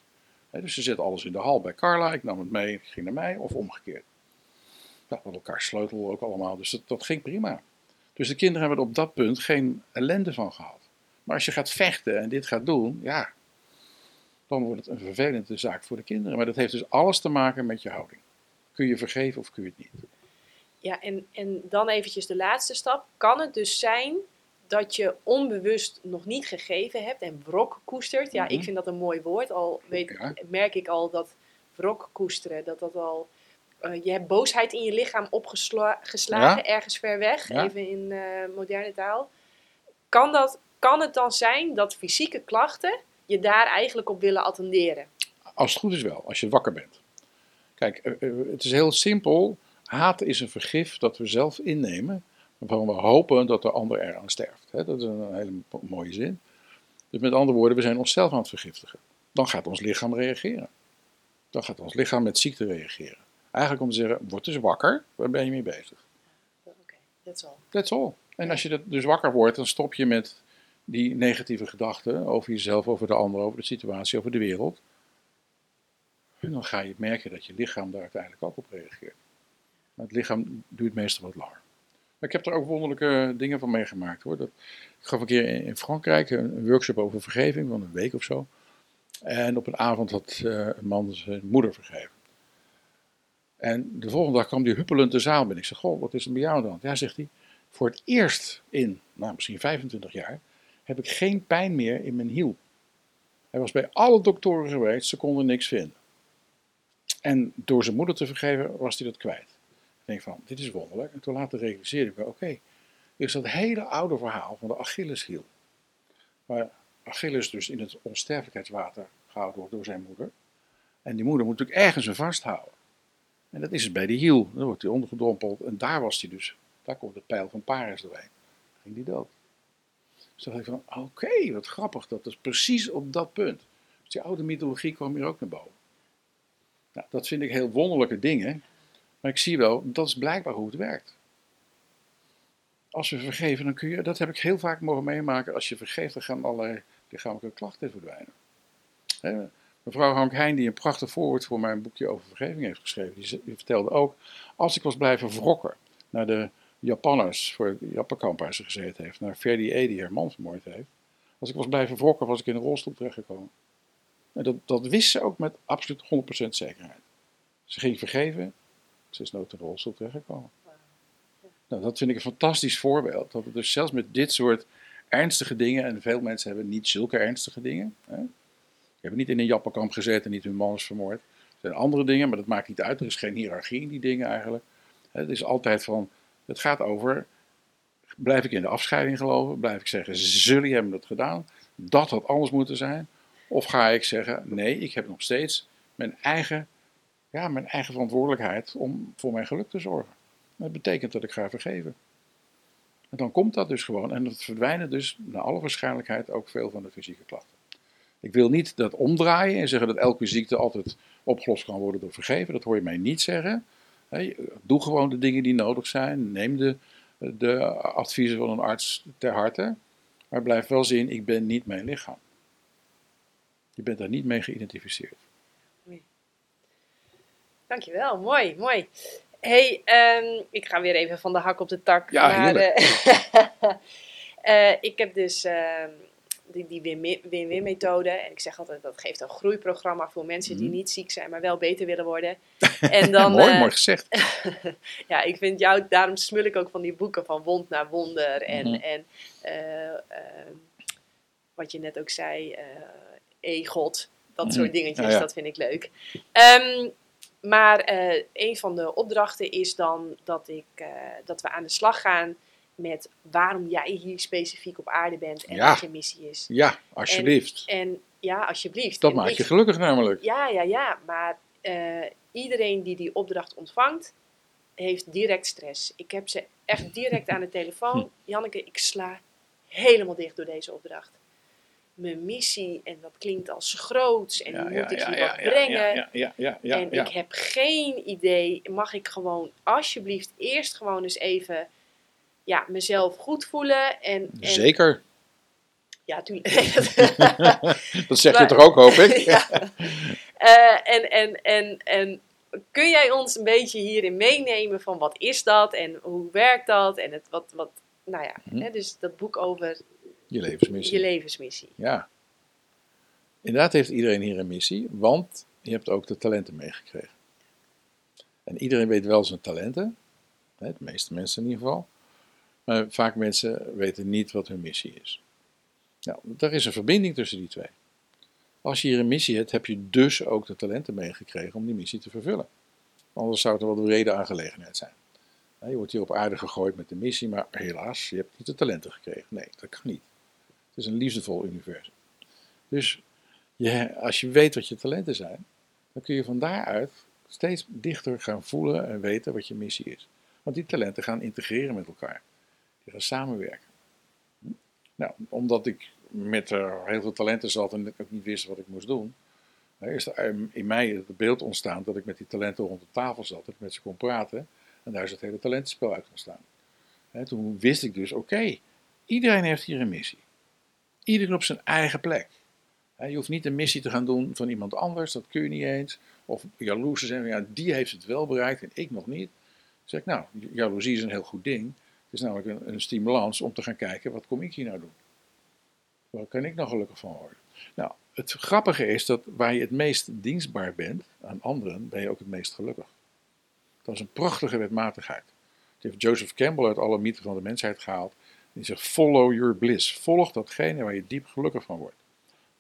Speaker 2: hebt. Dus ze zet alles in de hal bij Carla, ik nam het mee, ging naar mij of omgekeerd. We hadden elkaar sleutel ook allemaal, dus dat, dat ging prima. Dus de kinderen hebben er op dat punt geen ellende van gehad. Maar als je gaat vechten en dit gaat doen, ja, dan wordt het een vervelende zaak voor de kinderen. Maar dat heeft dus alles te maken met je houding. Kun je vergeven of kun je het niet?
Speaker 1: Ja, en, en dan eventjes de laatste stap. Kan het dus zijn dat je onbewust nog niet gegeven hebt en wrok koestert? Ja,
Speaker 2: Mhm.
Speaker 1: ik vind dat een mooi woord. Al weet,
Speaker 2: Ja.
Speaker 1: merk ik al dat wrok koesteren, dat dat al... eh, je hebt boosheid in je lichaam opgeslagen, ergens ver weg,
Speaker 2: Ja.
Speaker 1: even in eh, moderne taal. Kan, dat, kan het dan zijn dat fysieke klachten je daar eigenlijk op willen attenderen?
Speaker 2: Als het goed is wel, als je wakker bent. Kijk, eh, het is heel simpel. Haat is een vergif dat we zelf innemen, waarvan we hopen dat de ander eraan sterft. Dat is een hele mo- mooie zin. Dus met andere woorden, we zijn onszelf aan het vergiftigen. Dan gaat ons lichaam reageren. Dan gaat ons lichaam met ziekte reageren. Eigenlijk om te zeggen, word eens wakker, waar ben je mee bezig?
Speaker 1: Oké, dat is al.
Speaker 2: That's all. En als je dat dus wakker wordt, dan stop je met die negatieve gedachten over jezelf, over de ander, over de situatie, over de wereld. En dan ga je merken dat je lichaam daar uiteindelijk ook op reageert. Maar het lichaam duurt meestal wat langer. Maar ik heb er ook wonderlijke dingen van meegemaakt hoor. Dat, ik gaf een keer in Frankrijk een, workshop over vergeving van een week of zo. En op een avond had eh, een man zijn moeder vergeven. En de volgende dag kwam hij huppelend de zaal binnen. Ik zeg, goh, wat is er bij jou hand? Ja, zegt hij, voor het eerst in, nou misschien 25 jaar, heb ik geen pijn meer in mijn hiel. Hij was bij alle doktoren geweest, ze konden niks vinden. En door zijn moeder te vergeven was hij dat kwijt. Denk van, dit is wonderlijk. En toen later realiseerde ik me, oké, dit is dat hele oude verhaal van de Achilleshiel. Waar Achilles dus in het onsterfelijkheidswater gehouden wordt door zijn moeder. En die moeder moet natuurlijk ergens hem vasthouden. En dat is het bij de hiel. Dan wordt hij ondergedompeld. En daar was hij dus. Daar komt de pijl van Paris doorheen. Ging die dood. Dus dacht ik van, oké, wat grappig. Dat is precies op dat punt. Dus die oude mythologie kwam hier ook naar boven. Nou, dat vind ik heel wonderlijke dingen. Maar ik zie wel, dat is blijkbaar hoe het werkt. Als we vergeven, dan kun je, dat heb ik heel vaak mogen meemaken. Als je vergeeft, dan gaan allerlei lichamelijke klachten verdwijnen. Hè, Mevrouw Hank Heijn, die een prachtig voorwoord voor mijn boekje over vergeving heeft geschreven, die, vertelde ook, als ik was blijven wrokken naar de Japanners, voor het Jappenkamp waar ze gezeten heeft, naar Ferdi E, die haar man vermoord heeft. Als ik was blijven wrokken, was ik in een rolstoel terechtgekomen. En dat, dat wist ze ook met absoluut 100% zekerheid. Ze ging vergeven, ze is nooit in een rolstoel terechtgekomen. Nou, dat vind ik een fantastisch voorbeeld. Dat het dus zelfs met dit soort ernstige dingen, en veel mensen hebben niet zulke ernstige dingen. Hè? Hebben niet in een jappenkamp gezeten en niet hun man is vermoord. Er zijn andere dingen, maar dat maakt niet uit. Er is geen hiërarchie in die dingen eigenlijk. Het is altijd van, het gaat over, blijf ik in de afscheiding geloven? Blijf ik zeggen, jullie hebben dat gedaan? Dat had anders moeten zijn? Of ga ik zeggen, nee, ik heb nog steeds mijn eigen, ja, mijn eigen verantwoordelijkheid om voor mijn geluk te zorgen. Dat betekent dat ik ga vergeven. En dan komt dat dus gewoon. En dat verdwijnen dus naar alle waarschijnlijkheid ook veel van de fysieke klachten. Ik wil niet dat omdraaien en zeggen dat elke ziekte altijd opgelost kan worden door vergeven. Dat hoor je mij niet zeggen. Doe gewoon de dingen die nodig zijn. Neem de, de adviezen van een arts ter harte. Maar blijf wel zien, ik ben niet mijn lichaam. Je bent daar niet mee geïdentificeerd.
Speaker 1: Dankjewel, mooi, mooi. hey, ehm, ik ga weer even van de hak op de tak.
Speaker 2: Ja,
Speaker 1: maar, (laughs) eh, ik heb dus ehm, die, die win- win-win methode. En ik zeg altijd, dat geeft een groeiprogramma voor mensen die
Speaker 2: Mhm.
Speaker 1: niet ziek zijn, maar wel beter willen worden. (laughs) En dan,
Speaker 2: mooi,
Speaker 1: eh,
Speaker 2: mooi gezegd. (laughs)
Speaker 1: ja, ik vind jou, daarom smul ik ook van die boeken van wond naar wonder. En,
Speaker 2: Mhm.
Speaker 1: en eh, eh, wat je net ook zei, e-god, dat
Speaker 2: Mhm.
Speaker 1: soort dingetjes,
Speaker 2: Ja, ja.
Speaker 1: dat vind ik leuk. Ehm, maar eh, een van de opdrachten is dan dat, ik, eh, dat we aan de slag gaan met waarom jij hier specifiek op aarde bent en
Speaker 2: Ja.
Speaker 1: wat je missie is.
Speaker 2: Ja, alsjeblieft.
Speaker 1: En ja, alsjeblieft.
Speaker 2: Dat
Speaker 1: En
Speaker 2: maakt
Speaker 1: ik-
Speaker 2: je gelukkig namelijk.
Speaker 1: ja, ja, ja. Maar eh, iedereen die die opdracht ontvangt, heeft direct stress. Ik heb ze echt direct aan de telefoon. Janneke, ik sla helemaal dicht door deze opdracht. Mijn missie, en dat klinkt als groots, en nu moet ik hier wat brengen.
Speaker 2: ja, ja, ja, ja,
Speaker 1: en
Speaker 2: ja.
Speaker 1: ik heb geen idee, mag ik gewoon alsjeblieft eerst gewoon eens even ja, mezelf goed voelen. En, en,
Speaker 2: Zeker.
Speaker 1: Ja, tuurlijk. (laughs) (laughs)
Speaker 2: Dat zeg je
Speaker 1: Maar-
Speaker 2: toch ook, hoop ik? (laughs)
Speaker 1: Ja. Eh, en, en, en, en kun jij ons een beetje hierin meenemen van wat is dat en hoe werkt dat? En het, wat, wat, nou ja,
Speaker 2: Mhm.
Speaker 1: hè, dus dat boek over
Speaker 2: Je levensmissie.
Speaker 1: je levensmissie.
Speaker 2: Ja. Inderdaad heeft iedereen hier een missie, want je hebt ook de talenten meegekregen. En iedereen weet wel zijn talenten, de meeste mensen in ieder geval. Maar vaak mensen weten niet wat hun missie is. Nou, er is een verbinding tussen die twee. Als je hier een missie hebt, heb je dus ook de talenten meegekregen om die missie te vervullen. Anders zou het wel de reden aangelegenheid zijn. Je wordt hier op aarde gegooid met de missie, maar helaas, je hebt niet de talenten gekregen. Nee, dat kan niet. Het is een liefdevol universum. Dus je, als je weet wat je talenten zijn, dan kun je van daaruit steeds dichter gaan voelen en weten wat je missie is. Want die talenten gaan integreren met elkaar. Die gaan samenwerken. Nou, omdat ik met eh, heel veel talenten zat en ik ook niet wist wat ik moest doen, is er in mij het beeld ontstaan dat ik met die talenten rond de tafel zat, dat ik met ze kon praten. En daar is het hele talentenspel uit ontstaan. Hè, toen wist ik dus, oké, iedereen heeft hier een missie. Iedereen op zijn eigen plek. Je hoeft niet een missie te gaan doen van iemand anders, dat kun je niet eens. Of jaloers zijn, ja, die heeft het wel bereikt en ik nog niet. Dan zeg ik, nou, jaloezie is een heel goed ding. Het is namelijk een, een stimulans om te gaan kijken, wat kom ik hier nou doen? Waar kan ik nou gelukkig van worden? Nou, het grappige is dat waar je het meest dienstbaar bent aan anderen, ben je ook het meest gelukkig. Dat is een prachtige wetmatigheid. Die heeft Joseph Campbell uit alle mythen van de mensheid gehaald. Die zegt, follow your bliss. Volg datgene waar je diep gelukkig van wordt.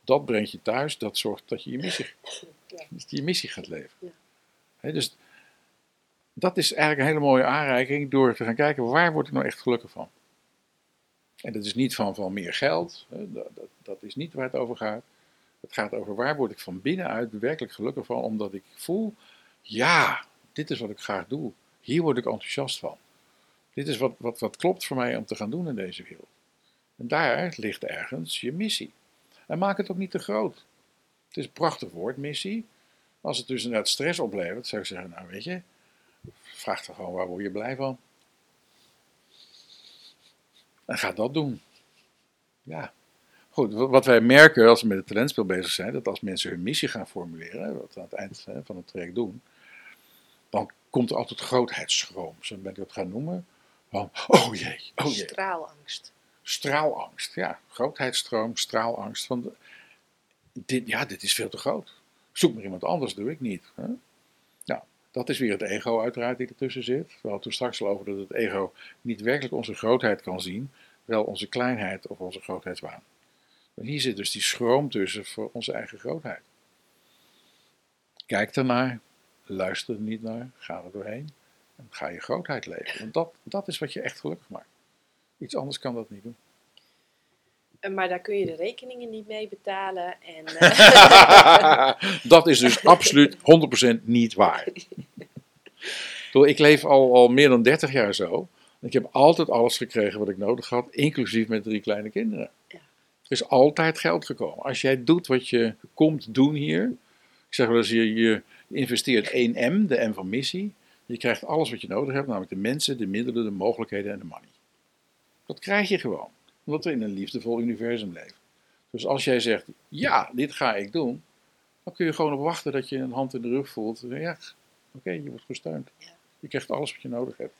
Speaker 2: Dat brengt je thuis, dat zorgt dat je je missie,
Speaker 1: Ja.
Speaker 2: dat je, missie gaat leven.
Speaker 1: Ja.
Speaker 2: Dus dat is eigenlijk een hele mooie aanreiking door te gaan kijken, waar word ik nou echt gelukkig van? En dat is niet van, van meer geld, dat, dat, dat is niet waar het over gaat. Het gaat over waar word ik van binnenuit werkelijk gelukkig van, omdat ik voel, ja, dit is wat ik graag doe. Hier word ik enthousiast van. Dit is wat, wat, wat klopt voor mij om te gaan doen in deze wereld. En daar ligt ergens je missie. En maak het ook niet te groot. Het is een prachtig woord, missie. Als het dus inderdaad stress oplevert, zou ik zeggen, nou weet je, vraag dan gewoon waar word je blij van. En ga dat doen. Ja. Goed, wat wij merken als we met het talentspel bezig zijn, dat als mensen hun missie gaan formuleren, wat we aan het eind van het traject doen, dan komt er altijd grootheidsschroom, zo ben ik dat gaan noemen. Van, oh jee, oh jee.
Speaker 1: Straalangst.
Speaker 2: Straalangst, ja. Grootheidstroom, straalangst. Van de- dit, ja, dit is veel te groot. Zoek maar iemand anders, doe ik niet. Hè? Nou, dat is weer het ego uiteraard die ertussen zit. We hadden toen straks al over dat het ego niet werkelijk onze grootheid kan zien, wel onze kleinheid of onze grootheidswaan. Maar hier zit dus die schroom tussen voor onze eigen grootheid. Kijk ernaar, luister er niet naar, ga er doorheen en ga je grootheid leven. Want dat, dat is wat je echt gelukkig maakt. Iets anders kan dat niet doen.
Speaker 1: Eh, Maar daar kun je de rekeningen niet mee betalen. En, (laughs) eh,
Speaker 2: dat is dus absoluut 100% niet waar. Ik leef al, al meer dan 30 jaar zo. Ik heb altijd alles gekregen wat ik nodig had, inclusief met drie kleine kinderen.
Speaker 1: Ja.
Speaker 2: Er is altijd geld gekomen. Als jij doet wat je komt doen hier, ik zeg wel eens, je, je investeert 1M, de M van missie. Je krijgt alles wat je nodig hebt, namelijk de mensen, de middelen, de mogelijkheden en de money. Dat krijg je gewoon, omdat we in een liefdevol universum leven. Dus als jij zegt, ja, dit ga ik doen, dan kun je gewoon op wachten dat je een hand in de rug voelt. Ja, oké, je wordt gesteund. Je krijgt alles wat je nodig hebt.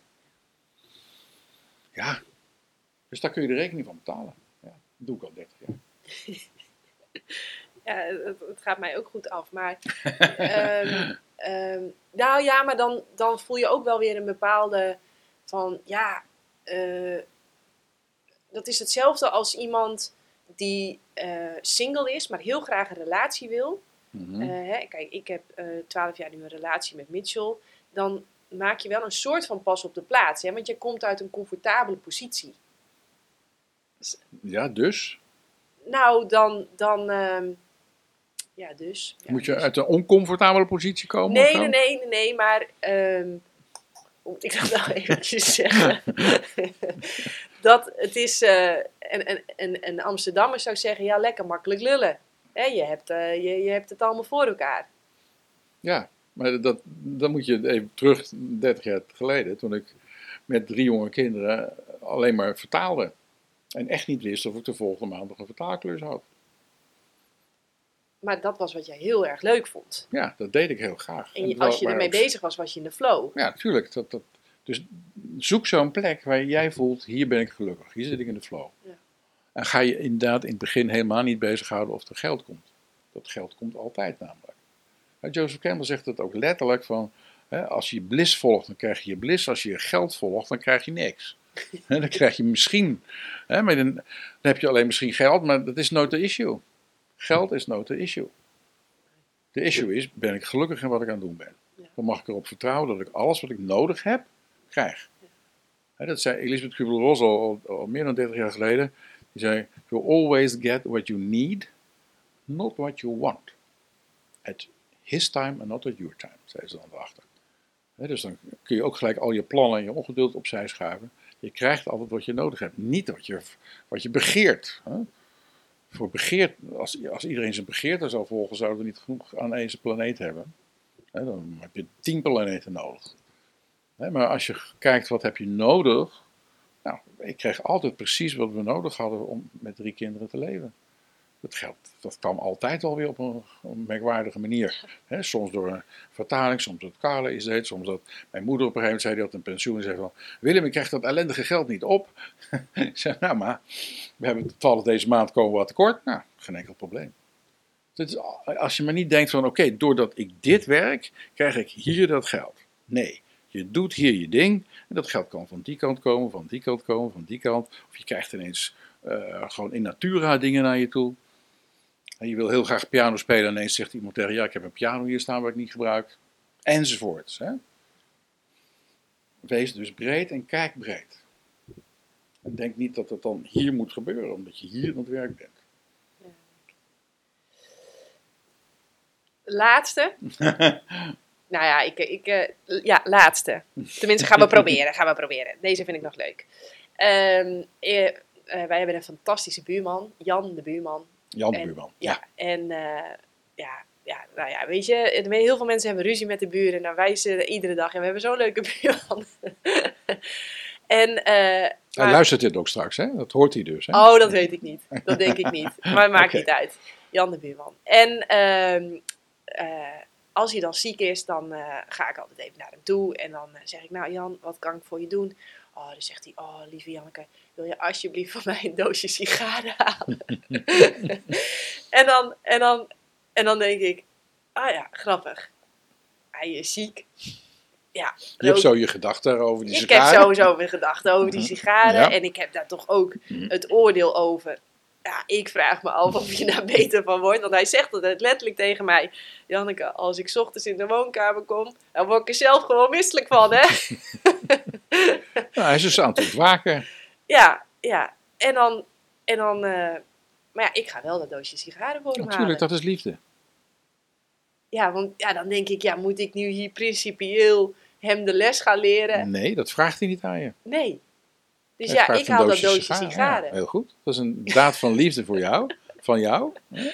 Speaker 2: Ja, dus daar kun je de rekening van betalen. Ja, dat doe ik al 30 jaar. (laughs)
Speaker 1: Ja, het, het gaat mij ook goed af. Maar, (laughs) ehm, ehm, nou ja, maar dan, dan voel je ook wel weer een bepaalde van, ja, eh, dat is hetzelfde als iemand die eh, single is, maar heel graag een relatie wil.
Speaker 2: Mhm.
Speaker 1: Eh, hè, kijk, ik heb twaalf jaar nu een relatie met Mitchell. Dan maak je wel een soort van pas op de plaats. Hè? Want je komt uit een comfortabele positie.
Speaker 2: ja, dus
Speaker 1: Nou, dan... dan ehm, ja, dus. Ja,
Speaker 2: moet je
Speaker 1: dus.
Speaker 2: uit een oncomfortabele positie komen?
Speaker 1: Nee, nee, nee, nee, nee, maar... ehm, hoe moet ik dat nou (laughs) eventjes zeggen? (laughs) dat het is... eh een, een, een, een Amsterdammer zou zeggen, ja, lekker makkelijk lullen. Je, hebt, eh, je, je hebt het allemaal voor elkaar.
Speaker 2: Ja, maar dat, dan moet je even terug, 30 jaar geleden, toen ik met drie jonge kinderen alleen maar vertaalde. En echt niet wist of ik de volgende maand nog een vertaalklus had.
Speaker 1: Maar dat was wat jij heel erg leuk vond.
Speaker 2: Ja, dat deed ik heel graag.
Speaker 1: En je- als je ermee
Speaker 2: ook-
Speaker 1: bezig was, was je in de flow.
Speaker 2: Ja, natuurlijk. Dat, dat, dus zoek zo'n plek waar jij voelt, hier ben ik gelukkig. Hier zit ik in de flow.
Speaker 1: Ja.
Speaker 2: En ga je inderdaad in het begin helemaal niet bezighouden of er geld komt. Dat geld komt altijd namelijk. Joseph Campbell zegt het ook letterlijk van, hè, als je bliss volgt, dan krijg je je bliss. Als je je geld volgt, dan krijg je niks. (laughs) Dan krijg je misschien, hè, maar dan, dan heb je alleen misschien geld, maar dat is nooit de issue. Geld is nooit de issue. De issue is, ben ik gelukkig in wat ik aan het doen ben? Dan mag ik erop vertrouwen dat ik alles wat ik nodig heb, krijg. Dat zei Elisabeth Kubler-Ross al, al, al meer dan 30 jaar geleden. Die zei, you always get what you need, not what you want. At his time and not at your time, zei ze dan erachter. Dus dan kun je ook gelijk al je plannen en je ongeduld opzij schuiven. Je krijgt altijd wat je nodig hebt, niet wat je, wat je begeert. Voor begeert, als, als iedereen zijn begeerte zou volgen, zouden we niet genoeg aan deze planeet hebben. Dan heb je tien planeten nodig. Maar als je kijkt wat heb je nodig, nou, ik kreeg altijd precies wat we nodig hadden om met drie kinderen te leven. Dat geldt, dat kwam altijd wel weer op een, een merkwaardige manier. Soms door een vertaling, soms dat Carla iets deed, soms dat mijn moeder op een gegeven moment zei, die had een pensioen en zei van, Willem, ik krijg dat ellendige geld niet op. (laughs) ik zei, nou maar, we hebben toevallig deze maand komen we wat tekort. Nou, geen enkel probleem. Is, als je maar niet denkt van, oké, doordat ik dit werk, krijg ik hier dat geld. Nee, je doet hier je ding. En dat geld kan van die kant komen, van die kant komen, van die kant. Of je krijgt ineens eh, gewoon in natura dingen naar je toe. En je wil heel graag piano spelen en ineens zegt iemand tegen je, ja, ik heb een piano hier staan waar ik niet gebruik. Enzovoorts. Hè? Wees dus breed en kijk breed. En denk niet dat het dan hier moet gebeuren, omdat je hier aan het werk bent.
Speaker 1: Laatste. (laughs) nou ja, ik, ik, eh, ja, laatste. Tenminste, gaan we proberen. Gaan we proberen. Deze vind ik nog leuk. Ehm, eh, eh, wij hebben een fantastische buurman, Jan de buurman.
Speaker 2: Jan de
Speaker 1: En-
Speaker 2: buurman.
Speaker 1: Ja, en eh, ja, ja, nou ja, weet je, heel veel mensen hebben ruzie met de buren. Nou, wij zitten iedere dag en we hebben zo'n leuke (laughs) buurman. en, eh,
Speaker 2: Hij
Speaker 1: maar-
Speaker 2: luistert dit ook straks, hè? Dat hoort hij dus. Hè?
Speaker 1: Oh, dat weet ik niet. Dat denk ik niet. (laughs) Maar maakt niet uit. Jan de buurman. En ehm, eh, als hij dan ziek is, dan ga ik altijd even naar hem toe. En dan zeg ik, nou Jan, wat kan ik voor je doen? Oh, dan zegt hij, oh lieve Janneke, wil je alsjeblieft voor mij een doosje sigaren halen? (laughs) en, dan, en, dan, en dan denk ik, ah ja, grappig. Hij is ziek. Ja,
Speaker 2: je hebt zo je gedachten over die
Speaker 1: ik
Speaker 2: sigaren.
Speaker 1: heb sowieso weer gedachten over die sigaren.
Speaker 2: Ja.
Speaker 1: En ik heb daar toch ook het oordeel over. Ja, ik vraag me af of je daar (laughs) beter van wordt. Want hij zegt het letterlijk tegen mij. Janneke, als ik 's ochtends in de woonkamer kom, dan word ik er zelf gewoon misselijk van, hè? (laughs) (laughs)
Speaker 2: Nou, hij is dus aan het ontwaken.
Speaker 1: ja, ja. En dan, en dan eh, maar ja, ik ga wel dat doosje sigaren voor hem halen.
Speaker 2: Natuurlijk, dat is liefde.
Speaker 1: Ja, want ja, dan denk ik, ja, moet ik nu hier principieel hem de les gaan leren?
Speaker 2: Nee, dat vraagt hij niet aan je.
Speaker 1: Nee. Dus
Speaker 2: Hij
Speaker 1: ja, ik haal dat doosje sigaren.
Speaker 2: Ja, heel goed. Dat is een daad van liefde voor jou, van jou, hè,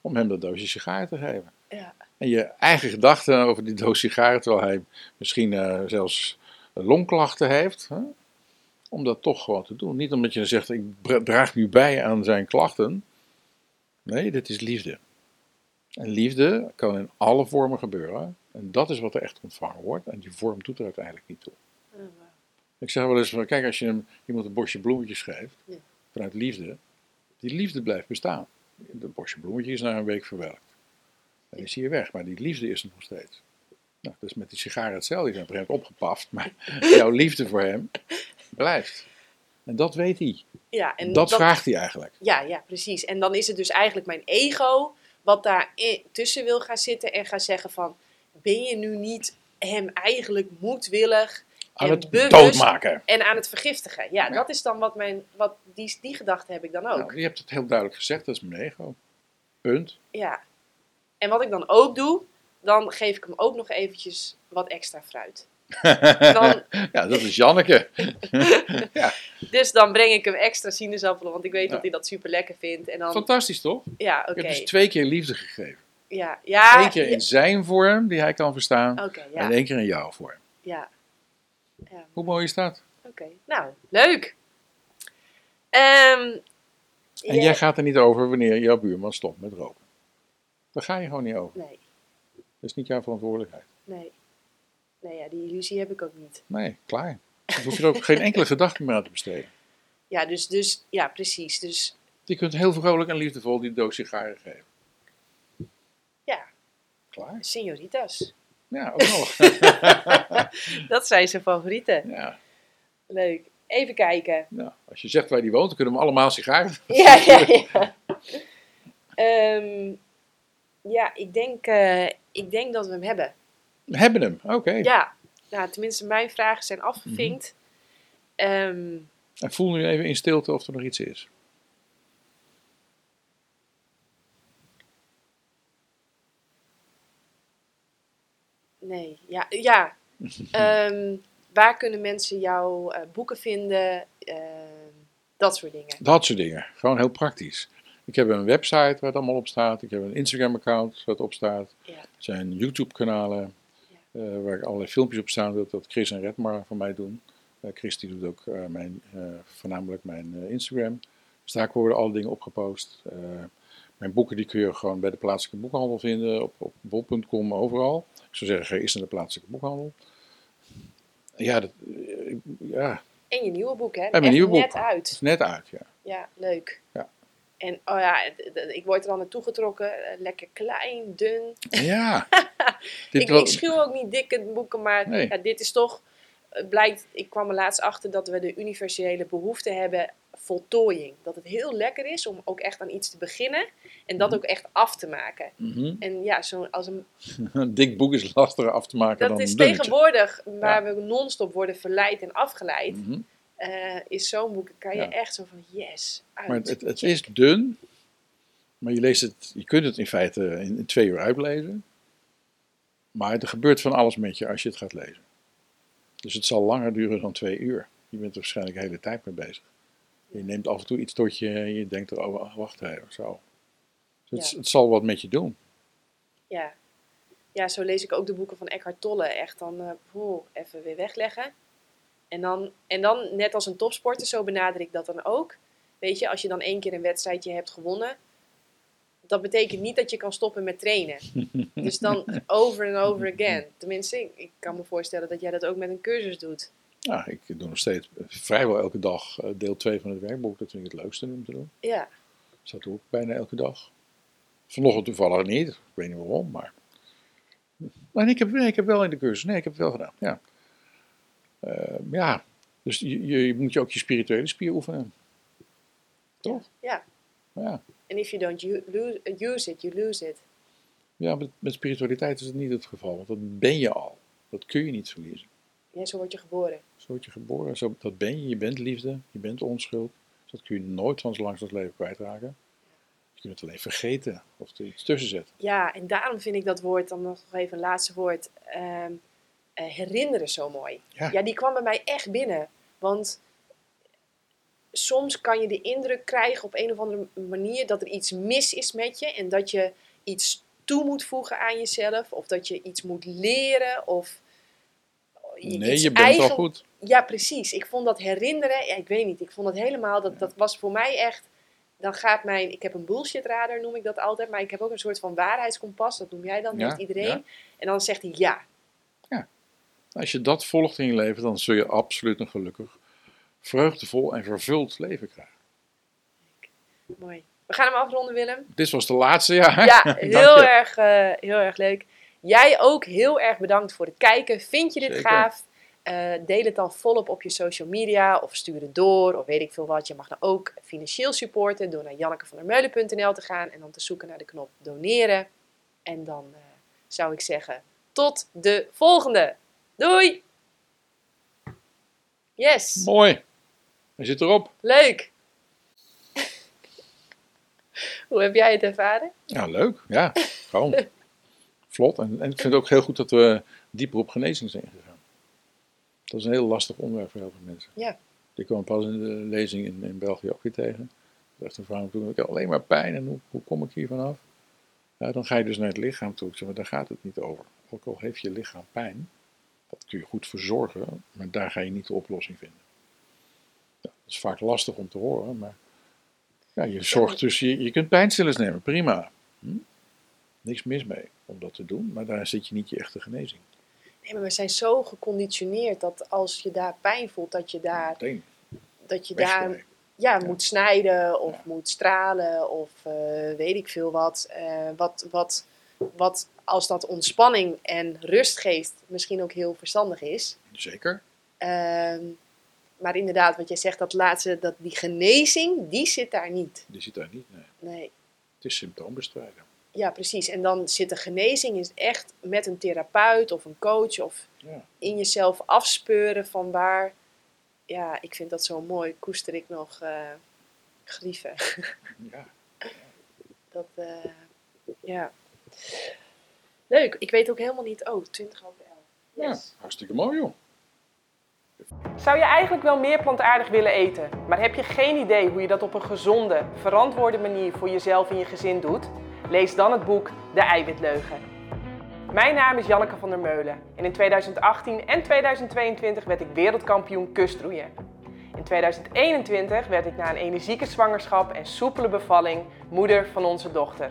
Speaker 2: om hem dat doosje sigaren te geven.
Speaker 1: Ja.
Speaker 2: En je eigen gedachten over die doos sigaren, terwijl hij misschien eh, zelfs longklachten heeft, hè, om dat toch gewoon te doen. Niet omdat je zegt, ik draag nu bij aan zijn klachten. Nee, dit is liefde. En liefde kan in alle vormen gebeuren. En dat is wat er echt ontvangen wordt. En die vorm doet er uiteindelijk niet toe. Ik zeg wel eens van, kijk, als je hem, iemand een bosje bloemetjes geeft, vanuit liefde, die liefde blijft bestaan. Dat bosje bloemetjes is na een week verwelkt. En die zie je weg, maar die liefde is er nog steeds. Nou, dat is met die sigaren hetzelfde. Die zijn op een gegeven moment opgepaft, maar (laughs) jouw liefde voor hem blijft. En dat weet hij.
Speaker 1: Ja, en
Speaker 2: dat, vraagt hij eigenlijk.
Speaker 1: Ja, ja, precies. En dan is het dus eigenlijk mijn ego wat daar tussen wil gaan zitten en gaan zeggen van... Ben je nu niet hem eigenlijk moedwillig
Speaker 2: Aan
Speaker 1: En
Speaker 2: het
Speaker 1: bewust-
Speaker 2: doodmaken.
Speaker 1: en aan het vergiftigen? Ja,
Speaker 2: Ja.
Speaker 1: dat is dan wat mijn... Wat die, die gedachte heb ik dan ook.
Speaker 2: Nou, je hebt het heel duidelijk gezegd, dat is mijn ego. Punt.
Speaker 1: Ja. En wat ik dan ook doe, dan geef ik hem ook nog eventjes wat extra fruit. (laughs) Dan,
Speaker 2: ja, dat is Janneke. (laughs)
Speaker 1: dus dan breng ik hem extra sinaasappelen, want ik weet
Speaker 2: Ja.
Speaker 1: dat hij dat super lekker vindt. En dan,
Speaker 2: Fantastisch toch?
Speaker 1: ja,
Speaker 2: Ik
Speaker 1: oké.
Speaker 2: heb dus twee keer liefde gegeven.
Speaker 1: Ja, ja.
Speaker 2: Eén keer in zijn vorm, die hij kan verstaan. En
Speaker 1: ja.
Speaker 2: één keer in jouw vorm.
Speaker 1: Ja. ja.
Speaker 2: Hoe mooi is dat?
Speaker 1: Oké, nou, leuk. Ehm,
Speaker 2: En
Speaker 1: ja-
Speaker 2: jij gaat er niet over wanneer jouw buurman stopt met roken. Daar ga je gewoon niet over.
Speaker 1: Nee,
Speaker 2: is niet jouw verantwoordelijkheid.
Speaker 1: nee. Nee, ja, die illusie heb ik ook niet.
Speaker 2: Nee, klaar. Dan hoef je er ook geen enkele gedachte meer aan te besteden.
Speaker 1: Ja, dus, dus ja, precies. Dus
Speaker 2: Je kunt heel vrolijk en liefdevol die doos sigaren geven.
Speaker 1: ja,
Speaker 2: Klaar.
Speaker 1: senoritas.
Speaker 2: Ja, ook nog. (laughs)
Speaker 1: Dat zijn zijn favorieten.
Speaker 2: ja.
Speaker 1: Leuk. Even kijken.
Speaker 2: Nou, als je zegt waar die woont, dan kunnen we allemaal sigaren.
Speaker 1: Ja, ja, ja. (laughs) Ehm, ja, ik denk, eh, ik denk dat we hem hebben.
Speaker 2: We hebben hem, oké.
Speaker 1: Ja, nou, tenminste, mijn vragen zijn afgevinkt.
Speaker 2: Mhm.
Speaker 1: Ehm,
Speaker 2: En voel nu even in stilte of er nog iets is.
Speaker 1: nee, ja, ja. (laughs) Ehm, waar kunnen mensen jouw eh, boeken vinden? Ehm, dat soort dingen.
Speaker 2: Dat soort dingen. Gewoon heel praktisch. Ik heb een website waar het allemaal op staat. Ik heb een Instagram-account waar het op staat.
Speaker 1: Ja.
Speaker 2: Er zijn YouTube-kanalen
Speaker 1: Ja.
Speaker 2: eh, waar allerlei filmpjes op staan. Dat, dat Chris en Redmar voor mij doen. Eh, Chris die doet ook eh, mijn, voornamelijk mijn Instagram. Dus daar worden alle dingen opgepost. Mijn boeken die kun je gewoon bij de plaatselijke boekhandel vinden. Op, op bol.com, overal. Ik zou zeggen, ga eerst naar de plaatselijke boekhandel. Ja, dat, ja,
Speaker 1: En je nieuwe boek, hè?
Speaker 2: mijn
Speaker 1: Echt
Speaker 2: nieuwe boek.
Speaker 1: net uit.
Speaker 2: is net uit, ja.
Speaker 1: Ja, leuk.
Speaker 2: Ja.
Speaker 1: En oh ja, ik word er dan naartoe getrokken. eh, Lekker klein, dun.
Speaker 2: Ja. (laughs)
Speaker 1: Ik,
Speaker 2: wel-
Speaker 1: ik schuw ook niet dikke boeken, maar
Speaker 2: Nee.
Speaker 1: ja, dit is toch... Het blijkt, ik kwam er laatst achter dat we de universele behoefte hebben voltooiing. Dat het heel lekker is om ook echt aan iets te beginnen en dat
Speaker 2: Mhm.
Speaker 1: ook echt af te maken.
Speaker 2: Mhm.
Speaker 1: En ja, zo, als een, (laughs)
Speaker 2: Een dik boek is lastiger af te maken
Speaker 1: dat
Speaker 2: dan
Speaker 1: is
Speaker 2: een dunnetje.
Speaker 1: tegenwoordig waar we non-stop worden verleid en afgeleid.
Speaker 2: Mhm.
Speaker 1: Eh, is zo'n boek, kan je
Speaker 2: Ja.
Speaker 1: echt zo van yes, uit.
Speaker 2: Maar het, het, is dun, maar je, leest het, je kunt het in feite in, in twee uur uitlezen. Maar er gebeurt van alles met je als je het gaat lezen. Dus het zal langer duren dan twee uur. Je bent er waarschijnlijk de hele tijd mee bezig. Je neemt af en toe iets tot je en je denkt, oh wacht even, zo. Dus het,
Speaker 1: Ja.
Speaker 2: het zal wat met je doen.
Speaker 1: Ja. ja, zo lees ik ook de boeken van Eckhart Tolle. Echt dan, poeh, even weer wegleggen. En dan, en dan, net als een topsporter, zo benader ik dat dan ook. Weet je, als je dan één keer een wedstrijdje hebt gewonnen, dat betekent niet dat je kan stoppen met trainen. (laughs) Dus dan over en over again. Tenminste, ik, ik kan me voorstellen dat jij dat ook met een cursus doet.
Speaker 2: Ja, ik doe nog steeds vrijwel elke dag eh, deel 2 van het werkboek. Dat vind ik het leukste om te doen.
Speaker 1: Ja,
Speaker 2: Dus dat doe ik bijna elke dag. Vanochtend toevallig niet. Ik weet niet waarom, maar... Maar ik heb, nee, ik heb wel in de cursus. Nee, ik heb het wel gedaan, ja. Eh, ja, dus je, je moet je ook je spirituele spier oefenen. Toch?
Speaker 1: ja.
Speaker 2: Ja,
Speaker 1: En if you don't use it, you lose it.
Speaker 2: ja met, met spiritualiteit is het niet het geval. Want dat ben je al. Dat kun je niet verliezen.
Speaker 1: Ja, zo word je geboren.
Speaker 2: Zo word je geboren, zo, dat ben je. Je bent liefde, je bent onschuld. Dus dat kun je nooit van zo langs dat leven kwijtraken. Je kunt het alleen vergeten of er iets tussen zetten.
Speaker 1: Ja, en daarom vind ik dat woord, dan nog even een laatste woord, ehm, eh, herinneren zo mooi.
Speaker 2: Ja.
Speaker 1: Ja, die kwam bij mij echt binnen. Want soms kan je de indruk krijgen op een of andere manier dat er iets mis is met je en dat je iets toe moet voegen aan jezelf of dat je iets moet leren of
Speaker 2: Nee, je bent
Speaker 1: eigen-
Speaker 2: al goed.
Speaker 1: Ja, precies. Ik vond dat herinneren, ja, ik weet niet, ik vond dat helemaal, dat, dat was voor mij echt dan gaat mijn, ik heb een bullshitradar noem ik dat altijd, maar ik heb ook een soort van waarheidskompas, dat noem jij dan,
Speaker 2: Ja,
Speaker 1: heeft iedereen.
Speaker 2: ja.
Speaker 1: En dan zegt hij ja.
Speaker 2: Als je dat volgt in je leven, dan zul je absoluut een gelukkig, vreugdevol en vervuld leven krijgen.
Speaker 1: Mooi. We gaan hem afronden, Willem.
Speaker 2: Dit was de laatste, ja.
Speaker 1: Ja, (laughs) heel erg, eh, heel erg leuk. Jij ook heel erg bedankt voor het kijken. Vind je dit
Speaker 2: Zeker.
Speaker 1: gaaf? Eh, deel het dan volop op je social media of stuur het door of weet ik veel wat. Je mag dan ook financieel supporten door naar jannekevandermeulen.nl te gaan en dan te zoeken naar de knop doneren. En dan eh, zou ik zeggen tot de volgende. Doei! Yes,
Speaker 2: Mooi. Hij zit erop.
Speaker 1: leuk! (laughs) Hoe heb jij het ervaren?
Speaker 2: Ja, leuk. Ja, gewoon. (laughs) Vlot. En, en ik vind het ook heel goed dat we dieper op genezing zijn gegaan. Dat is een heel lastig onderwerp voor heel veel mensen.
Speaker 1: Ja.
Speaker 2: Die kwam pas in de lezing in, in België ook weer tegen. Er echt een vrouw toen, ik heb alleen maar pijn en hoe, hoe kom ik hier vanaf? Ja, dan ga je dus naar het lichaam toe. Ik zeg, maar daar gaat het niet over. Ook al heeft je lichaam pijn, dat kun je goed verzorgen, maar daar ga je niet de oplossing vinden. Ja, dat is vaak lastig om te horen, maar ja, je zorgt dus, je, je kunt pijnstillers nemen, prima. Hm? Niks mis mee om dat te doen, maar daar zit je niet je echte genezing.
Speaker 1: Nee, maar we zijn zo geconditioneerd dat als je daar pijn voelt, dat je daar,
Speaker 2: Meteen
Speaker 1: dat je daar ja,
Speaker 2: Ja.
Speaker 1: moet snijden of
Speaker 2: Ja.
Speaker 1: moet stralen of eh, weet ik veel wat. Eh, wat, wat. Wat als dat ontspanning en rust geeft, misschien ook heel verstandig is.
Speaker 2: Zeker.
Speaker 1: Ehm, maar inderdaad, wat jij zegt, dat laatste, dat die genezing, die zit daar niet.
Speaker 2: Die zit daar niet. Nee.
Speaker 1: Nee.
Speaker 2: Het is symptoombestrijden.
Speaker 1: Ja, precies. En dan zit de genezing is echt met een therapeut of een coach of
Speaker 2: Ja.
Speaker 1: in jezelf afspeuren van waar. Ja, ik vind dat zo mooi. Koester ik nog eh, grieven. (laughs)
Speaker 2: Ja.
Speaker 1: Dat, eh, ja. Leuk. Ik weet ook helemaal niet. Oh, 20 over 11.
Speaker 2: ja, hartstikke mooi joh.
Speaker 1: Zou je eigenlijk wel meer plantaardig willen eten, maar heb je geen idee hoe je dat op een gezonde, verantwoorde manier voor jezelf en je gezin doet? Lees dan het boek De Eiwitleugen. Mijn naam is Janneke van der Meulen en in 2018 en 2022 werd ik wereldkampioen kustroeien. In 2021 werd ik na een energieke zwangerschap en soepele bevalling moeder van onze dochter.